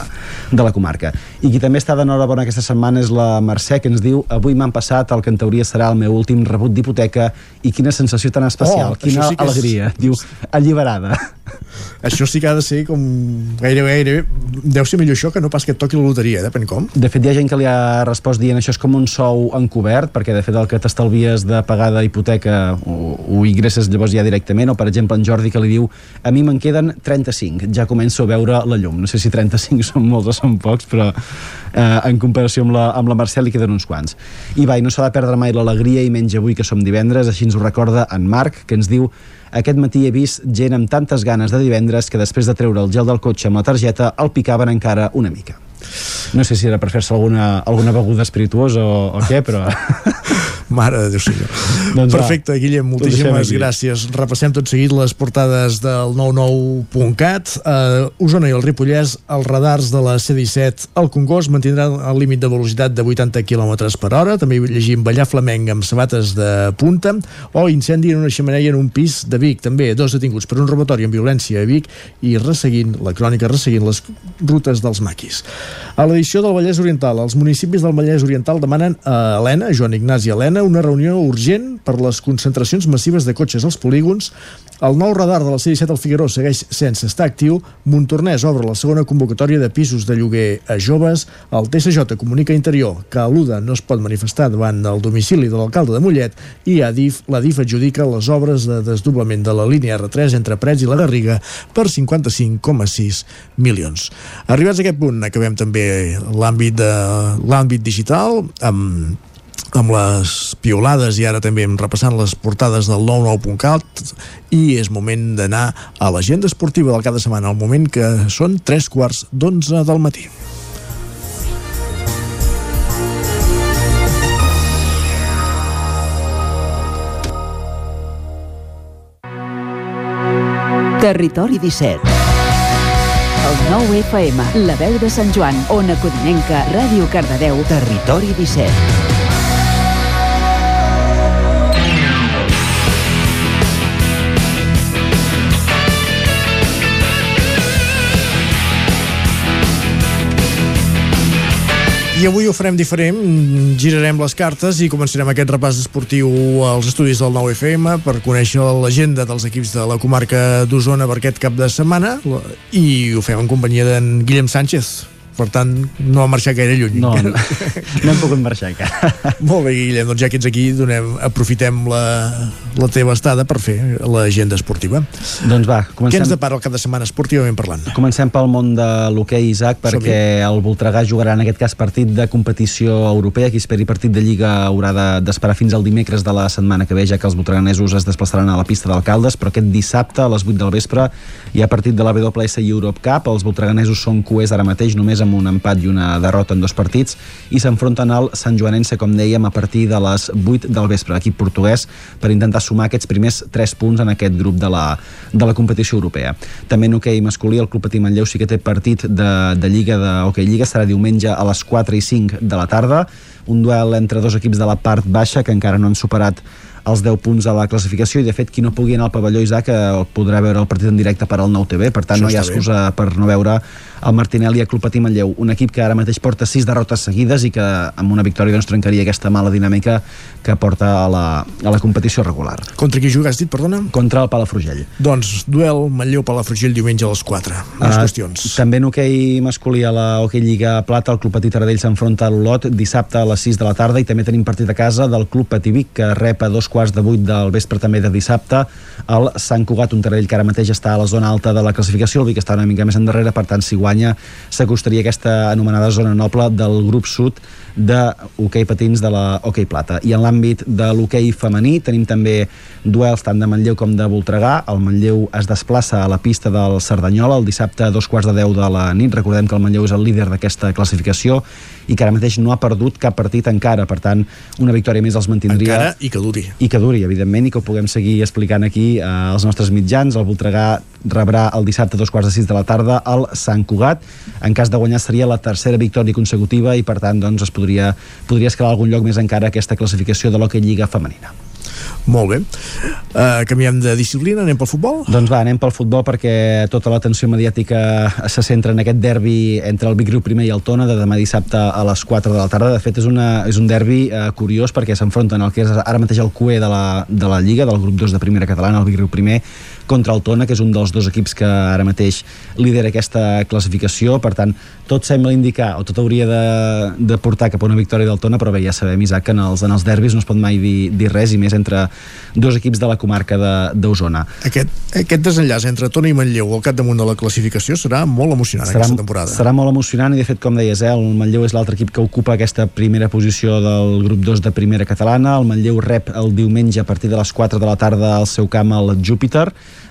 de la comarca. I qui també està d'enhorabona aquesta setmana és la Mercè, que ens diu avui m'han passat el que en teoria serà el meu últim rebut d'hipoteca i quina sensació tan especial, Oh, quina sí que és- alegria. Diu, alliberada. Això sí que ha de ser com gairebé, gairebé... Deu ser millor això que no pas que et toqui la loteria, depèn com. De fet, hi ha gent que li ha respost dient això és com un sou encobert, perquè de fet el que t'estalvies de pagar d'hipoteca ho, ho ingresses llavors ja directament, o per exemple en Jordi que li diu a mi me'n queden 35, ja començo a veure la llum. No sé si 35 són molts o són pocs, però eh, en comparació amb la, amb la Mercè li queden uns quants. I va, i no s'ha de perdre mai l'alegria i menys avui que som divendres, així ens ho recorda en Marc, que ens diu aquest matí he vist gent amb tantes ganes de divendres que després de treure el gel del cotxe amb la targeta el picaven encara una mica. No sé si era per fer-se alguna, alguna beguda espirituosa o, o què, però... Mare de Déu senyor. Doncs va, Perfecte, Guillem, ho deixem moltíssimes gràcies. Repassem tot seguit les portades del 99.cat. Uh, Osona i el Ripollès, els radars de la C-17 al Congost mantindran el límit de velocitat de 80 km per hora. També llegim ballar flamenc amb sabates de punta o incendi en una xemeneia en un pis de Vic. També dos detinguts per un robatori amb violència a Vic i resseguint, la crònica resseguint les rutes dels maquis. A l'edició del Vallès Oriental, els municipis del Vallès Oriental demanen a Helena, Joan Ignasi Helena, una reunió urgent per les concentracions massives de cotxes als polígons. El nou radar de la C-17 al Figueró segueix sense estar actiu. Montornès obre la segona convocatòria de pisos de lloguer a joves. El TSJ comunica Interior que l'UDA no es pot manifestar davant del domicili de l'alcalde de Mollet i Adif, la DIF adjudica les obres de desdoblament de la línia R3 entre Prets i la Garriga per 55,6 milions. Arribats a aquest punt, acabem també l'àmbit de l'àmbit digital amb amb les piolades i ara també hem repassant les portades del 99.cat i és moment d'anar a l'agenda esportiva del cap de setmana, al moment que són tres quarts d'onze del matí. Territori 17. El 9 FM, la veu de Sant Joan, Ona Codinenca, Ràdio Cardedeu. Territori 17. I avui ho farem diferent, girarem les cartes i començarem aquest repàs esportiu als estudis del 9FM per conèixer l'agenda dels equips de la comarca d'Osona per aquest cap de setmana i ho fem en companyia d'en Guillem Sánchez. Per tant, no ha marxat gaire lluny. No, no, no hem pogut marxar encara. Molt bé, Guillem, doncs ja que ets aquí, donem, aprofitem la, la teva estada per fer l'agenda esportiva. Doncs va, Què comencem... ens depara el cap de setmana esportivament parlant? Comencem pel món de l'hoquei, Isaac, perquè el Voltregà jugarà en aquest cas partit de competició europea. Qui esperi partit de Lliga haurà de- d'esperar fins al dimecres de la setmana que ve, ja que els voltreganesos es desplaçaran a la pista d'alcaldes, però aquest dissabte a les 8 del vespre hi ha partit de la WS Europe Cup. Els voltreganesos són cuers ara mateix, només amb un empat i una derrota en dos partits, i s'enfronten al Sant Joanense, com dèiem, a partir de les 8 del vespre, l'equip portuguès, per intentar sumar aquests primers 3 punts en aquest grup de la, de la competició europea. També en hoquei masculí, el Club Patí Manlleu sí que té partit de, de Lliga de Hockey Lliga, serà diumenge a les 4 i 5 de la tarda, un duel entre dos equips de la part baixa que encara no han superat els 10 punts a la classificació i de fet qui no pugui anar al pavelló Isaac eh, podrà veure el partit en directe per al Nou TV per tant Això no hi ha està bé. excusa per no veure el Martinelli a Club Patí Manlleu un equip que ara mateix porta 6 derrotes seguides i que amb una victòria doncs, trencaria aquesta mala dinàmica que porta a la, a la competició regular Contra qui juga, has dit, perdona? contra el Palafrugell Doncs duel Manlleu-Palafrugell diumenge a les 4. Més Ah, qüestions. També en hoquei masculí a la Hoquei Lliga Plata, el Club Petit Taradell s'enfronta a l'Olot dissabte a les 6 de la tarda i també tenim partit a casa del Club Pativic que rep a dos quarts de vuit del vespre també de dissabte el Sant Cugat, un Taradell que ara mateix està a la zona alta de la classificació, el Vic està una mica més endarrere, per tant si guanya s'acostaria aquesta anomenada zona noble del grup sud de hoquei patins de la Hoquei Plata. I en l'àmbit de l'hoquei femení tenim també duels tant de Manlleu com de Voltregà. El Manlleu es desplaça a la pista del Cerdanyola el dissabte a dos quarts de deu de la nit. Recordem que el Manlleu és el líder d'aquesta classificació i que ara mateix no ha perdut cap partit encara. Per tant, una victòria més els mantindria... Encara i que duri. I que duri, evidentment, i que ho puguem seguir explicant aquí eh, als nostres mitjans. El Voltregà rebrà el dissabte a dos quarts de sis de la tarda al Sant Cugat. En cas de guanyar seria la tercera victòria consecutiva i, per tant, doncs, es podria, podria escalar algun lloc més encara aquesta classificació de l'Hockey Lliga femenina. Molt bé. Uh, canviem de disciplina, anem pel futbol? Doncs va, anem pel futbol perquè tota l'atenció mediàtica se centra en aquest derbi entre el Vic Riu primer i el Tona de demà dissabte a les 4 de la tarda. De fet, és, una, és un derbi eh, curiós perquè s'enfronten el que és ara mateix el cué de la, de la Lliga, del grup 2 de primera catalana, el Vic Riu primer, contra el Tona, que és un dels dos equips que ara mateix lidera aquesta classificació. Per tant, tot sembla indicar, o tot hauria de, de portar cap a una victòria del Tona, però bé, ja sabem, Isaac, que en els, en els derbis no es pot mai dir, dir res, i més entre dos equips de la comarca d'Osona. Aquest, aquest desenllaç entre Tona i Manlleu al capdamunt de la classificació serà molt emocionant serà, aquesta temporada. serà molt emocionant i de fet com deies, eh, el Manlleu és l'altre equip que ocupa aquesta primera posició del grup 2 de primera catalana, el Manlleu rep el diumenge a partir de les 4 de la tarda al seu camp al Júpiter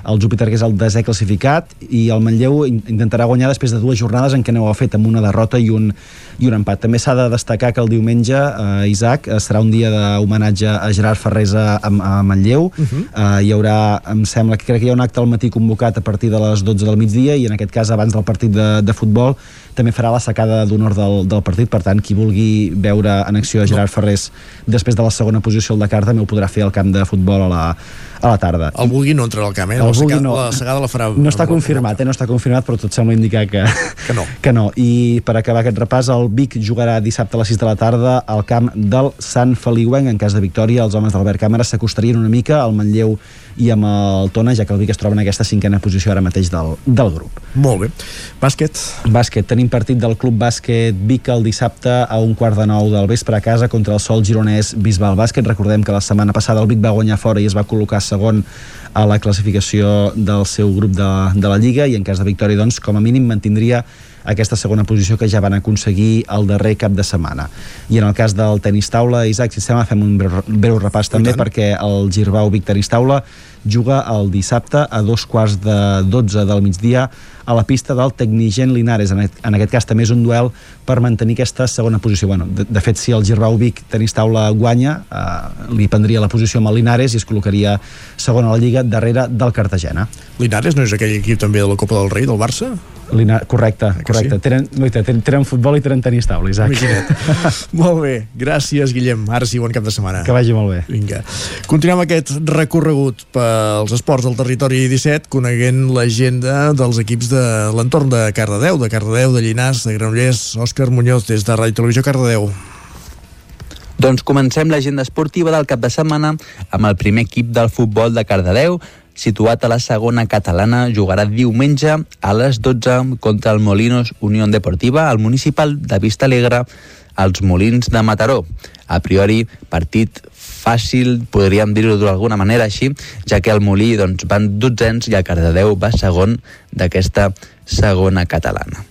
el Júpiter que és el desè classificat i el Manlleu in- intentarà guanyar després de dues jornades en què no ho ha fet amb una derrota i un, i un empat. També s'ha de destacar que el diumenge, eh, Isaac, eh, serà un dia d'homenatge a Gerard Ferrés a, a, Manlleu. Uh -huh. eh, hi haurà, em sembla que crec que hi ha un acte al matí convocat a partir de les 12 del migdia i en aquest cas abans del partit de, de futbol també farà la secada d'honor del, del partit, per tant qui vulgui veure en acció a Gerard Ferrés després de la segona posició al Dakar també ho podrà fer al camp de futbol a la, a la tarda. El vulgui no entrarà al camp, eh? El la, secada, no. la segada la farà... No està confirmat, eh? no està confirmat, però tot sembla indicar que, que, no. que no. I per acabar aquest repàs, el Vic jugarà dissabte a les 6 de la tarda al camp del Sant Feliuenc. En cas de victòria, els homes d'Albert Càmera s'acostarien una mica al Manlleu i amb el Tona, ja que el Vic es troba en aquesta cinquena posició ara mateix del, del grup. Molt bé. Bàsquet. Bàsquet. Tenim partit del Club Bàsquet Vic el dissabte a un quart de nou del vespre a casa contra el Sol Gironès Bisbal Bàsquet. Recordem que la setmana passada el Vic va guanyar fora i es va col·locar segon a la classificació del seu grup de, de la Lliga i en cas de victòria, doncs, com a mínim mantindria aquesta segona posició que ja van aconseguir el darrer cap de setmana. I en el cas del tenis taula, Isaac, si sembla, fem un breu, breu repàs també perquè el Girbau Vic Tenis Taula juga el dissabte a dos quarts de 12 del migdia a la pista del Tecnigen Linares. En, aquest- en aquest cas també és un duel per mantenir aquesta segona posició. Bueno, de, de fet, si el Girbau Vic Tenis Taula guanya, eh, li prendria la posició amb el Linares i es col·locaria segon a la Lliga darrere del Cartagena. Linares no és aquell equip també de la Copa del Rei, del Barça? Lina, correcte, que correcte. sí? Tenen, guaita, tenen, tenen futbol i tenen tenis taula, Isaac. Imagina't. molt bé, gràcies Guillem. Ara sí, bon cap de setmana. Que vagi molt bé. Vinga. Continuem aquest recorregut pels esports del territori 17, coneguent l'agenda dels equips de l'entorn de Cardedeu, de Cardedeu, de Llinars, de Granollers. Òscar Muñoz, des de Ràdio Televisió Cardedeu. Doncs comencem l'agenda esportiva del cap de setmana amb el primer equip del futbol de Cardedeu, situat a la segona catalana, jugarà diumenge a les 12 contra el Molinos Unió Deportiva, al municipal de Vista Alegre, als Molins de Mataró. A priori, partit fàcil, podríem dir-ho d'alguna manera així, ja que el Molí doncs, van dotzens i el Cardedeu va segon d'aquesta segona catalana.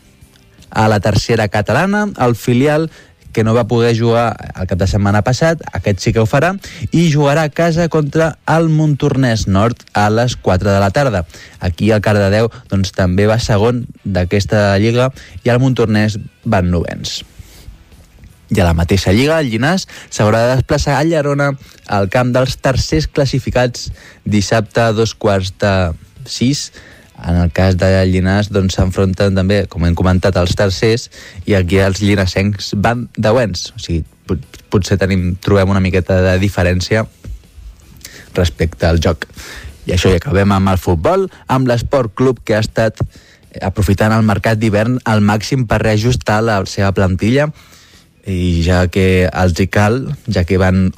A la tercera catalana, el filial que no va poder jugar el cap de setmana passat, aquest sí que ho farà, i jugarà a casa contra el Montornès Nord a les 4 de la tarda. Aquí el Cardedeu doncs, també va segon d'aquesta lliga i el Montornès van novens. I a la mateixa lliga, el Llinàs s'haurà de desplaçar a Llerona al camp dels tercers classificats dissabte a dos quarts de sis. En el cas de Llinàs doncs, s'enfronten també, com hem comentat, els tercers i aquí els llinassencs van deuents. O sigui, pot, potser tenim, trobem una miqueta de diferència respecte al joc. I això ja acabem amb el futbol, amb l'Esport Club que ha estat aprofitant el mercat d'hivern al màxim per reajustar la seva plantilla i ja que els hi cal, ja que van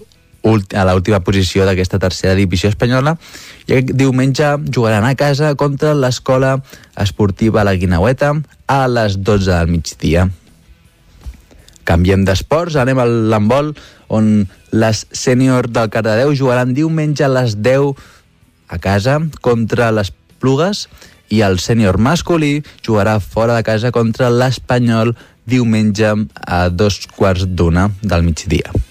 a l'última posició d'aquesta tercera divisió espanyola i aquest diumenge jugaran a casa contra l'escola esportiva La Guinaueta a les 12 del migdia. Canviem d'esports, anem al l'handbol, on les sènior del Cardedeu jugaran diumenge a les 10 a casa contra les Plugues i el sènior masculí jugarà fora de casa contra l'Espanyol diumenge a dos quarts d'una del migdia.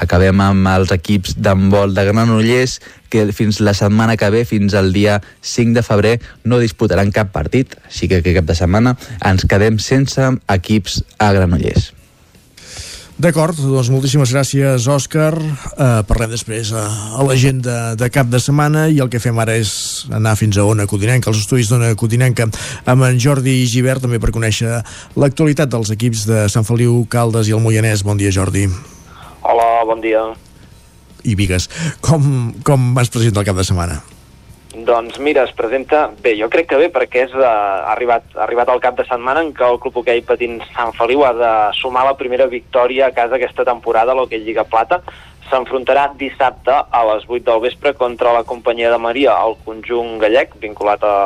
Acabem amb els equips d'handbol de Granollers que fins la setmana que ve, fins al dia 5 de febrer, no disputaran cap partit, així que aquest cap de setmana ens quedem sense equips a Granollers. D'acord, doncs moltíssimes gràcies, Òscar. Uh, parlem després a, a l'agenda de cap de setmana i el que fem ara és anar fins a Ona Codinenca, als estudis d'Ona Codinenca, amb en Jordi Givert, també per conèixer l'actualitat dels equips de Sant Feliu, Caldes i el Moianès. Bon dia, Jordi. Hola, bon dia. I Vigues, com, com es presenta el cap de setmana? Doncs mira, es presenta bé, jo crec que bé, perquè és, uh, ha, arribat, ha arribat el cap de setmana en què el Club Hoquei Patins Sant Feliu ha de sumar la primera victòria a casa aquesta temporada a l'Hoquei Lliga Plata. S'enfrontarà dissabte a les 8 del vespre contra la companyia de Maria, el conjunt gallec, vinculat a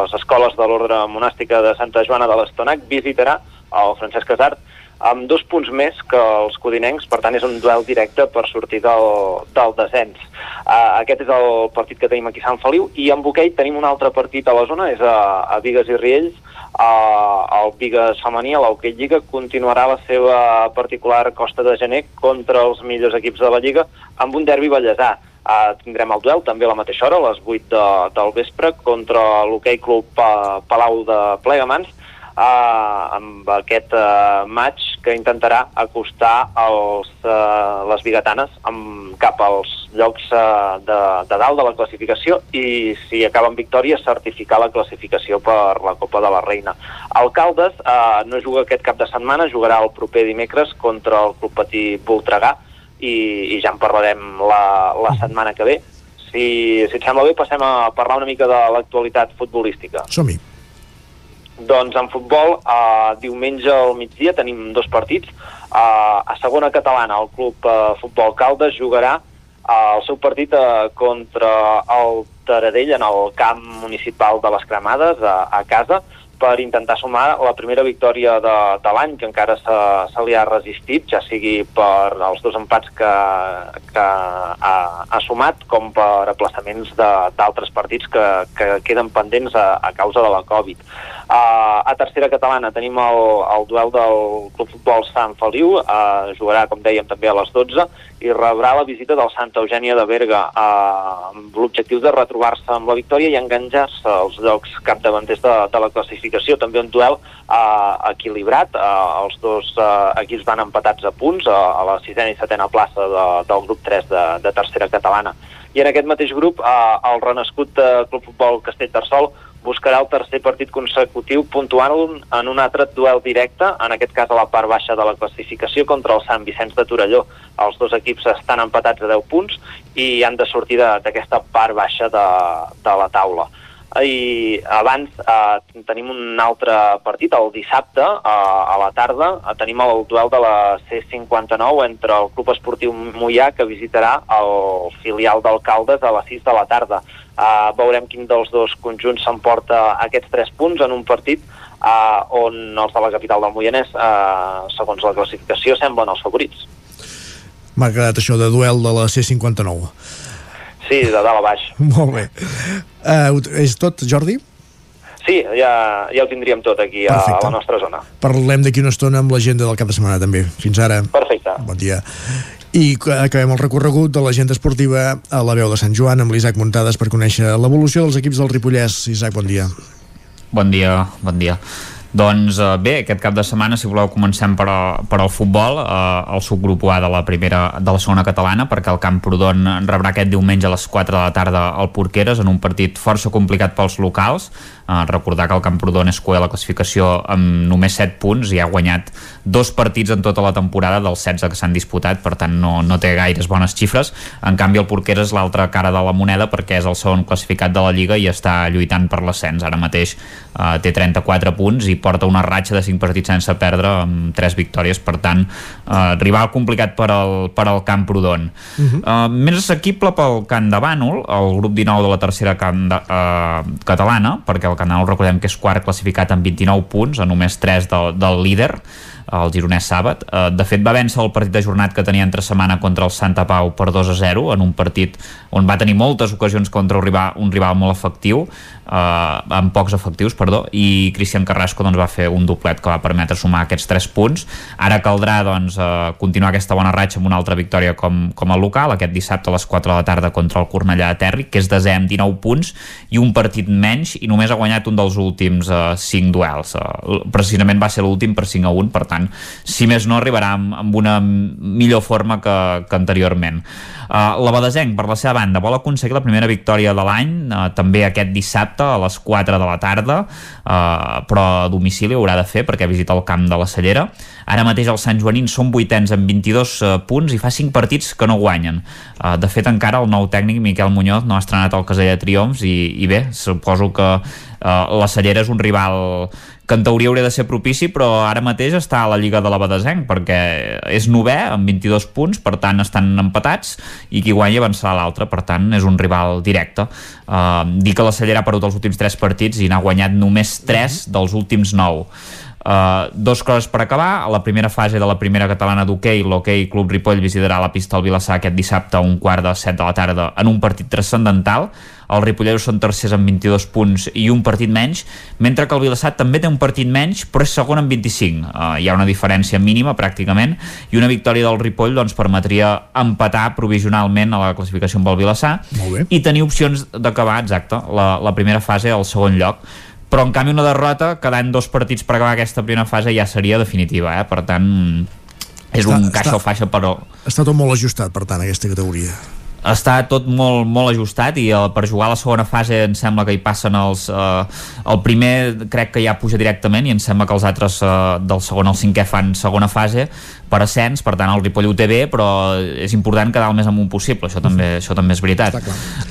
les escoles de l'ordre monàstica de Santa Joana de l'Estonac, visitarà el Francesc Casart amb dos punts més que els codinencs, per tant és un duel directe per sortir del, del descens. Uh, aquest és el partit que tenim aquí a Sant Feliu i en Boquell tenim un altre partit a la zona, és a, a Vigues i Riells, uh, el Vigues femení, a l'Hockey Lliga, continuarà la seva particular costa de gener contra els millors equips de la Lliga amb un derbi ballesà. Uh, tindrem el duel també a la mateixa hora, a les 8 de, del vespre, contra l'Hockey Club uh, Palau de Plegamans, uh, amb aquest uh, match que intentarà acostar els, uh, les bigatanes amb, cap als llocs uh, de, de dalt de la classificació i si acaba amb victòria certificar la classificació per la Copa de la Reina. El Caldes uh, no juga aquest cap de setmana, jugarà el proper dimecres contra el Club Patí Voltregà i, i ja en parlarem la, la setmana que ve. Si, si et sembla bé, passem a parlar una mica de l'actualitat futbolística. Som-hi. Doncs en futbol, eh, diumenge al migdia tenim dos partits. Eh, a segona catalana, el club eh, Futbol Caldes jugarà eh, el seu partit eh, contra el Taradell en el camp municipal de les Cremades, a, a casa, per intentar sumar la primera victòria de, de l'any, que encara se, se li ha resistit, ja sigui per els dos empats que, que ha, ha sumat, com per aplaçaments d'altres partits que, que queden pendents a, a causa de la Covid. Uh, a tercera catalana tenim el, el duel del Club Futbol Sant Feliu, uh, jugarà, com dèiem, també a les 12, i rebrà la visita del Santa Eugènia de Berga uh, amb l'objectiu de retrobar-se amb la victòria i enganjar-se als llocs capdavanters de, de la classificació. També un duel uh, equilibrat, uh, els dos uh, equips van empatats a punts uh, a la sisena i setena plaça de, del grup 3 de, de tercera catalana. I en aquest mateix grup, uh, el renascut uh, Club Futbol Castellterçol buscarà el tercer partit consecutiu puntuant en un altre duel directe, en aquest cas a la part baixa de la classificació contra el Sant Vicenç de Torelló. Els dos equips estan empatats a 10 punts i han de sortir d'aquesta part baixa de, de la taula. I abans eh, tenim un altre partit, el dissabte, eh, a la tarda, eh, tenim el duel de la C59 entre el Club Esportiu Mollà, que visitarà el filial d'Alcaldes a les 6 de la tarda. Uh, veurem quin dels dos conjunts s'emporta aquests tres punts en un partit uh, on els de la capital del Moianès, uh, segons la classificació, semblen els favorits. M'ha agradat això de duel de la C59. Sí, de dalt a baix. Molt bé. Uh, és tot, Jordi? Sí, ja, ja ho tindríem tot aquí a, a la nostra zona. Parlem d'aquí una estona amb l'agenda del cap de setmana també. Fins ara. Perfecte. Bon dia. I acabem el recorregut de l'agenda esportiva a la veu de Sant Joan amb l'Isaac Muntades per conèixer l'evolució dels equips del Ripollès. Isaac, bon dia. Bon dia, bon dia. Doncs eh, bé, aquest cap de setmana, si voleu, comencem per, a, per al futbol, eh, el subgrup A de la primera de la segona catalana, perquè el Camprodon rebrà aquest diumenge a les 4 de la tarda al Porqueres en un partit força complicat pels locals. Eh, recordar que el Camprodon és coe a la classificació amb només 7 punts i ha guanyat dos partits en tota la temporada dels 16 que s'han disputat, per tant no, no té gaires bones xifres. En canvi, el Porqueres és l'altra cara de la moneda perquè és el segon classificat de la Lliga i està lluitant per l'ascens. Ara mateix eh, té 34 punts i porta una ratxa de 5 partits sense perdre amb 3 victòries, per tant eh, rival complicat per al, per al Camp Prodon uh -huh. eh, més assequible pel Camp de Bànol el grup 19 de la tercera camp de, eh, catalana, perquè el Camp de Bànol recordem que és quart classificat amb 29 punts a només 3 del, del líder el gironès Sàbat. Eh, de fet, va vèncer el partit de jornat que tenia entre setmana contra el Santa Pau per 2 a 0, en un partit on va tenir moltes ocasions contra un rival, un rival molt efectiu, eh, amb pocs efectius, perdó, i Cristian Carrasco doncs, va fer un doblet que va permetre sumar aquests 3 punts. Ara caldrà doncs, eh, continuar aquesta bona ratxa amb una altra victòria com, com a local, aquest dissabte a les 4 de la tarda contra el Cornellà de Terri, que és desè amb 19 punts i un partit menys i només ha guanyat un dels últims eh, 5 duels. Eh, precisament va ser l'últim per 5 a 1, per tant, si més no, arribarà amb, una millor forma que, que anteriorment. Uh, la Badesenc, per la seva banda, vol aconseguir la primera victòria de l'any, uh, també aquest dissabte a les 4 de la tarda, uh, però a domicili haurà de fer perquè visita el camp de la Cellera. Ara mateix els Sant Joanins són vuitens amb 22 uh, punts i fa 5 partits que no guanyen. Uh, de fet, encara el nou tècnic Miquel Muñoz no ha estrenat el casell de triomfs i, i bé, suposo que uh, la Cellera és un rival que en teoria hauria de ser propici, però ara mateix està a la Lliga de la Badesenc, perquè és novè amb 22 punts, per tant estan empatats, i qui guanya avançarà l'altre, per tant és un rival directe. Uh, dir que la Cellera ha perdut els últims 3 partits i n'ha guanyat només 3 dels últims 9. Uh, dos coses per acabar. A la primera fase de la primera catalana d'hoquei, l'hoquei Club Ripoll visitarà la pista al Vilassar aquest dissabte a un quart de set de la tarda en un partit transcendental. Els ripolleros són tercers amb 22 punts i un partit menys, mentre que el Vilassar també té un partit menys, però és segon amb 25. Uh, hi ha una diferència mínima, pràcticament, i una victòria del Ripoll doncs, permetria empatar provisionalment a la classificació amb el Vilassar i tenir opcions d'acabar, exacte, la, la primera fase al segon lloc però en canvi una derrota quedant dos partits per acabar aquesta primera fase ja seria definitiva, eh? per tant és està, un caixa o faixa però... Està tot molt ajustat per tant aquesta categoria està tot molt, molt ajustat i el, per jugar a la segona fase em sembla que hi passen els eh, el primer crec que ja puja directament i em sembla que els altres eh, del segon al cinquè fan segona fase per ascens, per tant el Ripoll ho té bé però és important quedar el més amunt possible. Això també, això també és veritat.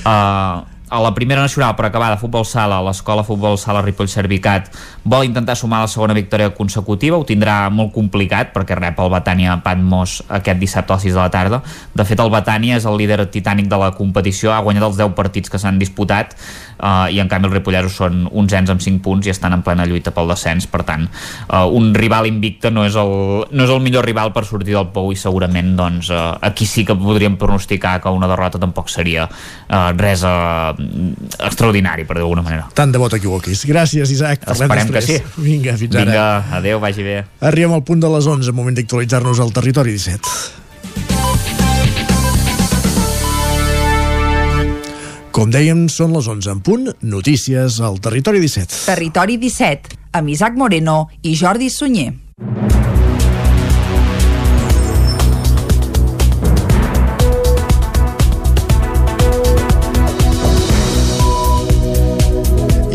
Uh, a la primera nacional per acabar de futbol sala, l'escola futbol sala Ripoll Servicat vol intentar sumar la segona victòria consecutiva, ho tindrà molt complicat perquè rep el Batània Patmos aquest dissabte a les 6 de la tarda. De fet, el Batània és el líder titànic de la competició, ha guanyat els 10 partits que s'han disputat uh, i en canvi els ripolleros són uns ens amb 5 punts i estan en plena lluita pel descens, per tant, uh, un rival invicte no és, el, no és el millor rival per sortir del pou i segurament doncs, uh, aquí sí que podríem pronosticar que una derrota tampoc seria uh, res uh, extraordinari, per d'alguna manera. Tant de bo t'equivoquis. Gràcies, Isaac. Esperem que sí. Vinga, fins Vinga, ara. Vinga, adeu, vagi bé. Arribem al punt de les 11, moment d'actualitzar-nos al territori 17. Com dèiem, són les 11 en punt. Notícies al Territori 17. Territori 17, amb Isaac Moreno i Jordi Sunyer.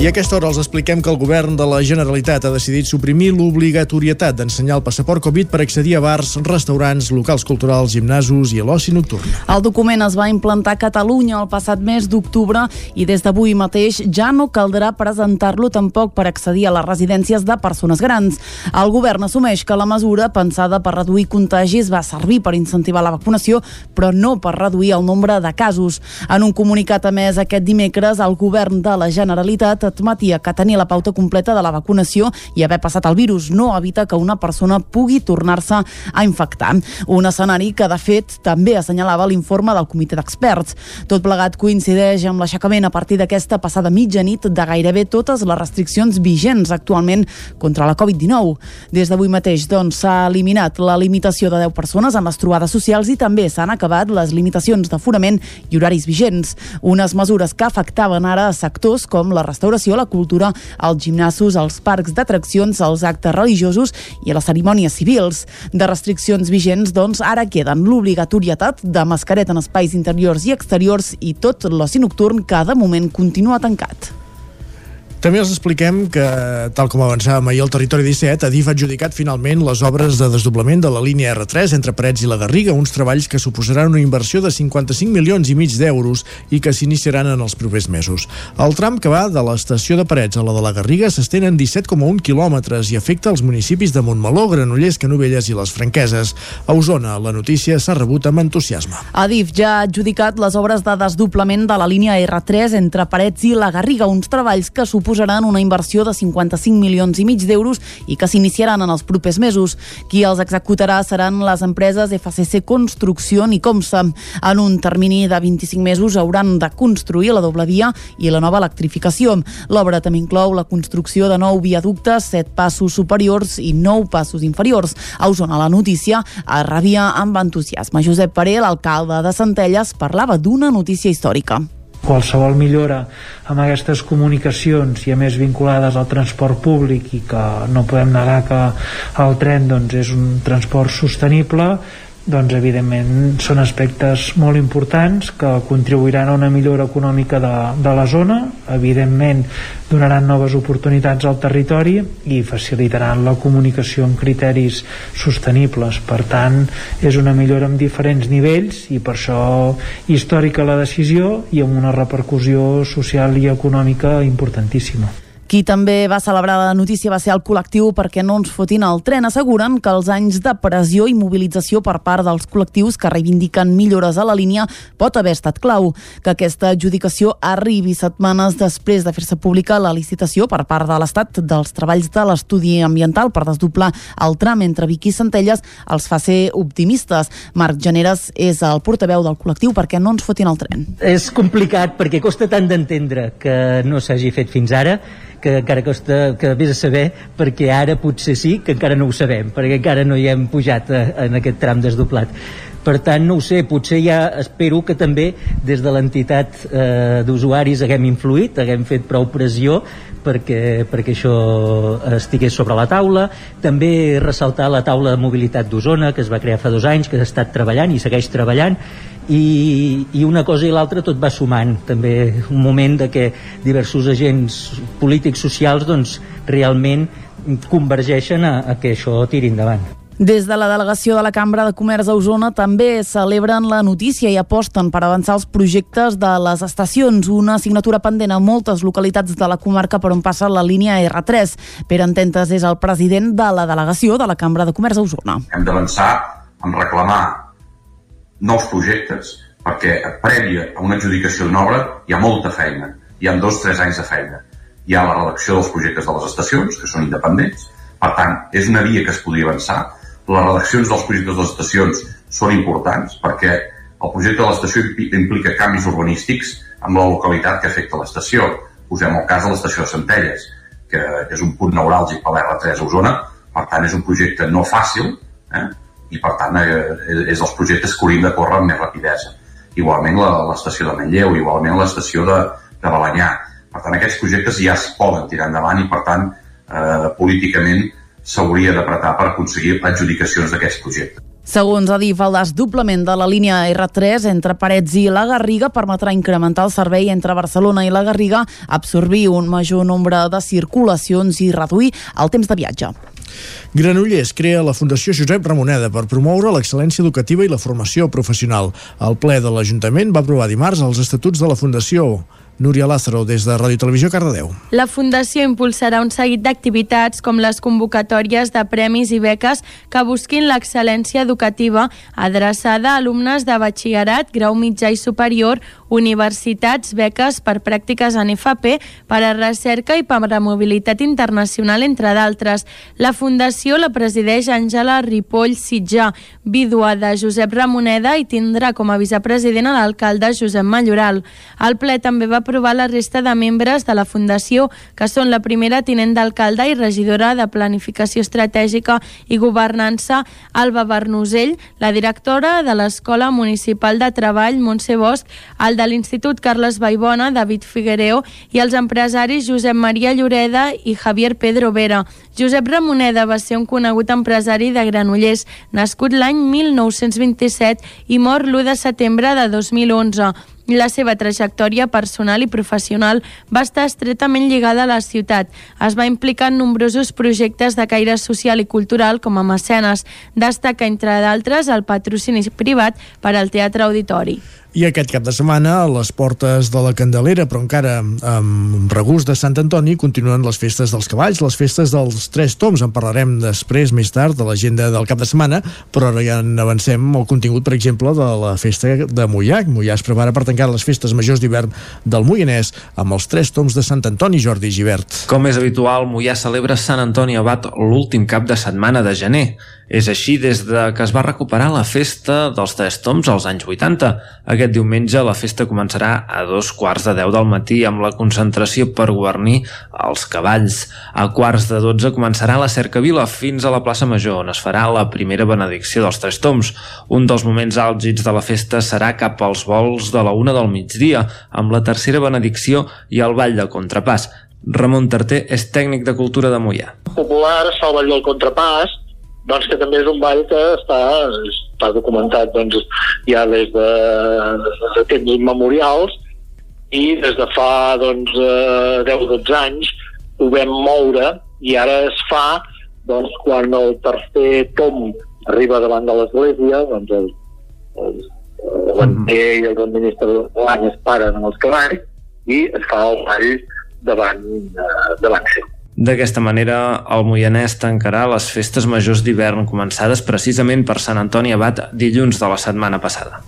I a aquesta hora els expliquem que el govern de la Generalitat ha decidit suprimir l'obligatorietat d'ensenyar el passaport Covid per accedir a bars, restaurants, locals culturals, gimnasos i a l'oci nocturn. El document es va implantar a Catalunya el passat mes d'octubre i des d'avui mateix ja no caldrà presentar-lo tampoc per accedir a les residències de persones grans. El govern assumeix que la mesura, pensada per reduir contagis, va servir per incentivar la vacunació, però no per reduir el nombre de casos. En un comunicat emès aquest dimecres, el govern de la Generalitat admetia que tenir la pauta completa de la vacunació i haver passat el virus no evita que una persona pugui tornar-se a infectar. Un escenari que, de fet, també assenyalava l'informe del comitè d'experts. Tot plegat coincideix amb l'aixecament a partir d'aquesta passada mitjanit de gairebé totes les restriccions vigents actualment contra la Covid-19. Des d'avui mateix, doncs, s'ha eliminat la limitació de 10 persones en les trobades socials i també s'han acabat les limitacions d'aforament i horaris vigents. Unes mesures que afectaven ara sectors com la restauració l'educació, la cultura, els gimnasos, els parcs d'atraccions, els actes religiosos i a les cerimònies civils. De restriccions vigents, doncs, ara queden l'obligatorietat de mascareta en espais interiors i exteriors i tot l'oci nocturn que de moment continua tancat. També els expliquem que, tal com avançàvem ahir al Territori 17, Adif ha adjudicat finalment les obres de desdoblament de la línia R3 entre Parets i la Garriga, uns treballs que suposaran una inversió de 55 milions i mig d'euros i que s'iniciaran en els propers mesos. El tram que va de l'estació de Parets a la de la Garriga s'estén en 17,1 quilòmetres i afecta els municipis de Montmeló, Granollers, Canovelles i les Franqueses. A Osona, la notícia s'ha rebut amb entusiasme. Adif ja ha adjudicat les obres de desdoblament de la línia R3 entre Parets i la Garriga, uns treballs que suposaran suposaran una inversió de 55 milions i mig d'euros i que s'iniciaran en els propers mesos. Qui els executarà seran les empreses FCC Construcció i Comsa. En un termini de 25 mesos hauran de construir la doble via i la nova electrificació. L'obra també inclou la construcció de nou viaductes, set passos superiors i nou passos inferiors. A Osona, la notícia es rebia amb entusiasme. Josep Paré, l'alcalde de Centelles, parlava d'una notícia històrica qualsevol millora amb aquestes comunicacions i a més vinculades al transport públic i que no podem negar que el tren doncs, és un transport sostenible doncs evidentment són aspectes molt importants que contribuiran a una millora econòmica de, de la zona evidentment donaran noves oportunitats al territori i facilitaran la comunicació amb criteris sostenibles. Per tant és una millora amb diferents nivells i per això històrica la decisió i amb una repercussió social i econòmica importantíssima qui també va celebrar la notícia va ser el col·lectiu perquè no ens fotin el tren. Asseguren que els anys de pressió i mobilització per part dels col·lectius que reivindiquen millores a la línia pot haver estat clau. Que aquesta adjudicació arribi setmanes després de fer-se pública la licitació per part de l'Estat dels treballs de l'estudi ambiental per desdoblar el tram entre Vic i Centelles els fa ser optimistes. Marc Generes és el portaveu del col·lectiu perquè no ens fotin el tren. És complicat perquè costa tant d'entendre que no s'hagi fet fins ara que encara costa que vés a saber perquè ara potser sí que encara no ho sabem perquè encara no hi hem pujat a, eh, en aquest tram desdoblat. Per tant no ho sé, potser ja espero que també des de l'entitat eh, d'usuaris haguem influït, haguem fet prou pressió perquè, perquè això estigués sobre la taula. També ressaltar la taula de mobilitat d'Osona que es va crear fa dos anys, que ha estat treballant i segueix treballant. I, i una cosa i l'altra tot va sumant. També un moment de que diversos agents polítics socials doncs realment convergeixen a, a que això tiri endavant des de la delegació de la Cambra de Comerç a Osona també celebren la notícia i aposten per avançar els projectes de les estacions, una assignatura pendent a moltes localitats de la comarca per on passa la línia R3. Pere Ententes és el president de la delegació de la Cambra de Comerç a Osona. Hem d'avançar en reclamar nous projectes, perquè prèvia a una adjudicació d'una obra hi ha molta feina, hi ha dos o tres anys de feina. Hi ha la redacció dels projectes de les estacions, que són independents, per tant, és una via que es podria avançar. Les redaccions dels projectes de les estacions són importants perquè el projecte de l'estació implica canvis urbanístics amb la localitat que afecta l'estació. Posem el cas de l'estació de Centelles, que és un punt neuràlgic per l'R3 a Osona, per tant és un projecte no fàcil, eh? i per tant eh, és els projectes que hauríem de córrer amb més rapidesa. Igualment l'estació de Manlleu, igualment l'estació de, de Balanyà. Per tant, aquests projectes ja es poden tirar endavant i, per tant, eh, políticament s'hauria d'apretar per aconseguir adjudicacions d'aquests projectes. Segons Adif, el desdoblament de la línia R3 entre Parets i la Garriga permetrà incrementar el servei entre Barcelona i la Garriga, absorbir un major nombre de circulacions i reduir el temps de viatge. Granollers crea la Fundació Josep Ramoneda per promoure l'excel·lència educativa i la formació professional. El ple de l'Ajuntament va aprovar dimarts els estatuts de la Fundació. Núria Lázaro, des de Ràdio Televisió Cardedeu. La Fundació impulsarà un seguit d'activitats com les convocatòries de premis i beques que busquin l'excel·lència educativa adreçada a alumnes de batxillerat, grau mitjà i superior, universitats, beques per pràctiques en FP, per a recerca i per a mobilitat internacional, entre d'altres. La Fundació la presideix Àngela Ripoll Sitjà, vídua de Josep Ramoneda i tindrà com a vicepresident l'alcalde Josep Malloral. El ple també va aprovar la resta de membres de la Fundació, que són la primera tinent d'alcalde i regidora de Planificació Estratègica i Governança, Alba Bernusell, la directora de l'Escola Municipal de Treball, Montse Bosch, el de l'Institut Carles Baibona, David Figuereo, i els empresaris Josep Maria Lloreda i Javier Pedro Vera. Josep Ramoneda va ser un conegut empresari de Granollers, nascut l'any 1927 i mor l'1 de setembre de 2011. La seva trajectòria personal i professional va estar estretament lligada a la ciutat. Es va implicar en nombrosos projectes de caire social i cultural com a mecenes. Destaca, entre d'altres, el patrocini privat per al Teatre Auditori. I aquest cap de setmana, a les portes de la Candelera, però encara amb regust de Sant Antoni, continuen les festes dels cavalls, les festes dels Tres Toms. En parlarem després, més tard, de l'agenda del cap de setmana, però ara ja en avancem el contingut, per exemple, de la festa de Mollà. Mollà es prepara per tancar les festes majors d'hivern del Moianès amb els Tres Toms de Sant Antoni, Jordi Givert. Com és habitual, Mollà celebra Sant Antoni Abat l'últim cap de setmana de gener. És així des de que es va recuperar la festa dels Tres Toms als anys 80. Aquest diumenge la festa començarà a dos quarts de deu del matí amb la concentració per guarnir els cavalls. A quarts de dotze començarà la cercavila fins a la plaça Major, on es farà la primera benedicció dels Tres Toms. Un dels moments àlgids de la festa serà cap als vols de la una del migdia, amb la tercera benedicció i el ball de contrapàs. Ramon Tarté és tècnic de cultura de Mollà. Popular fa el ball del contrapàs, doncs que també és un ball que està, està documentat doncs, ja des de, de temps immemorials i des de fa doncs, 10-12 anys ho vam moure i ara es fa doncs, quan el tercer tom arriba davant de l'església doncs el, el, el banter i els administradors de l'any es paren amb els cavalls i es fa el ball davant, eh, davant seu. D'aquesta manera, el Moianès tancarà les festes majors d'hivern començades precisament per Sant Antoni Abat dilluns de la setmana passada.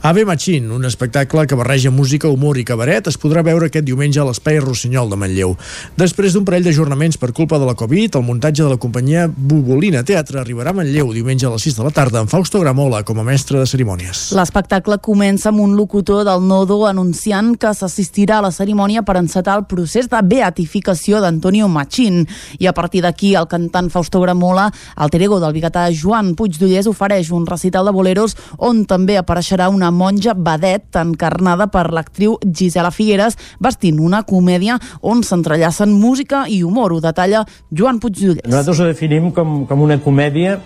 Ave Machín, un espectacle que barreja música, humor i cabaret, es podrà veure aquest diumenge a l'Espai Rossinyol de Manlleu. Després d'un parell d'ajornaments per culpa de la Covid, el muntatge de la companyia Bubolina Teatre arribarà a Manlleu diumenge a les 6 de la tarda amb Fausto Gramola com a mestre de cerimònies. L'espectacle comença amb un locutor del Nodo anunciant que s'assistirà a la cerimònia per encetar el procés de beatificació d'Antonio Machín. I a partir d'aquí, el cantant Fausto Gramola, alter ego del biguetà Joan Puigdollers, ofereix un recital de boleros on també apareixerà una monja vedet encarnada per l'actriu Gisela Figueres vestint una comèdia on s'entrellacen música i humor. Ho detalla Joan Puigdollers. Nosaltres ho definim com, com una comèdia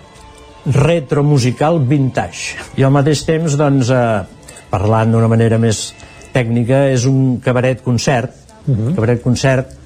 retromusical vintage. I al mateix temps, doncs, eh, parlant d'una manera més tècnica, és un cabaret-concert, uh -huh. cabaret-concert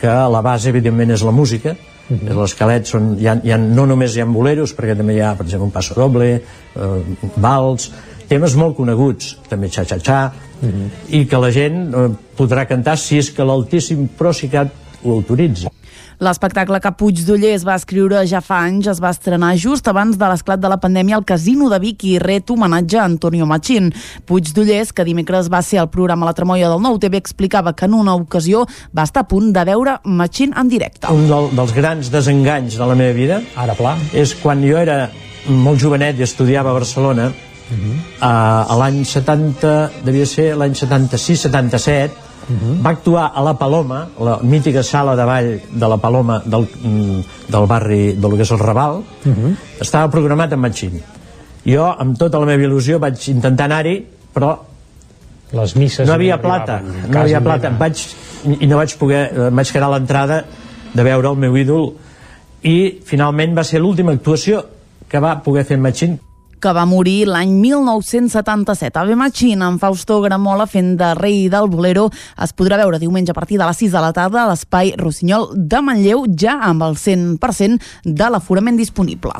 que a la base, evidentment, és la música, Uh -huh. L'esquelet són, hi ha, hi ha, no només hi ha boleros, perquè també hi ha, per exemple, un passo doble, eh, vals, temes molt coneguts, també xa-xa-xa, uh -huh. i que la gent eh, podrà cantar si és que l'Altíssim Procicat ho autoritza. L'espectacle que Puigdollers va escriure ja fa anys es va estrenar just abans de l'esclat de la pandèmia al Casino de Vic i ret homenatge a Antonio Machín. Puigdollers, que dimecres va ser al programa La Tremolla del Nou TV, explicava que en una ocasió va estar a punt de veure Machín en directe. Un del, dels grans desenganys de la meva vida Ara, pla. és quan jo era molt jovenet i estudiava a Barcelona, uh -huh. a, l'any 70, devia ser l'any 76-77, Uh -huh. va actuar a La Paloma, la mítica sala de ball de La Paloma del, mm, del barri del que és el Raval, uh -huh. estava programat amb Machín. Jo, amb tota la meva il·lusió, vaig intentar anar-hi, però les misses no havia plata, no havia plata. Vaig, I no vaig poder, em vaig quedar a l'entrada de veure el meu ídol i finalment va ser l'última actuació que va poder fer en Machín que va morir l'any 1977. Ave Machín, amb Fausto Gramola fent de rei del bolero, es podrà veure diumenge a partir de les 6 de la tarda a l'espai Rossinyol de Manlleu, ja amb el 100% de l'aforament disponible.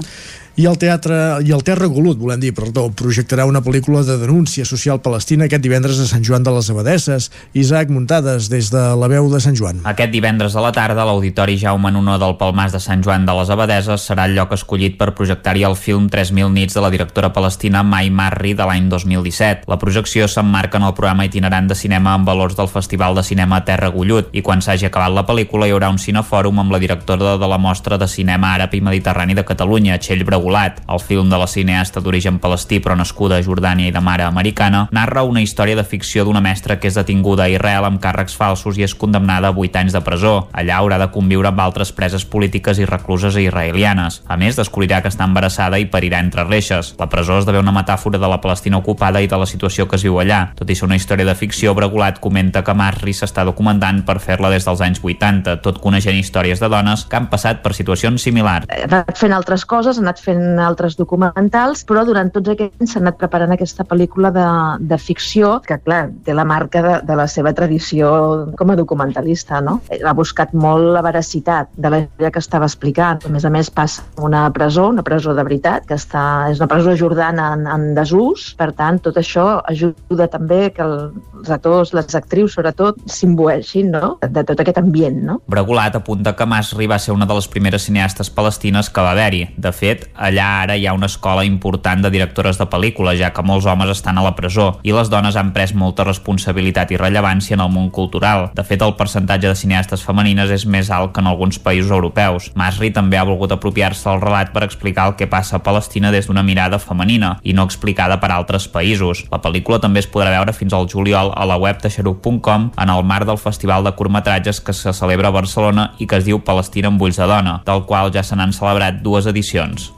I el teatre i el Terra Golut, volem dir, perdó, projectarà una pel·lícula de denúncia social palestina aquest divendres a Sant Joan de les Abadesses. Isaac Muntades, des de la veu de Sant Joan. Aquest divendres a la tarda, l'Auditori Jaume Nuno del Palmàs de Sant Joan de les Abadeses serà el lloc escollit per projectar-hi el film 3.000 nits de la directora palestina Mai Marri de l'any 2017. La projecció s'emmarca en el programa itinerant de cinema amb valors del Festival de Cinema Terra Gullut i quan s'hagi acabat la pel·lícula hi haurà un cinefòrum amb la directora de la mostra de cinema àrab i mediterrani de Catalunya, Txell Bregut Bregulat. El film de la cineasta d'origen palestí però nascuda a Jordània i de mare americana narra una història de ficció d'una mestra que és detinguda a Israel amb càrrecs falsos i és condemnada a 8 anys de presó. Allà haurà de conviure amb altres preses polítiques i recluses israelianes. A més, descobrirà que està embarassada i parirà entre reixes. La presó esdevé una metàfora de la Palestina ocupada i de la situació que es viu allà. Tot i ser una història de ficció, Bregulat comenta que Masri s'està documentant per fer-la des dels anys 80, tot coneixent històries de dones que han passat per situacions similars. He anat fent altres coses, he anat fent altres documentals, però durant tots aquests anys s'ha anat preparant aquesta pel·lícula de, de ficció, que clar, té la marca de, de la seva tradició com a documentalista, no? Ha buscat molt la veracitat de la idea que estava explicant. A més a més, passa una presó, una presó de veritat, que està, és una presó jordana en, en desús, per tant, tot això ajuda també que els actors, les actrius, sobretot, s'imbueixin, no?, de tot aquest ambient, no? Bregulat apunta que Masri va ser una de les primeres cineastes palestines que va haver-hi. De fet, allà ara hi ha una escola important de directores de pel·lícules, ja que molts homes estan a la presó i les dones han pres molta responsabilitat i rellevància en el món cultural. De fet, el percentatge de cineastes femenines és més alt que en alguns països europeus. Masri també ha volgut apropiar-se del relat per explicar el que passa a Palestina des d'una mirada femenina i no explicada per altres països. La pel·lícula també es podrà veure fins al juliol a la web de xeruc.com en el marc del Festival de Curtmetratges que se celebra a Barcelona i que es diu Palestina amb ulls de dona, del qual ja se n'han celebrat dues edicions.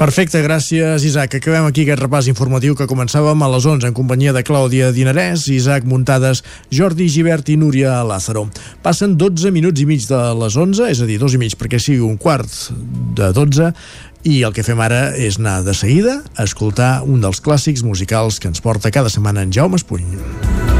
Perfecte, gràcies Isaac. Acabem aquí aquest repàs informatiu que començàvem a les 11 en companyia de Clàudia Dinarès, Isaac Muntades, Jordi Givert i Núria Lázaro. Passen 12 minuts i mig de les 11, és a dir, dos i mig perquè sigui un quart de 12, i el que fem ara és anar de seguida a escoltar un dels clàssics musicals que ens porta cada setmana en Jaume Espuny.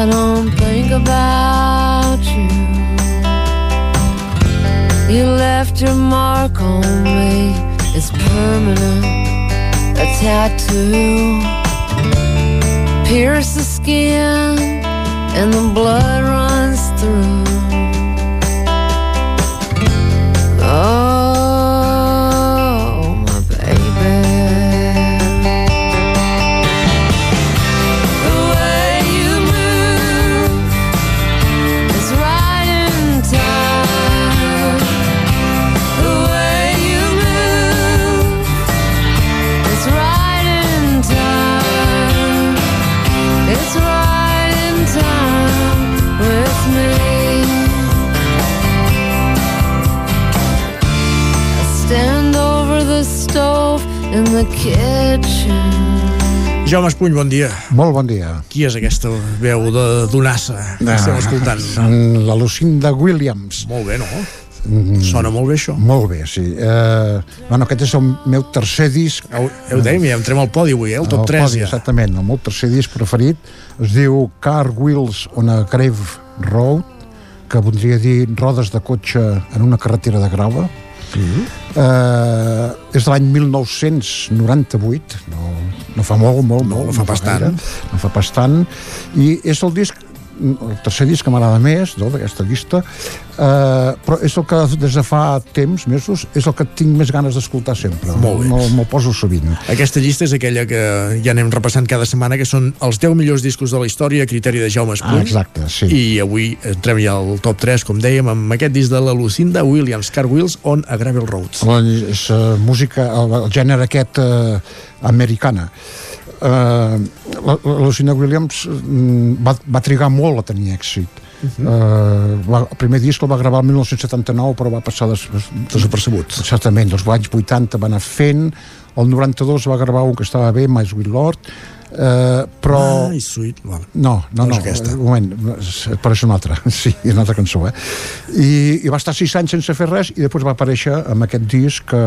I don't think about you. You left your mark on me, it's permanent, a tattoo. Pierce the skin, and the blood runs through. Oh, Jaume Espuny, bon dia. Molt bon dia. Qui és aquesta veu de Donassa que estem escoltant? En la Lucinda Williams. Molt bé, no? Mm, Sona molt bé, això. Molt bé, sí. Eh, bueno, aquest és el meu tercer disc. Ja ho dèiem, ja entrem al podi avui, eh? el top 3 podi, ja. Exactament, el meu tercer disc preferit es diu Car Wheels on a Grave Road, que voldria dir rodes de cotxe en una carretera de grava. Mm. Eh, és de l'any 1998, no, no fa molt, molt, No, molt. no fa pas tant. gaire, No fa pas tant. I és el disc el tercer disc que m'agrada més no, d'aquesta llista eh, però és el que des de fa temps, mesos és el que tinc més ganes d'escoltar sempre Molt bé. me'l poso sovint Aquesta llista és aquella que ja anem repassant cada setmana, que són els 10 millors discos de la història a criteri de Jaume Espuny. Ah, exacte, sí. I avui entrem ja al top 3, com dèiem, amb aquest disc de la Lucinda Williams, Car Wheels on a Gravel Road. la, és uh, música, el, el gènere aquest uh, americana la, la Lucina Williams mm, va, va trigar molt a tenir èxit Uh -huh. uh, va, el primer disc el va gravar el 1979 però va passar des, desapercebut exactament, els anys 80 va anar fent el 92 va gravar un que estava bé, Mais Will Lord Uh, però... Ah, Sweet, vale. No, no, No no, un moment, però és una altra, sí, és una altra cançó, eh? I, I va estar sis anys sense fer res i després va aparèixer amb aquest disc que,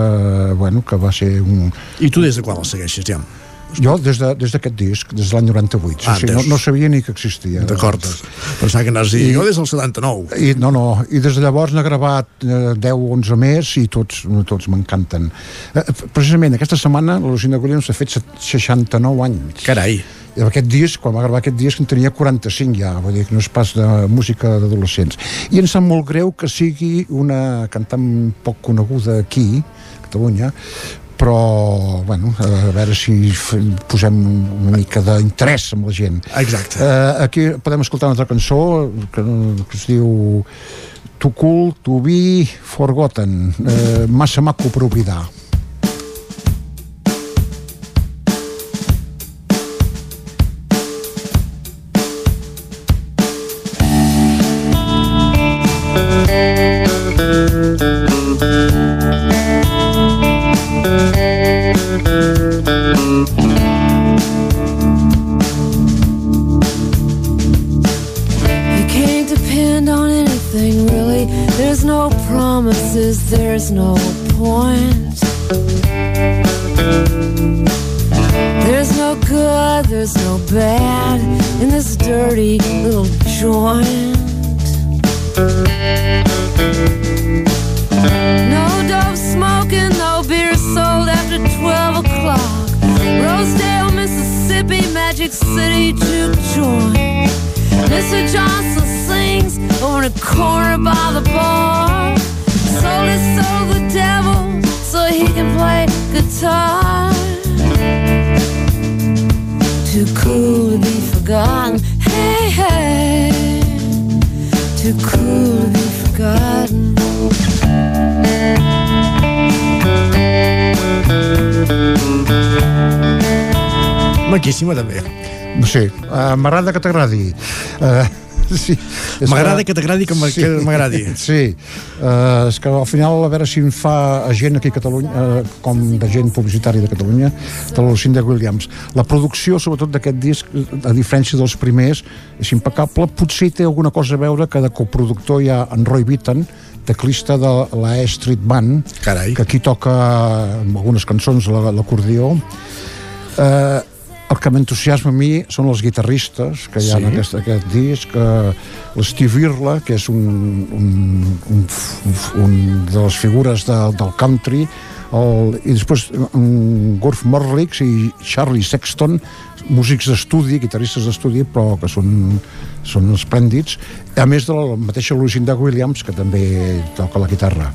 bueno, que va ser un... I tu des de quan el segueixes, ja? Jo des de- des d'aquest disc, des de l'any 98, sí, Ah, sí, no, entès. no sabia ni que existia. D'acord. Pensava que anaves a dir, jo des del 79. I, no, no, i des de llavors n'ha gravat eh, 10 o 11 més i tots, tots m'encanten. Eh, precisament aquesta setmana la Lucinda Williams ha fet set- 69 anys. Carai. I aquest disc, quan va gravar aquest disc, en tenia 45 ja, vull dir que no és pas de música d'adolescents. I em sap molt greu que sigui una cantant poc coneguda aquí, a Catalunya, però, bueno, a veure si posem una mica d'interès amb la gent. Exacte. Eh, aquí podem escoltar una altra cançó que, que es diu Too Cool to Be Forgotten, eh, massa maco per oblidar. M'agrada que t'agradi. Uh, sí. M'agrada que t'agradi que m'a- que m'agradi. Sí, uh, és que al final a veure si em fa gent aquí a Catalunya, uh, com de gent publicitària de Catalunya, de la Lucinda Williams. La producció, sobretot d'aquest disc, a diferència dels primers, és impecable. Potser té alguna cosa a veure que de coproductor hi ha en Roy Bittan, teclista de la E Street Band, Carai. que aquí toca algunes cançons la- l'acordió. Eh, el que m'entusiasma a mi són els guitarristes que hi ha Sí? en aquest, aquest disc eh, l'Steve Irla que és un, un, un, un, de les figures de, del country el, i després um, Gurf Morlix i Charlie Sexton músics d'estudi, guitarristes d'estudi però que són, són esplèndids a més de la mateixa Lucinda Williams que també toca la guitarra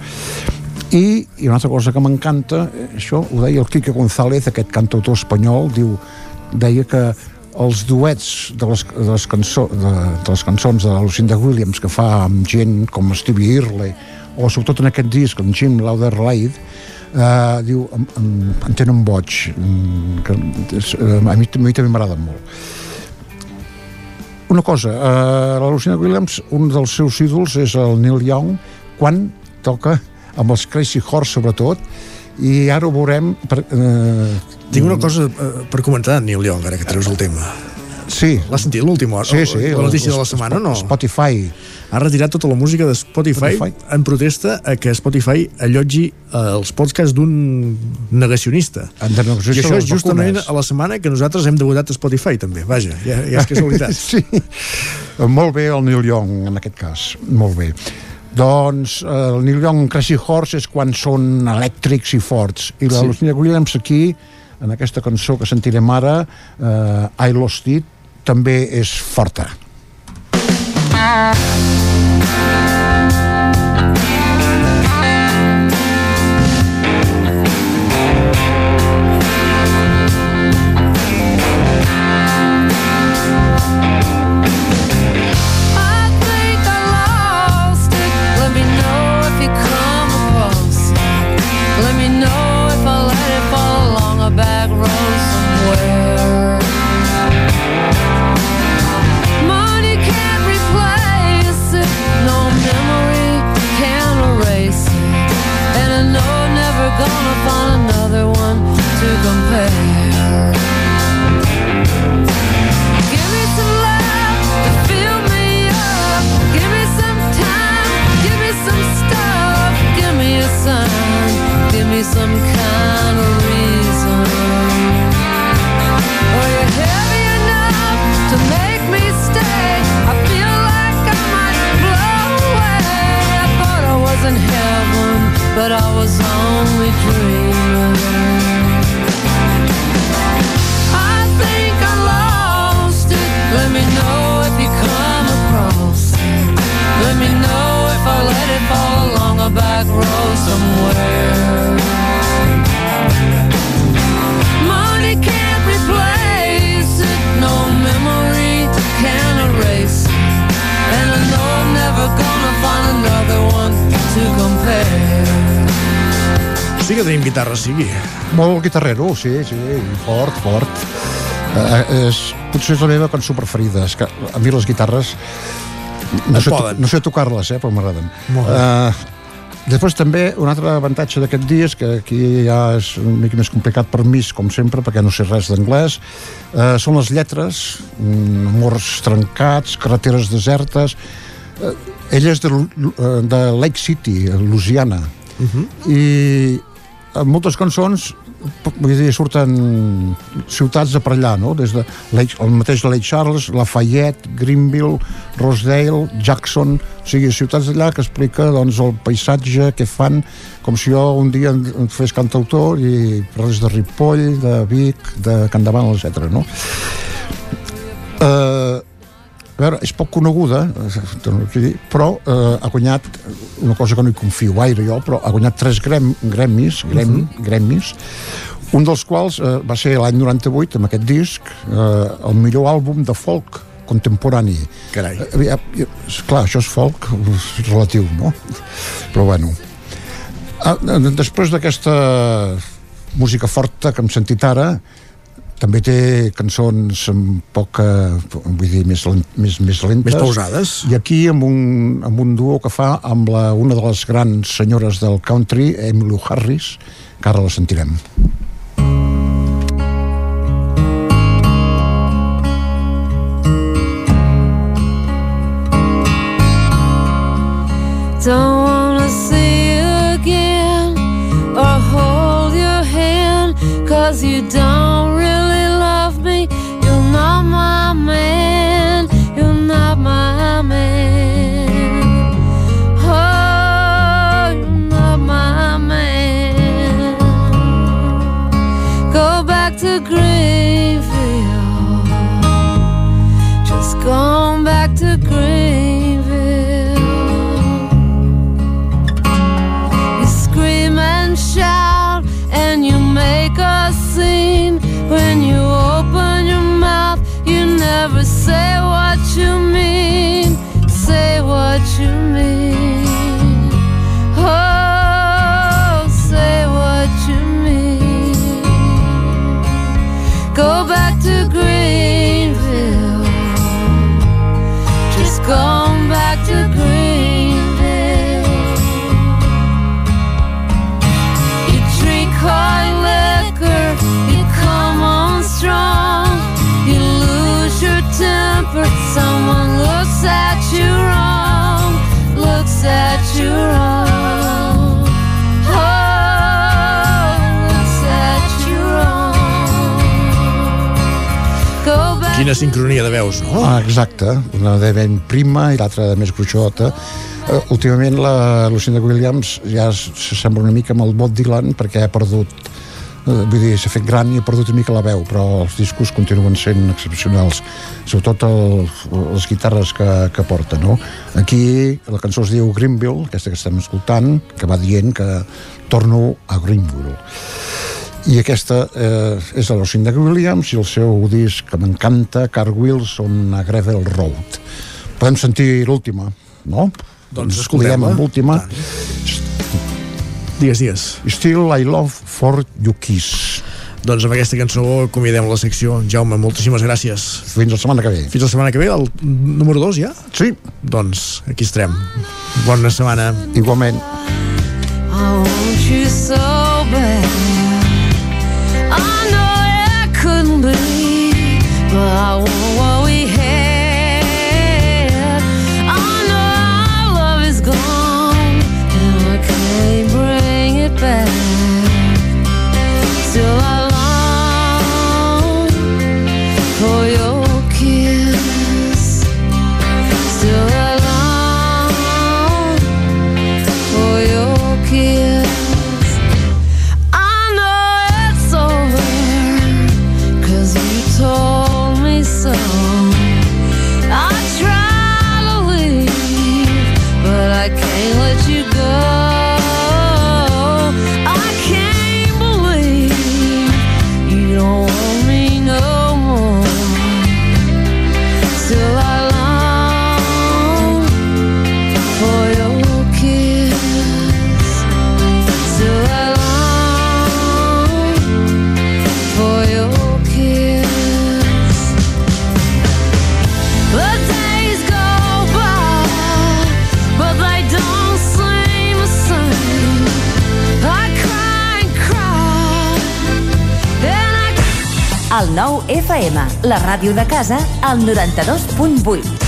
i, i una altra cosa que m'encanta, eh, això ho deia el Quique González, aquest cantautor espanyol, diu, deia que els duets de les, de les, cançó, de, de les cançons de Lucinda Williams que fa amb gent com Stevie Irle o sobretot en aquest disc amb Jim Lauderleid eh, diu, em, em, em tenen boig mm, que, eh, a, mi, a mi també m'agrada molt. Una cosa, eh, la Lucinda Williams, un dels seus ídols és el Neil Young, quan toca amb els Crazy Horse sobretot, i ara ho veurem... Per, eh, Tinc una cosa eh, per comentar, Neil Young, ara que treus el tema. Sí. L'has sentit l'última hora? Sí, sí. La notícia de la setmana, no? Spotify. Ha retirat tota la música de Spotify, Spotify. en protesta a que Spotify allotgi eh, els podcasts d'un negacionista. Negacionista I això és justament vacunes. a la setmana que nosaltres hem debutat a Spotify, també. Vaja, ja, ja és casualitat. sí. Molt bé el Neil Young, en aquest cas. Molt bé. Doncs eh, el Neil Young Crazy Horse és quan són elèctrics i forts. I la Sí. Lucinda Williams aquí, en aquesta cançó que sentirem ara, eh, I Lost It, també és forta. I but I was only dreaming. I think I lost it. Let me know if you come across. Let me know if I let it fall along a back road somewhere. Sí que tenim guitarra, sigui. Molt guitarrero, sí, sí, fort, fort. Eh, és, potser és la meva cançó preferida. És que a mi les guitarres no sé, poden. no sé tocar-les, eh, però m'agraden. Molt bé. Eh, després també un altre avantatge d'aquest dia és que aquí ja és una mica més complicat per mi, com sempre, perquè no sé res d'anglès. Eh, són les lletres, mm, amors trencats, carreteres desertes. Eh, ella és de, eh, de Lake City, Louisiana. Uh -huh. i en moltes cançons vull dir, surten ciutats de per allà, no? Des de el mateix Lake Charles, Lafayette, Greenville, Rosedale, Jackson, o sigui, ciutats d'allà que explica doncs, el paisatge que fan, com si jo un dia em fes cantautor i parlés de Ripoll, de Vic, de Candaval, etc. no? Eh, a veure, és poc coneguda, eh, dir, però eh, ha guanyat una cosa que no hi confio gaire jo, però ha guanyat tres grem, gremis, grem, uh -huh. gremis, un dels quals eh, va ser l'any 98, amb aquest disc, eh, el millor àlbum de folk contemporani. Carai. Eh, ja, clar, això és folk relatiu, no? Però bueno. Ah, eh, després d'aquesta música forta que hem sentit ara, també té cançons amb poca, vull dir, més, lent, més, més lentes. Més pausades. I aquí amb un, amb un duo que fa amb la, una de les grans senyores del country, Emmylou Harris, que ara la sentirem. Don't wanna see you again or hold your hand, cause you don't Quina sincronia de veus, no? Ah, exacte, una de ben prima i l'altra de més gruixota. Uh, últimament la Lucinda Williams ja s'assembla una mica amb el Bob Dylan perquè ha perdut uh, vull dir, s'ha fet gran i ha perdut una mica la veu però els discos continuen sent excepcionals sobretot el, les guitarres que, que porta no? aquí la cançó es diu Greenville aquesta que estem escoltant que va dient que torno a Greenville i aquesta eh, és la Lucinda Williams i el seu disc que m'encanta, Car Wheels on a Gravel Road. Podem sentir l'última, no? Doncs amb l'última. Digues, digues. Still I love for you kiss. Doncs amb aquesta cançó acomiadem la secció. Jaume, moltíssimes gràcies. Fins la setmana que ve. Fins la setmana que ve, el número 2 ja? Sí. Doncs aquí estarem. Bona setmana. Igualment. I want you so bad. I know it couldn't be, but I want FM, la ràdio de casa, al 92.8.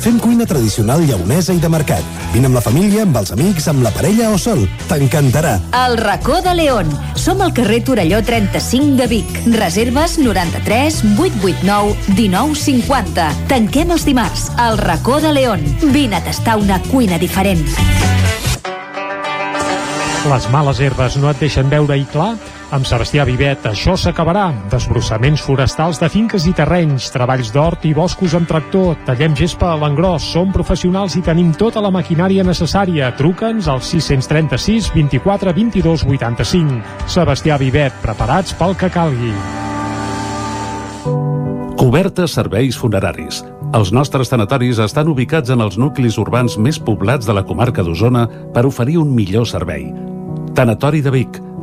Fem cuina tradicional lleonesa i de mercat. Vine amb la família, amb els amics, amb la parella o sol. T'encantarà. El racó de León. Som al carrer Torelló 35 de Vic. Reserves 93 889 1950. Tanquem els dimarts. El racó de León. Vine a tastar una cuina diferent. Les males herbes no et deixen veure-hi clar? Amb Sebastià Vivet això s'acabarà. Desbrossaments forestals de finques i terrenys, treballs d'hort i boscos amb tractor, tallem gespa a l'engròs, som professionals i tenim tota la maquinària necessària. Truca'ns al 636 24 22 85. Sebastià Vivet, preparats pel que calgui. Cobertes serveis funeraris. Els nostres tanatoris estan ubicats en els nuclis urbans més poblats de la comarca d'Osona per oferir un millor servei. Tanatori de Vic,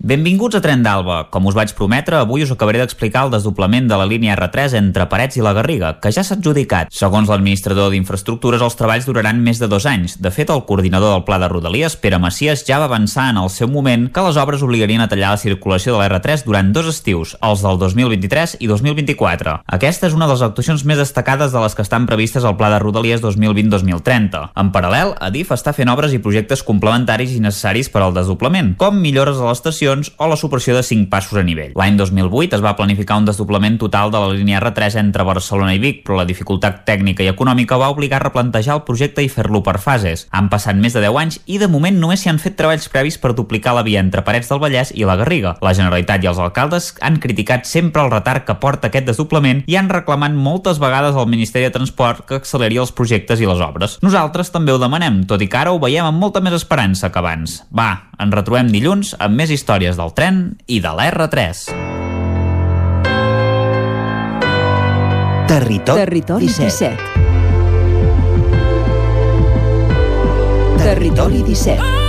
Benvinguts a Tren d'Alba. Com us vaig prometre, avui us acabaré d'explicar el desdoblament de la línia R3 entre Parets i la Garriga, que ja s'ha adjudicat. Segons l'administrador d'Infraestructures, els treballs duraran més de dos anys. De fet, el coordinador del Pla de Rodalies, Pere Macias, ja va avançar en el seu moment que les obres obligarien a tallar la circulació de la R3 durant dos estius, els del 2023 i 2024. Aquesta és una de les actuacions més destacades de les que estan previstes al Pla de Rodalies 2020-2030. En paral·lel, Adif està fent obres i projectes complementaris i necessaris per al desdoblament, com millores a l'estació estacions o la supressió de 5 passos a nivell. L'any 2008 es va planificar un desdoblament total de la línia R3 entre Barcelona i Vic, però la dificultat tècnica i econòmica va obligar a replantejar el projecte i fer-lo per fases. Han passat més de 10 anys i de moment només s'hi han fet treballs previs per duplicar la via entre Parets del Vallès i la Garriga. La Generalitat i els alcaldes han criticat sempre el retard que porta aquest desdoblament i han reclamat moltes vegades al Ministeri de Transport que acceleri els projectes i les obres. Nosaltres també ho demanem, tot i que ara ho veiem amb molta més esperança que abans. Va, ens retrobem dilluns amb més històries del tren i de la R3. Territori, Territori 17. 17. Territori 17.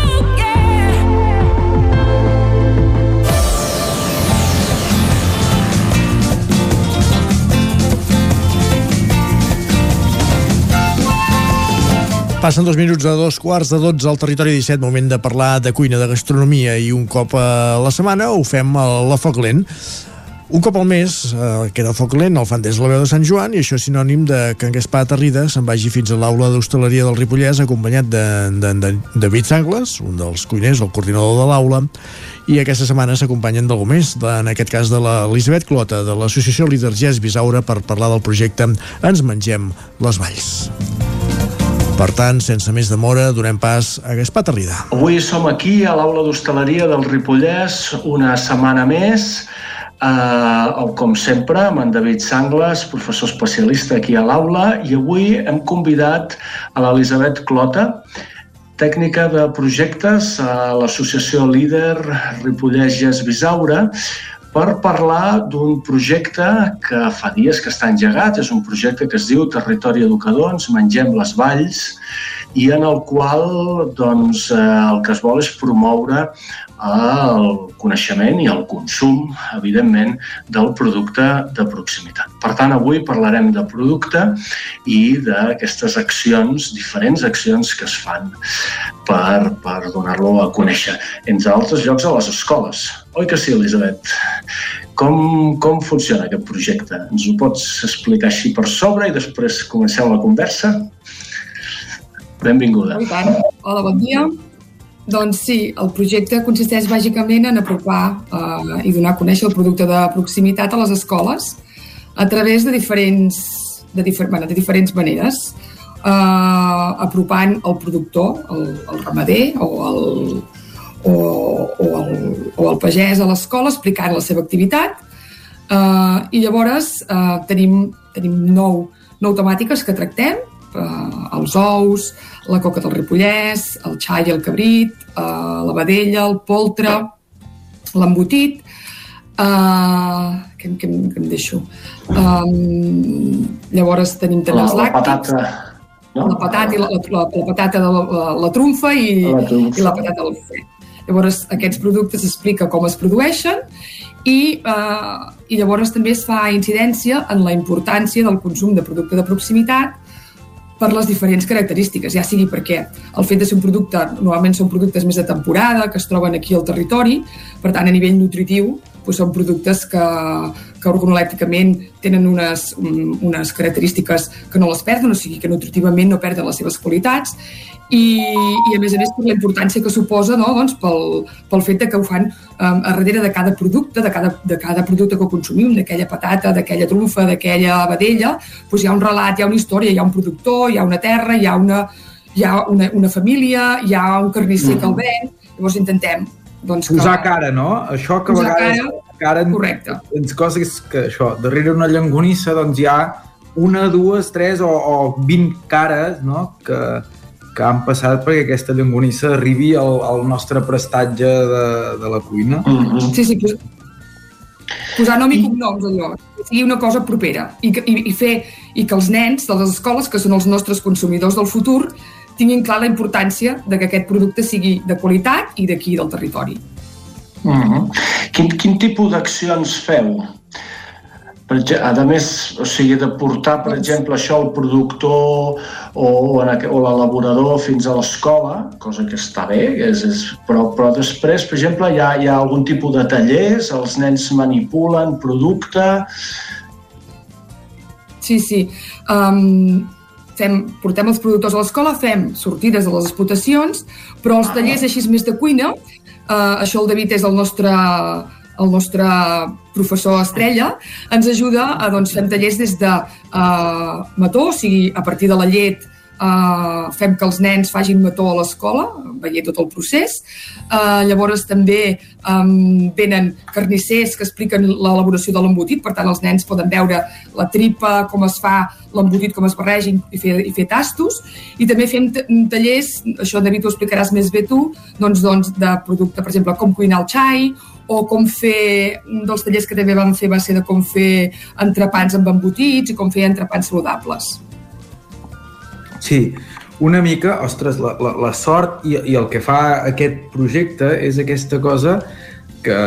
Passen dos minuts a dos quarts de dotze al territori 17, moment de parlar de cuina, de gastronomia i un cop a la setmana ho fem a la Foc Lent. Un cop al mes eh, queda foc lent, el fan des de la veu de Sant Joan i això és sinònim de que en Gaspar Terrida se'n vagi fins a l'aula d'hostaleria del Ripollès acompanyat de, de, de David Sangles, un dels cuiners, el coordinador de l'aula, i aquesta setmana s'acompanyen d'algú més, de, en aquest cas de l'Elisabet Clota, de l'associació Líders Gès Bisaura, per parlar del projecte Ens mengem les valls. Per tant, sense més demora, donem pas a Gaspar Terrida. Avui som aquí a l'aula d'hostaleria del Ripollès, una setmana més, eh, com sempre, amb en David Sangles, professor especialista aquí a l'aula, i avui hem convidat a l'Elisabet Clota, tècnica de projectes a l'associació líder Ripollès Gès Bisaura, per parlar d'un projecte que fa dies que està engegat, és un projecte que es diu Territori Educador, ens mengem les valls, i en el qual doncs, eh, el que es vol és promoure el coneixement i el consum, evidentment, del producte de proximitat. Per tant, avui parlarem de producte i d'aquestes accions, diferents accions que es fan per, per donar-lo a conèixer, entre altres llocs a les escoles. Oi que sí, Elisabet? Com, com funciona aquest projecte? Ens ho pots explicar així per sobre i després comencem la conversa? Benvinguda. I tant. Hola, bon dia. Doncs sí, el projecte consisteix bàsicament en apropar eh, i donar a conèixer el producte de proximitat a les escoles a través de diferents, de, difer bueno, de diferents maneres, eh, apropant el productor, el, el ramader o el, o, o, el, o el pagès a l'escola explicant la seva activitat eh, i llavors eh, tenim, tenim nou, nou temàtiques que tractem eh, els ous, la coca del Ripollès, el xai i el cabrit, eh, la vedella, el poltre, l'embotit, eh, què, què, què em deixo? Um, llavors tenim també la, els làctics. La patata, no? La patata, i la, la, la patata de la, la, la trumfa i la, trumfa. i la patata del fer. Llavors, aquests productes explica com es produeixen i, eh, i llavors també es fa incidència en la importància del consum de producte de proximitat per les diferents característiques, ja sigui perquè el fet de ser un producte, normalment són productes més de temporada, que es troben aquí al territori, per tant, a nivell nutritiu, doncs són productes que, que organolèpticament tenen unes, unes característiques que no les perden, o sigui que nutritivament no perden les seves qualitats, i, i a més a més per la importància que suposa no? doncs pel, pel fet de que ho fan um, a darrere de cada producte, de cada, de cada producte que consumim, d'aquella patata, d'aquella trumfa, d'aquella vedella, doncs hi ha un relat, hi ha una història, hi ha un productor, hi ha una terra, hi ha una, hi ha una, una família, hi ha un carnisser que el Mm. ven, llavors intentem doncs, que... Posar cara, no? Això que a Posar vegades cara, cara en, correcte. ens cosa és que això, darrere una llangonissa doncs hi ha una, dues, tres o, o 20 cares no? que, que han passat perquè aquesta llangonissa arribi al, al nostre prestatge de, de la cuina. Mm -hmm. Sí, sí, pos... posar nom i cognoms allò, que sigui una cosa propera i, que, i, i fer i que els nens de les escoles, que són els nostres consumidors del futur, tinguin clar la importància de que aquest producte sigui de qualitat i d'aquí del territori. Mm -hmm. quin, quin tipus d'accions feu? Per a més, o sigui, de portar, per exemple, això al productor o, o l'elaborador fins a l'escola, cosa que està bé, és, és, però, però després, per exemple, hi ha, hi ha algun tipus de tallers, els nens manipulen producte... Sí, sí. Um, fem, portem els productors a l'escola, fem sortides a les explotacions, però els tallers així més de cuina, uh, això el David és el nostre, el nostre professor estrella, ens ajuda a doncs, fem tallers des de uh, mató, o sigui, a partir de la llet uh, fem que els nens fagin mató a l'escola, veient tot el procés. Uh, llavors també um, venen carnissers que expliquen l'elaboració de l'embotit, per tant els nens poden veure la tripa, com es fa l'embotit, com es barreja i fer, i fer tastos. I també fem tallers, això David ho explicaràs més bé tu, doncs, doncs de producte, per exemple, com cuinar el xai, o com fer, un dels tallers que també vam fer va ser de com fer entrepans amb embotits i com fer entrepans saludables. Sí, una mica, ostres, la, la, la sort i, i el que fa aquest projecte és aquesta cosa que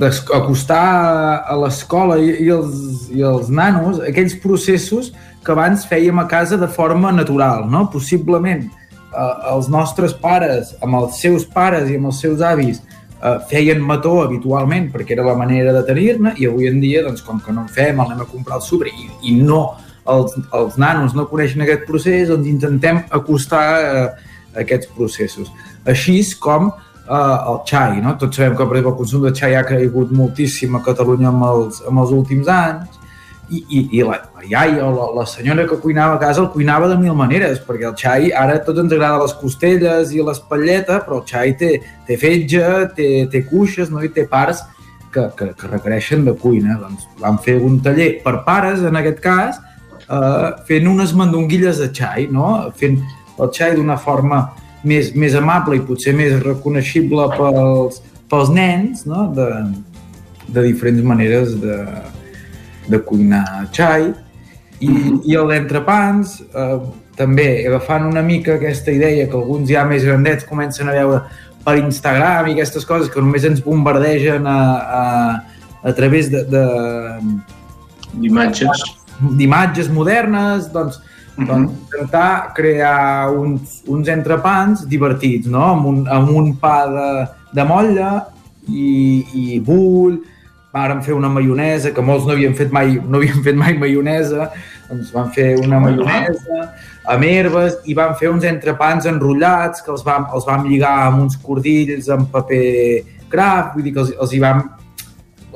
d'acostar a l'escola i, i, els, i els nanos aquells processos que abans fèiem a casa de forma natural, no? Possiblement eh, els nostres pares, amb els seus pares i amb els seus avis, eh, feien mató habitualment perquè era la manera de tenir-ne i avui en dia, doncs, com que no en fem, el anem a comprar al sucre i, i no, els, els nanos no coneixen aquest procés, doncs intentem acostar eh, aquests processos. Així com eh, el xai, no? Tots sabem que per exemple, el consum de xai ha caigut moltíssim a Catalunya amb els, amb els últims anys i, i, i la, la iaia o la, la senyora que cuinava a casa el cuinava de mil maneres, perquè el xai ara tots ens agrada les costelles i l'espatlleta, però el xai té, té fetge, té, té cuixes no? i té parts que, que, que requereixen de cuina. Doncs vam fer un taller per pares, en aquest cas, eh, fent unes mandonguilles de xai, no? fent el xai d'una forma més, més amable i potser més reconeixible pels, pels nens, no? de, de diferents maneres de, de cuinar xai. I, i el d'entrepans, eh, també agafant una mica aquesta idea que alguns ja més grandets comencen a veure per Instagram i aquestes coses que només ens bombardegen a, a, a través de... d'imatges d'imatges modernes, doncs, uh -huh. doncs intentar crear uns, uns entrepans divertits, no? Amb un, amb un pa de, de motlla i, i bull, vàrem fer una maionesa, que molts no havien fet mai, no havien fet mai maionesa, doncs vam fer una maionesa amb herbes i vam fer uns entrepans enrotllats que els vam, els vam lligar amb uns cordills amb paper craft, vull dir que els, els hi vam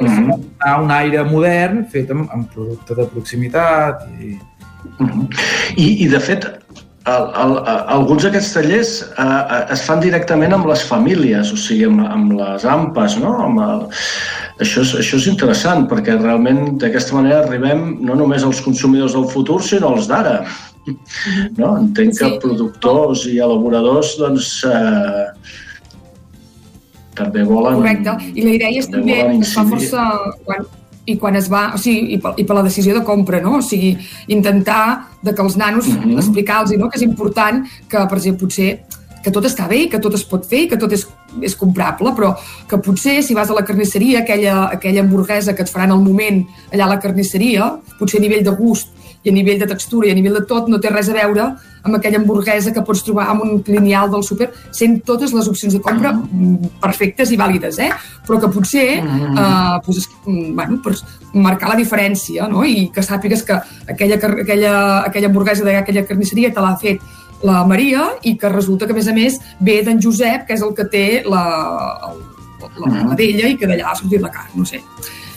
mm -hmm. un aire modern fet amb, amb producte de proximitat i... Mm -hmm. I, i de fet el, el, alguns d'aquests tallers eh, es fan directament amb les famílies, o sigui, amb, amb les AMPAs, no? Amb el... això, és, això és interessant, perquè realment d'aquesta manera arribem no només als consumidors del futur, sinó als d'ara. No? Entenc que productors i elaboradors doncs, eh, també volen... Correcte, i la idea és també, també es fa força quan, i quan es va, o sigui, i per, i per la decisió de compra, no? O sigui, intentar de que els nanos, mm -hmm. explicar-los, no? que és important que, per exemple, potser que tot està bé, que tot es pot fer, que tot és, és comprable, però que potser si vas a la carnisseria, aquella, aquella hamburguesa que et faran al moment allà a la carnisseria, potser a nivell de gust i a nivell de textura i a nivell de tot no té res a veure amb aquella hamburguesa que pots trobar en un lineal del súper, sent totes les opcions de compra mm, perfectes i vàlides, eh? però que potser mm. eh, pues, mm, bueno, per marcar la diferència no? i que sàpigues que aquella, aquella, aquella hamburguesa d'aquella carnisseria te l'ha fet la Maria i que resulta que, a més a més, ve d'en Josep, que és el que té la, la, la d'ella i que d'allà ha sortit la carn, no sé.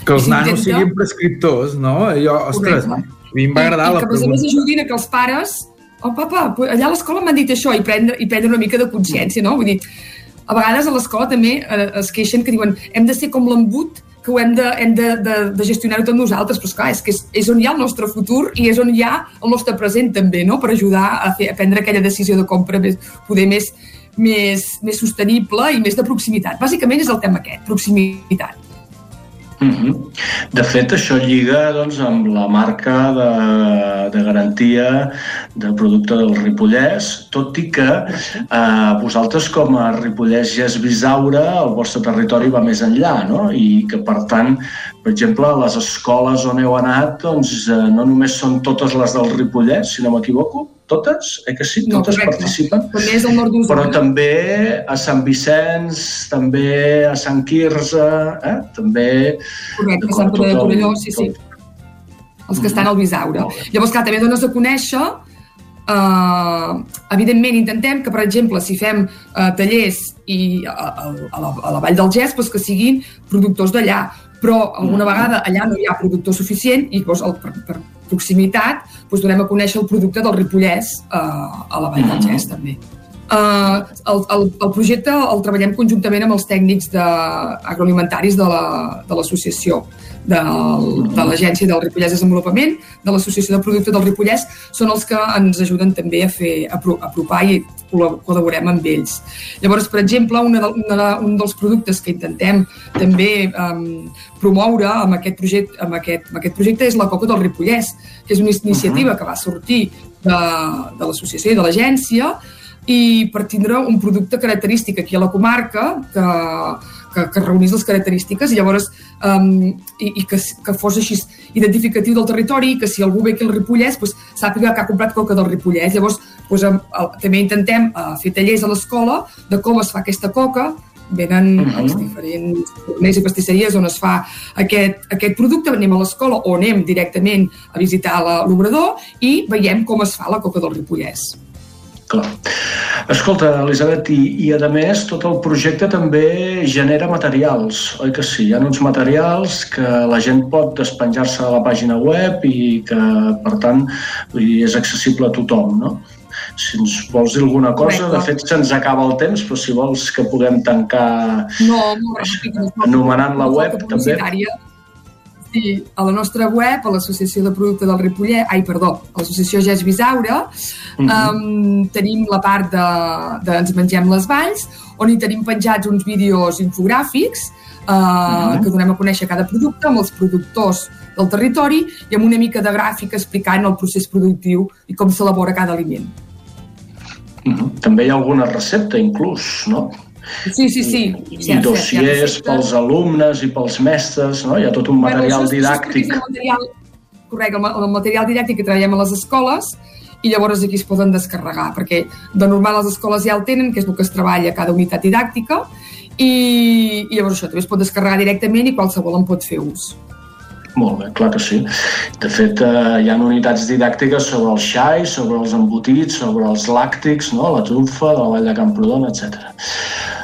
Que els nanos siguin prescriptors, no? Jo, ostres, Correcte a mi em va agradar I, la i que, pregunta. a més, ajudin a que els pares oh, papa, allà a l'escola m'han dit això i prendre, i prendre una mica de consciència, no? Vull dir, a vegades a l'escola també eh, es queixen que diuen hem de ser com l'embut que ho hem de, hem de, de, de gestionar-ho tot nosaltres, però esclar, és que és, és on hi ha el nostre futur i és on hi ha el nostre present també, no? per ajudar a, fer, a prendre aquella decisió de compra més, poder més, més, més sostenible i més de proximitat. Bàsicament és el tema aquest, proximitat. Mm -hmm. De fet, això lliga doncs, amb la marca de, de garantia de producte del Ripollès, tot i que eh, vosaltres com a Ripollès ja és Bisaure, el vostre territori va més enllà, no? I que, per tant, per exemple, les escoles on heu anat doncs, eh, no només són totes les del Ripollès, si no m'equivoco, totes, eh que sí? Totes no, participen. També és el nord Però també a Sant Vicenç, també a Sant Quirze, eh? també... Correcte, a Sant Pere de Torelló, sí, sí. Els que estan al Bisaure. Llavors, clar, també dones a conèixer Uh, evidentment intentem que, per exemple, si fem uh, tallers i a, a, a, la, a la Vall del Gès, doncs que siguin productors d'allà, però alguna vegada allà no hi ha productor suficient i doncs, el, per, per proximitat doncs donem a conèixer el producte del Ripollès eh, a la Vall del mm. Gès també. Uh, el, el, el projecte el treballem conjuntament amb els tècnics de, agroalimentaris de l'associació. La, de, de l'Agència del Ripollès Desenvolupament, de l'Associació de Producte del Ripollès, són els que ens ajuden també a fer a apropar i col·laborem amb ells. Llavors, per exemple, una de, una de, un dels productes que intentem també um, promoure amb aquest, projecte, amb, aquest, amb aquest projecte és la Coca del Ripollès, que és una iniciativa uh -huh. que va sortir de, de l'associació i de l'agència i per tindre un producte característic aquí a la comarca que, que, que reunís les característiques i llavors um, i, i que, que fos així identificatiu del territori i que si algú ve aquí al Ripollès pues, sàpiga que ha comprat coca del Ripollès. Llavors pues, um, el, també intentem uh, fer tallers a l'escola de com es fa aquesta coca venen uh Mhm. -huh. als diferents forners i pastisseries on es fa aquest, aquest producte, anem a l'escola o anem directament a visitar l'obrador i veiem com es fa la coca del Ripollès. Clar. Escolta, Elisabet, i, i a més tot el projecte també genera materials, oi que sí? Hi ha uns materials que la gent pot despenjar-se a la pàgina web i que, per tant, és accessible a tothom, no? Si ens vols dir alguna cosa, Correcte. de fet se'ns acaba el temps, però si vols que puguem tancar No, ràpid. no es pot- anomenant la no web, també. Sí, a la nostra web, a l'Associació de Producte del Ripollès, ai, perdó, a l'Associació Gés Bisaura, Mhm. um, tenim la part de, de Ens mengem les valls, on hi tenim penjats uns vídeos infogràfics uh, Mhm. que donem a conèixer cada producte amb els productors del territori i amb una mica de gràfica explicant el procés productiu i com s'elabora cada aliment. Mhm. També hi ha alguna recepta, inclús, no? Sí, sí, sí. I hi ha dossiers pels alumnes i pels mestres, no? Hi ha tot un material Bueno, això és- didàctic. això és el material, correcte, el ma- el material didàctic que treballem a les escoles i llavors aquí es poden descarregar, perquè de normal les escoles ja el tenen, que és el que es treballa a cada unitat didàctica, i, i llavors això també es pot descarregar directament i qualsevol en pot fer ús. Molt bé, clar que sí. De fet, eh, hi ha unitats didàctiques sobre el xai, sobre els embotits, sobre els làctics, no? la trufa de la Vall de Camprodon, etc.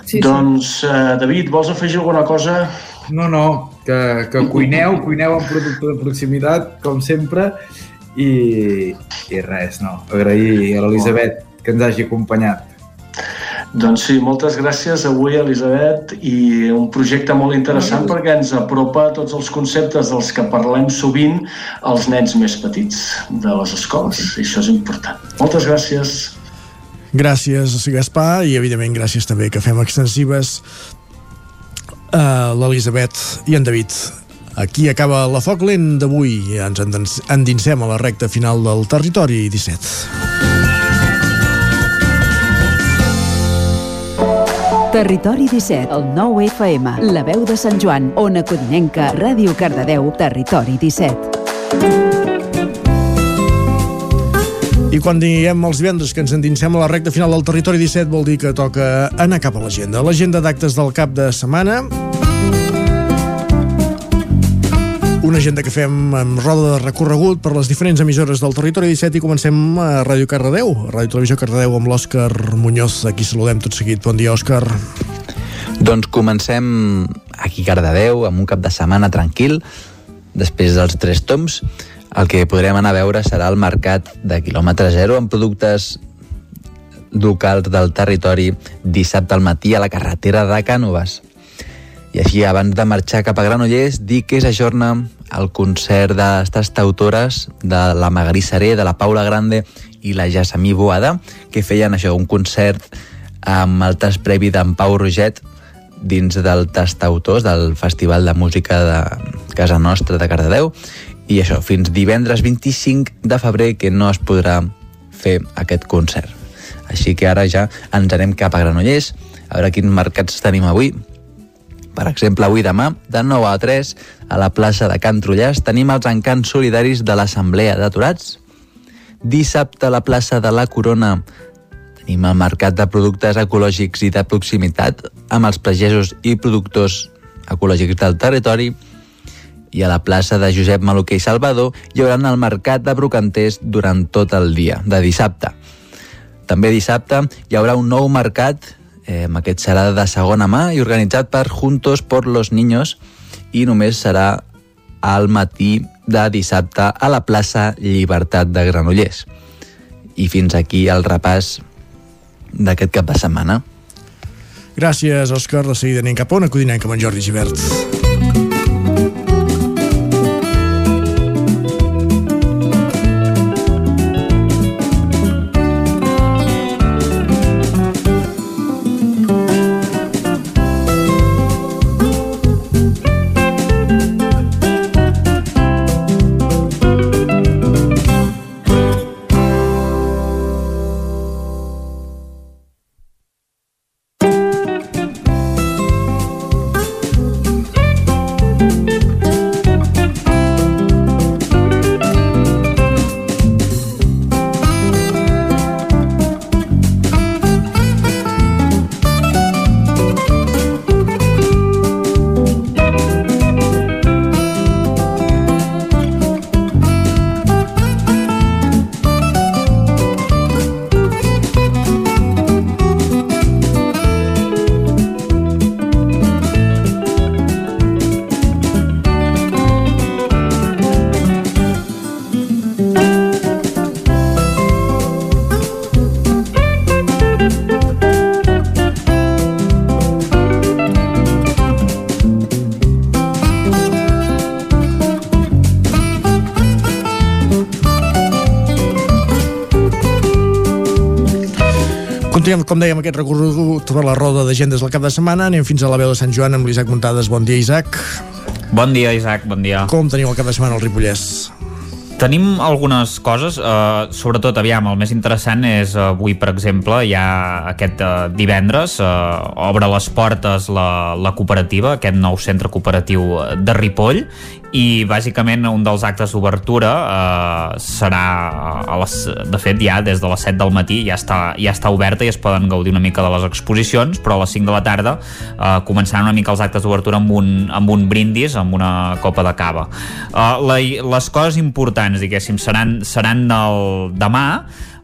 Sí, doncs, eh, David, vols afegir alguna cosa? No, no, que, que cuineu, cuineu amb producte de proximitat, com sempre, i, i res, no. Agrair a l'Elisabet que ens hagi acompanyat. Doncs sí, moltes gràcies avui, Elisabet, i un projecte molt interessant perquè ens apropa tots els conceptes dels que parlem sovint als nens més petits de les escoles, i això és important. Moltes gràcies. Gràcies, Gaspar, i evidentment gràcies també que fem extensives a l'Elisabet i en David. Aquí acaba la Foc Lent d'avui. Ens endins- endinsem a la recta final del territori 17. Territori 17, el 9 FM, la veu de Sant Joan, Ona Codinenca, Ràdio Cardedeu, Territori 17. I quan diem els divendres que ens endinsem a la recta final del territori 17 vol dir que toca anar cap a l'agenda. L'agenda d'actes del cap de setmana una agenda que fem amb roda de recorregut per les diferents emissores del territori 17 i comencem a Ràdio Cardedeu, a Ràdio Televisió Cardedeu amb l'Òscar Muñoz. Aquí saludem tot seguit. Bon dia, Òscar. Doncs comencem aquí a Cardedeu amb un cap de setmana tranquil després dels tres toms el que podrem anar a veure serà el mercat de quilòmetre zero amb productes locals del territori dissabte al matí a la carretera de Cànoves. I així, abans de marxar cap a Granollers, dic que s'ajorna el concert de les tastautores de la Magarí Seré, de la Paula Grande i la Jassamí Boada, que feien això, un concert amb el tas previ d'en Pau Roget dins del Tastautors, del Festival de Música de Casa Nostra de Cardedeu, i això, fins divendres 25 de febrer que no es podrà fer aquest concert. Així que ara ja ens anem cap a Granollers, a veure quins mercats tenim avui. Per exemple, avui demà, de 9 a 3, a la plaça de Can Trullàs, tenim els encants solidaris de l'Assemblea d'Aturats. Dissabte, a la plaça de la Corona, tenim el mercat de productes ecològics i de proximitat amb els pagesos i productors ecològics del territori i a la plaça de Josep Maluquer i Salvador hi haurà el mercat de brocanters durant tot el dia, de dissabte. També dissabte hi haurà un nou mercat, eh, aquest serà de segona mà i organitzat per Juntos por los Niños i només serà al matí de dissabte a la plaça Llibertat de Granollers. I fins aquí el repàs d'aquest cap de setmana. Gràcies, Òscar. De seguida anem cap a una codinenca amb en Jordi Givert. Com dèiem, aquest recorregut per la roda d'agendes del cap de setmana. Anem fins a la veu de Sant Joan amb l'Isaac Montades. Bon dia, Isaac. Bon dia, Isaac, bon dia. Com teniu el cap de setmana al Ripollès? Tenim algunes coses, eh, sobretot, aviam, el més interessant és eh, avui, per exemple, hi ha aquest eh, divendres, eh, obre les portes la, la cooperativa, aquest nou centre cooperatiu de Ripoll, i bàsicament un dels actes d'obertura eh, serà a les, de fet ja des de les 7 del matí ja està, ja està oberta i es poden gaudir una mica de les exposicions però a les 5 de la tarda eh, començaran una mica els actes d'obertura amb, un, amb un brindis amb una copa de cava. Eh, la, les coses importants diguéssim seran, seran el demà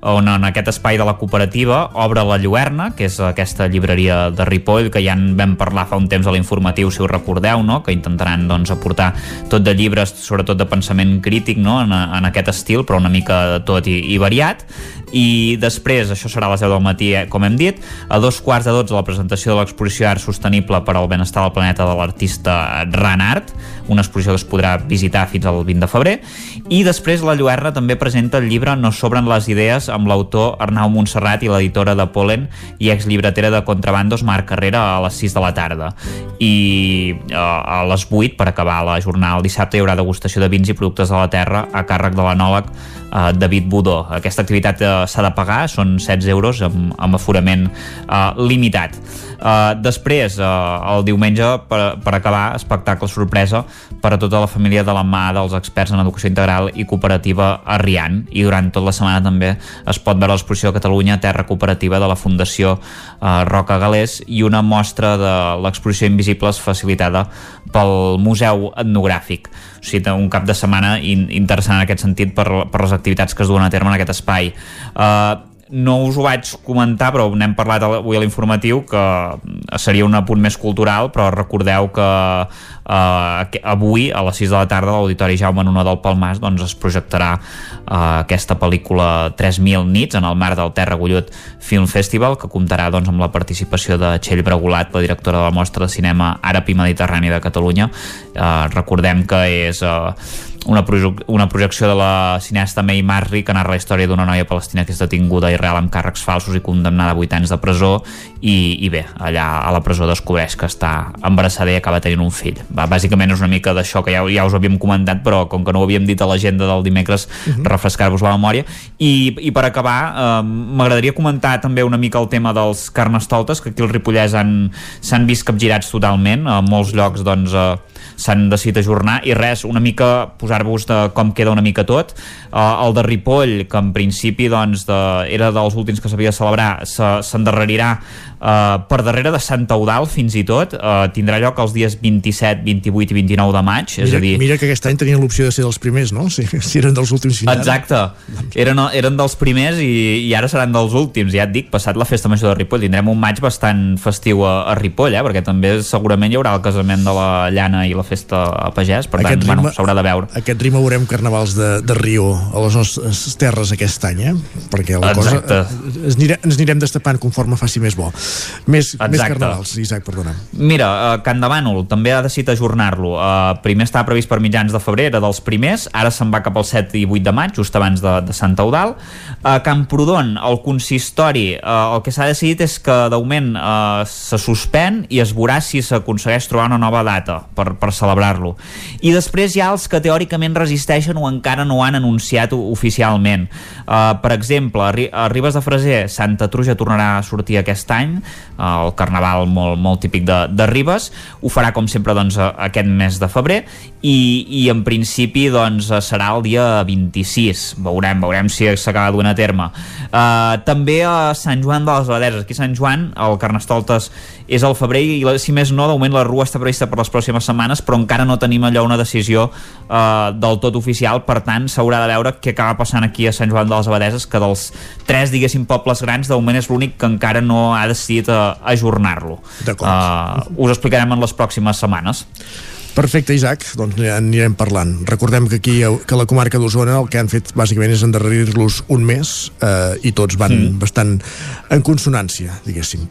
on en aquest espai de la cooperativa obre la Lluerna, que és aquesta llibreria de Ripoll, que ja en vam parlar fa un temps a l'informatiu, si us recordeu, no? que intentaran doncs, aportar tot de llibres, sobretot de pensament crític, no? en, en aquest estil, però una mica tot i, i variat. I després, això serà a les 10 del matí, eh, com hem dit, a dos quarts de 12 la presentació de l'exposició Art Sostenible per al Benestar del Planeta de l'artista Renart, una exposició que es podrà visitar fins al 20 de febrer, i després la Lluerna també presenta el llibre No sobren les idees amb l'autor Arnau Montserrat i l'editora de Polen i exllibretera de contrabandos Marc Carrera a les 6 de la tarda. I eh, a les 8 per acabar la jornada el dissabte hi haurà degustació de vins i productes de la terra a càrrec de l'anòleg eh, David Budó. Aquesta activitat eh, s'ha de pagar, són 16 euros amb, amb aforament eh, limitat. Uh, després, uh, el diumenge, per, per acabar, espectacle sorpresa per a tota la família de la mà dels experts en educació integral i cooperativa a Rian i durant tota la setmana també es pot veure l'exposició Catalunya Terra Cooperativa de la Fundació uh, Roca Galés i una mostra de l'exposició Invisibles facilitada pel Museu Etnogràfic. Sigui, un cap de setmana in interessant en aquest sentit per, per les activitats que es duen a terme en aquest espai. Uh, no us ho vaig comentar, però n'hem parlat avui a l'informatiu, que seria un apunt més cultural, però recordeu que eh, avui, a les 6 de la tarda, a l'Auditori Jaume Nuno del Palmàs, doncs es projectarà eh, aquesta pel·lícula 3.000 nits en el marc del Terra Gullut Film Festival, que comptarà doncs, amb la participació de Txell Bregulat, la directora de la mostra de cinema Àrab i Mediterrani de Catalunya. Eh, recordem que és... Eh, una, una projecció de la cinesta May Marri que narra la història d'una noia palestina que és detinguda i real amb càrrecs falsos i condemnada a 8 anys de presó i, i bé, allà a la presó descobreix que està embarassada i acaba tenint un fill. Va, bàsicament és una mica d'això que ja, ja us havíem comentat però com que no ho havíem dit a l'agenda del dimecres uh mhm. -huh. refrescar-vos la memòria i, i per acabar eh, m'agradaria comentar també una mica el tema dels carnestoltes que aquí al Ripollès s'han vist capgirats totalment a molts llocs doncs eh, s'han decidit ajornar i res, una mica posar-vos de com queda una mica tot uh, el de Ripoll, que en principi doncs, de, era dels últims que s'havia de celebrar s'endarrerirà uh, per darrere de Sant Eudal fins i tot uh, tindrà lloc els dies 27, 28 i 29 de maig mira, és a dir... mira que aquest any tenien l'opció de ser dels primers no? Si, si eren dels últims fins exacte, eren, eren dels primers i, i ara seran dels últims, ja et dic passat la festa major de Ripoll, tindrem un maig bastant festiu a, a Ripoll, eh? perquè també segurament hi haurà el casament de la llana i la festa a pagès, per aquest tant, bueno, s'haurà de veure aquest ritme veurem carnavals de, de Rio a les nostres terres aquest any, eh? perquè la Exacte. cosa ens anirem, ens anirem destapant conforme faci més bo. Més, més carnavals, Isaac, perdona. Mira, uh, Can de Bànol també ha decidit ajornar-lo. Uh, primer estava previst per mitjans de febrer, era dels primers, ara se'n va cap al 7 i 8 de maig, just abans de, de Sant Eudal. A uh, Camprodon, el consistori, uh, el que s'ha decidit és que d'augment uh, se suspèn i es veurà si s'aconsegueix trobar una nova data per, per celebrar-lo. I després hi ha els que teòricament resisteixen o encara no han anunciat oficialment. Uh, per exemple, a Ribes de Freser, Santa Truja tornarà a sortir aquest any, uh, el carnaval molt, molt típic de, de Ribes, ho farà com sempre doncs, aquest mes de febrer i, i en principi doncs, serà el dia 26, veurem, veurem si s'acaba duent a terme. Uh, també a Sant Joan de les Abadeses, aquí a Sant Joan el Carnestoltes és al febrer i si més no, de moment la rua està prevista per les pròximes setmanes però encara no tenim allò una decisió uh, del tot oficial, per tant s'haurà de veure què acaba passant aquí a Sant Joan de les Abadeses que dels tres, diguéssim, pobles grans de moment és l'únic que encara no ha decidit uh, ajornar-lo. Uh, us explicarem en les pròximes setmanes Perfecte, Isaac, doncs anirem parlant. Recordem que aquí, que la comarca d'Osona, el que han fet bàsicament és endarrerir-los un mes eh, i tots van mm. bastant en consonància, diguéssim.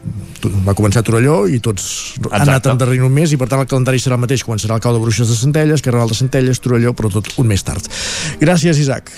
Va començar a Torelló i tots Exacte. han anat endarrerint un mes i per tant el calendari serà el mateix. Començarà el cau de Bruixes de Centelles, Carnaval de Centelles, Torelló, però tot un mes tard. Gràcies, Isaac.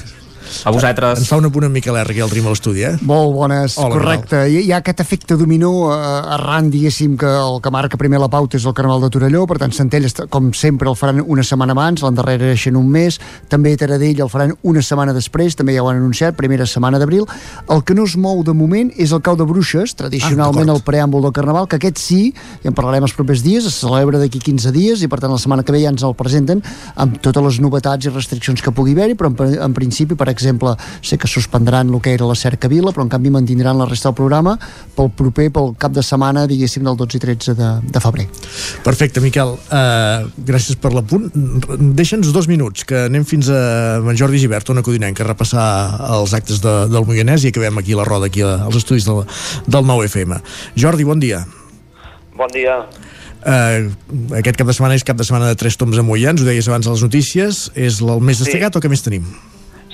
A vosaltres. Ens fa un apunt Miquel R, aquí al Rim a l'estudi, eh? Molt bones, Hola, correcte. Hi, hi ha aquest efecte dominó eh, arran, diguéssim, que el que marca primer la pauta és el Carnaval de Torelló, per tant, Centelles, com sempre, el faran una setmana abans, l'endarrereixen un mes, també Taradell el faran una setmana després, també ja ho han anunciat, primera setmana d'abril. El que no es mou de moment és el cau de bruixes, tradicionalment Ah, el preàmbul del Carnaval, que aquest sí, i en parlarem els propers dies, es celebra d'aquí 15 dies i per tant la setmana que ve ja ens el presenten amb totes les novetats i restriccions que pugui haver-hi, però en, en principi, per exemple, sé que suspendran el que era la Cerca Vila, però en canvi mantindran la resta del programa pel proper, pel cap de setmana, diguéssim, del 12 i 13 de, de febrer. Perfecte, Miquel. Uh, gràcies per l'apunt. Deixa'ns dos minuts, que anem fins a en Jordi Givert, una codinenca, a repassar els actes de, del Moianès i acabem aquí a la roda, aquí als estudis del, del 9FM. Jordi, bon dia. Bon dia. Uh, aquest cap de setmana és cap de setmana de tres toms a Moià, ens ho deies abans a les notícies. És el més destacat sí. o què més tenim?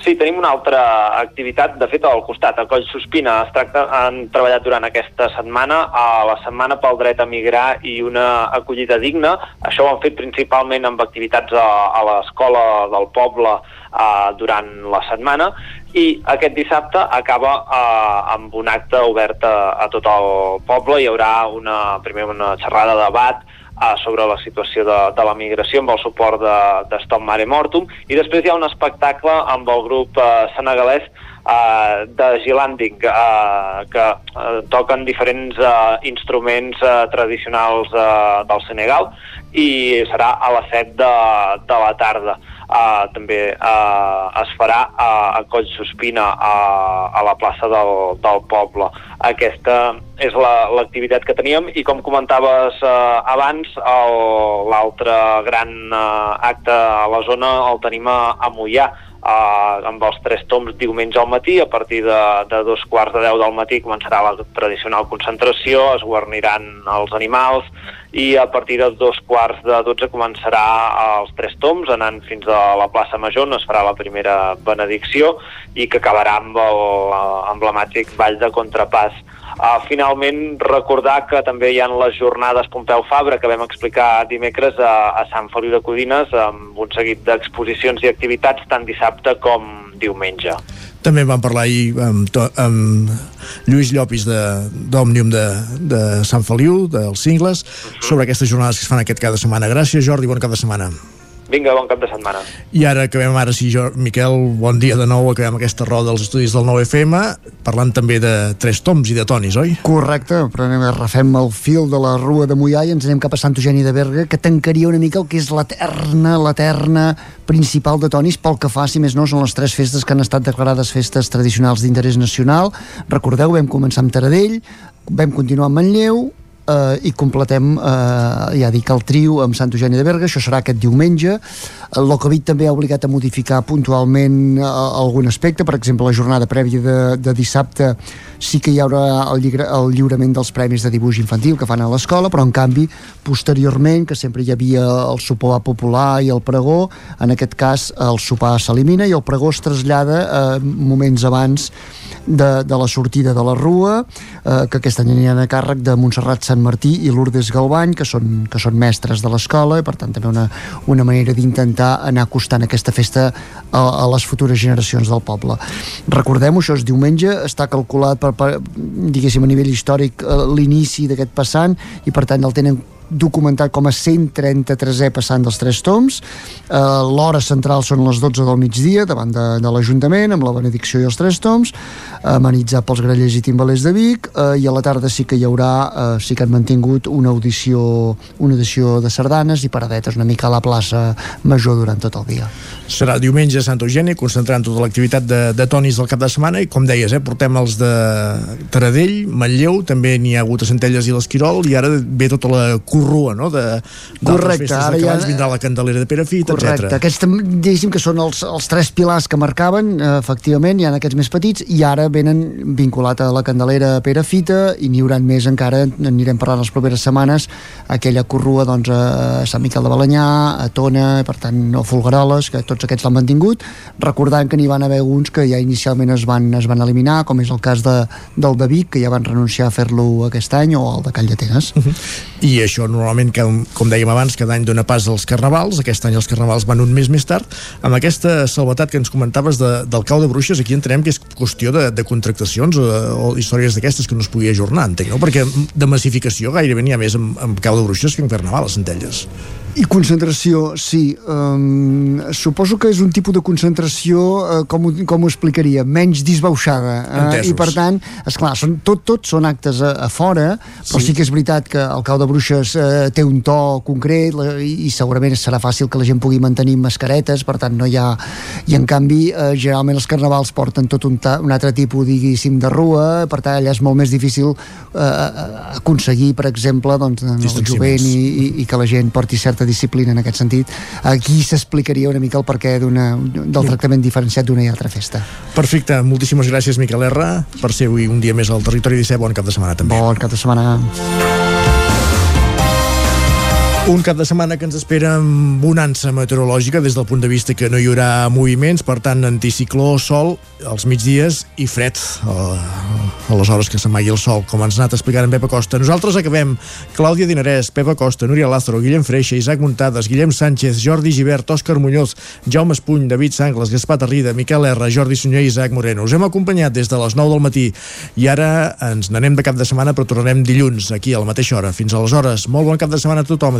Sí, tenim una altra activitat, de fet, al costat, a Coll Sospina. Es tracta, han treballat durant aquesta setmana a la Setmana pel Dret a Migrar i una acollida digna. Això ho han fet principalment amb activitats a, a l'escola del poble eh, durant la setmana i aquest dissabte acaba eh, amb un acte obert a, a tot el poble. Hi haurà una, primer una xerrada de debat uh, sobre la situació de, de la migració amb el suport de, de Stop Mare Mortum i després hi ha un espectacle amb el grup uh, senegalès uh, de Gilanding uh, que uh, toquen diferents uh, instruments uh, tradicionals uh, del Senegal i serà a les 7 de, de la tarda. Uh, també uh, es farà uh, a Coll Sospina a, a la plaça del, del poble. Aquesta és l'activitat la, que teníem i com comentaves uh, abans, l'altre gran uh, acte a la zona el tenim a, a Mollà, uh, amb els tres toms diumenge al matí, a partir de, de dos quarts de deu del matí començarà la tradicional concentració, es guarniran els animals i a partir de dos quarts de dotze començarà els tres toms, anant fins a la plaça Major, on es farà la primera benedicció i que acabarà amb l'emblemàtic ball de contrapàs. Uh, finalment, recordar que també hi ha les jornades Pompeu Fabra que vam explicar dimecres a, a Sant Feliu de Codines amb un seguit d'exposicions i activitats tant dissabte com diumenge. També vam parlar ahir amb, to, amb Lluís Llopis d'Òmnium de, de, de Sant Feliu, dels Cingles, uh -huh. sobre aquestes jornades que es fan aquest cada setmana. Gràcies, Jordi, bon cap de setmana. Vinga, bon cap de setmana. I ara acabem, ara sí, jo, Miquel, bon dia de nou, acabem aquesta roda dels estudis del 9FM, parlant també de tres toms i de tonis, oi? Correcte, però anem, refem el fil de la Rua de Mollà i ens anem cap a Sant Eugeni de Berga, que tancaria una mica el que és l'eterna, l'eterna principal de tonis pel que fa, si més no, són les tres festes que han estat declarades festes tradicionals d'interès nacional. Recordeu, vam començar amb Taradell, vam continuar amb Manlleu, eh, i completem, eh, ja dic, el trio amb Sant Eugeni de Berga, això serà aquest diumenge. El Covid també ha obligat a modificar puntualment eh, algun aspecte, per exemple, la jornada prèvia de, de dissabte sí que hi haurà el, lliure, el lliurament dels premis de dibuix infantil que fan a l'escola, però en canvi, posteriorment, que sempre hi havia el sopar popular i el pregó, en aquest cas el sopar s'elimina i el pregó es trasllada eh, moments abans de, de la sortida de la Rua, eh, que aquest any aniran a càrrec de Montserrat Sant Martí i Lourdes Galbany, que són, que són mestres de l'escola, i per tant també una, una manera d'intentar anar acostant aquesta festa a, a les futures generacions del poble. Recordem-ho, això és diumenge, està calculat per, per diguéssim, a nivell històric eh, l'inici d'aquest passant, i per tant el tenen documentat com a 133è passant dels tres toms. Eh, l'hora central són les 12 del migdia davant de, de l'Ajuntament amb la benedicció i els tres toms amenitzat pels grellers i timbalers de Vic eh, i a la tarda sí que hi haurà eh, sí que han mantingut una audició una audició de sardanes i paradetes una mica a la plaça Major durant tot el dia. Serà diumenge a Sant Eugeni, concentrant tota l'activitat de, de tonis del cap de setmana i com deies, eh, portem els de Taradell, Manlleu, també n'hi ha hagut a Centelles i l'Esquirol i ara ve tota la corrua no? de, Correcte, festes ara de ja- vindrà la Candelera de Perafit, Correcte, etc. aquests diguéssim que són els, els tres pilars que marcaven, eh, efectivament, hi ha aquests més petits, i ara venen vinculat a la Candelera Perafita, i n'hi haurà més encara, en anirem parlant les properes setmanes, aquella corrua doncs, a Sant Miquel de Balanyà, a Tona, per tant, a Folgueroles, que tots aquests l'han mantingut, recordant que n'hi van haver alguns que ja inicialment es van, es van eliminar, com és el cas de, del de Vic, que ja van renunciar a fer-lo aquest any, o el de Call d'Atenes. I això això normalment, com, com dèiem abans, cada any dona pas als carnavals, aquest any els carnavals van un mes més tard, amb aquesta salvetat que ens comentaves de, del cau de bruixes, aquí entenem que és qüestió de, de contractacions o, o històries d'aquestes que no es podia ajornar, entenc, no? Perquè de massificació gairebé n'hi ha més amb, amb cau de bruixes que en carnaval, a Centelles. I concentració, sí. Um, suposo que és un tipus de concentració, uh, com, ho, com ho explicaria, menys disbauxada. Uh, I per tant, és clar, són, tot, tot són actes a, a fora, però sí. sí que és veritat que el cau de bruixes uh, té un to concret la, i, i segurament serà fàcil que la gent pugui mantenir mascaretes, per tant no hi ha... I en canvi, uh, generalment els carnavals porten tot un, ta, un altre tipus, diguéssim, de rua, per tant allà és molt més difícil uh, aconseguir, per exemple, doncs, el jovent i, i, i que la gent porti certa disciplina en aquest sentit. Aquí s'explicaria una mica el perquè del tractament diferenciat d'una i altra festa. Perfecte, moltíssimes gràcies Miquel R per ser avui un dia més al Territori 17, bon cap de setmana també. Bon cap de setmana. Un cap de setmana que ens espera amb bonança meteorològica des del punt de vista que no hi haurà moviments, per tant, anticicló, sol als migdies i fred a, les hores que s'amagui el sol, com ens ha anat explicant en Pepa Costa. Nosaltres acabem. Clàudia Dinarès, Pepa Costa, Núria Lázaro, Guillem Freixa, Isaac Muntades, Guillem Sánchez, Jordi Givert, Òscar Muñoz, Jaume Espuny, David Sangles, Gaspar Tarrida, Miquel R, Jordi Sunyer i Isaac Moreno. Us hem acompanyat des de les 9 del matí i ara ens n'anem de cap de setmana, però tornarem dilluns aquí a la mateixa hora. Fins aleshores, molt bon cap de setmana a tothom.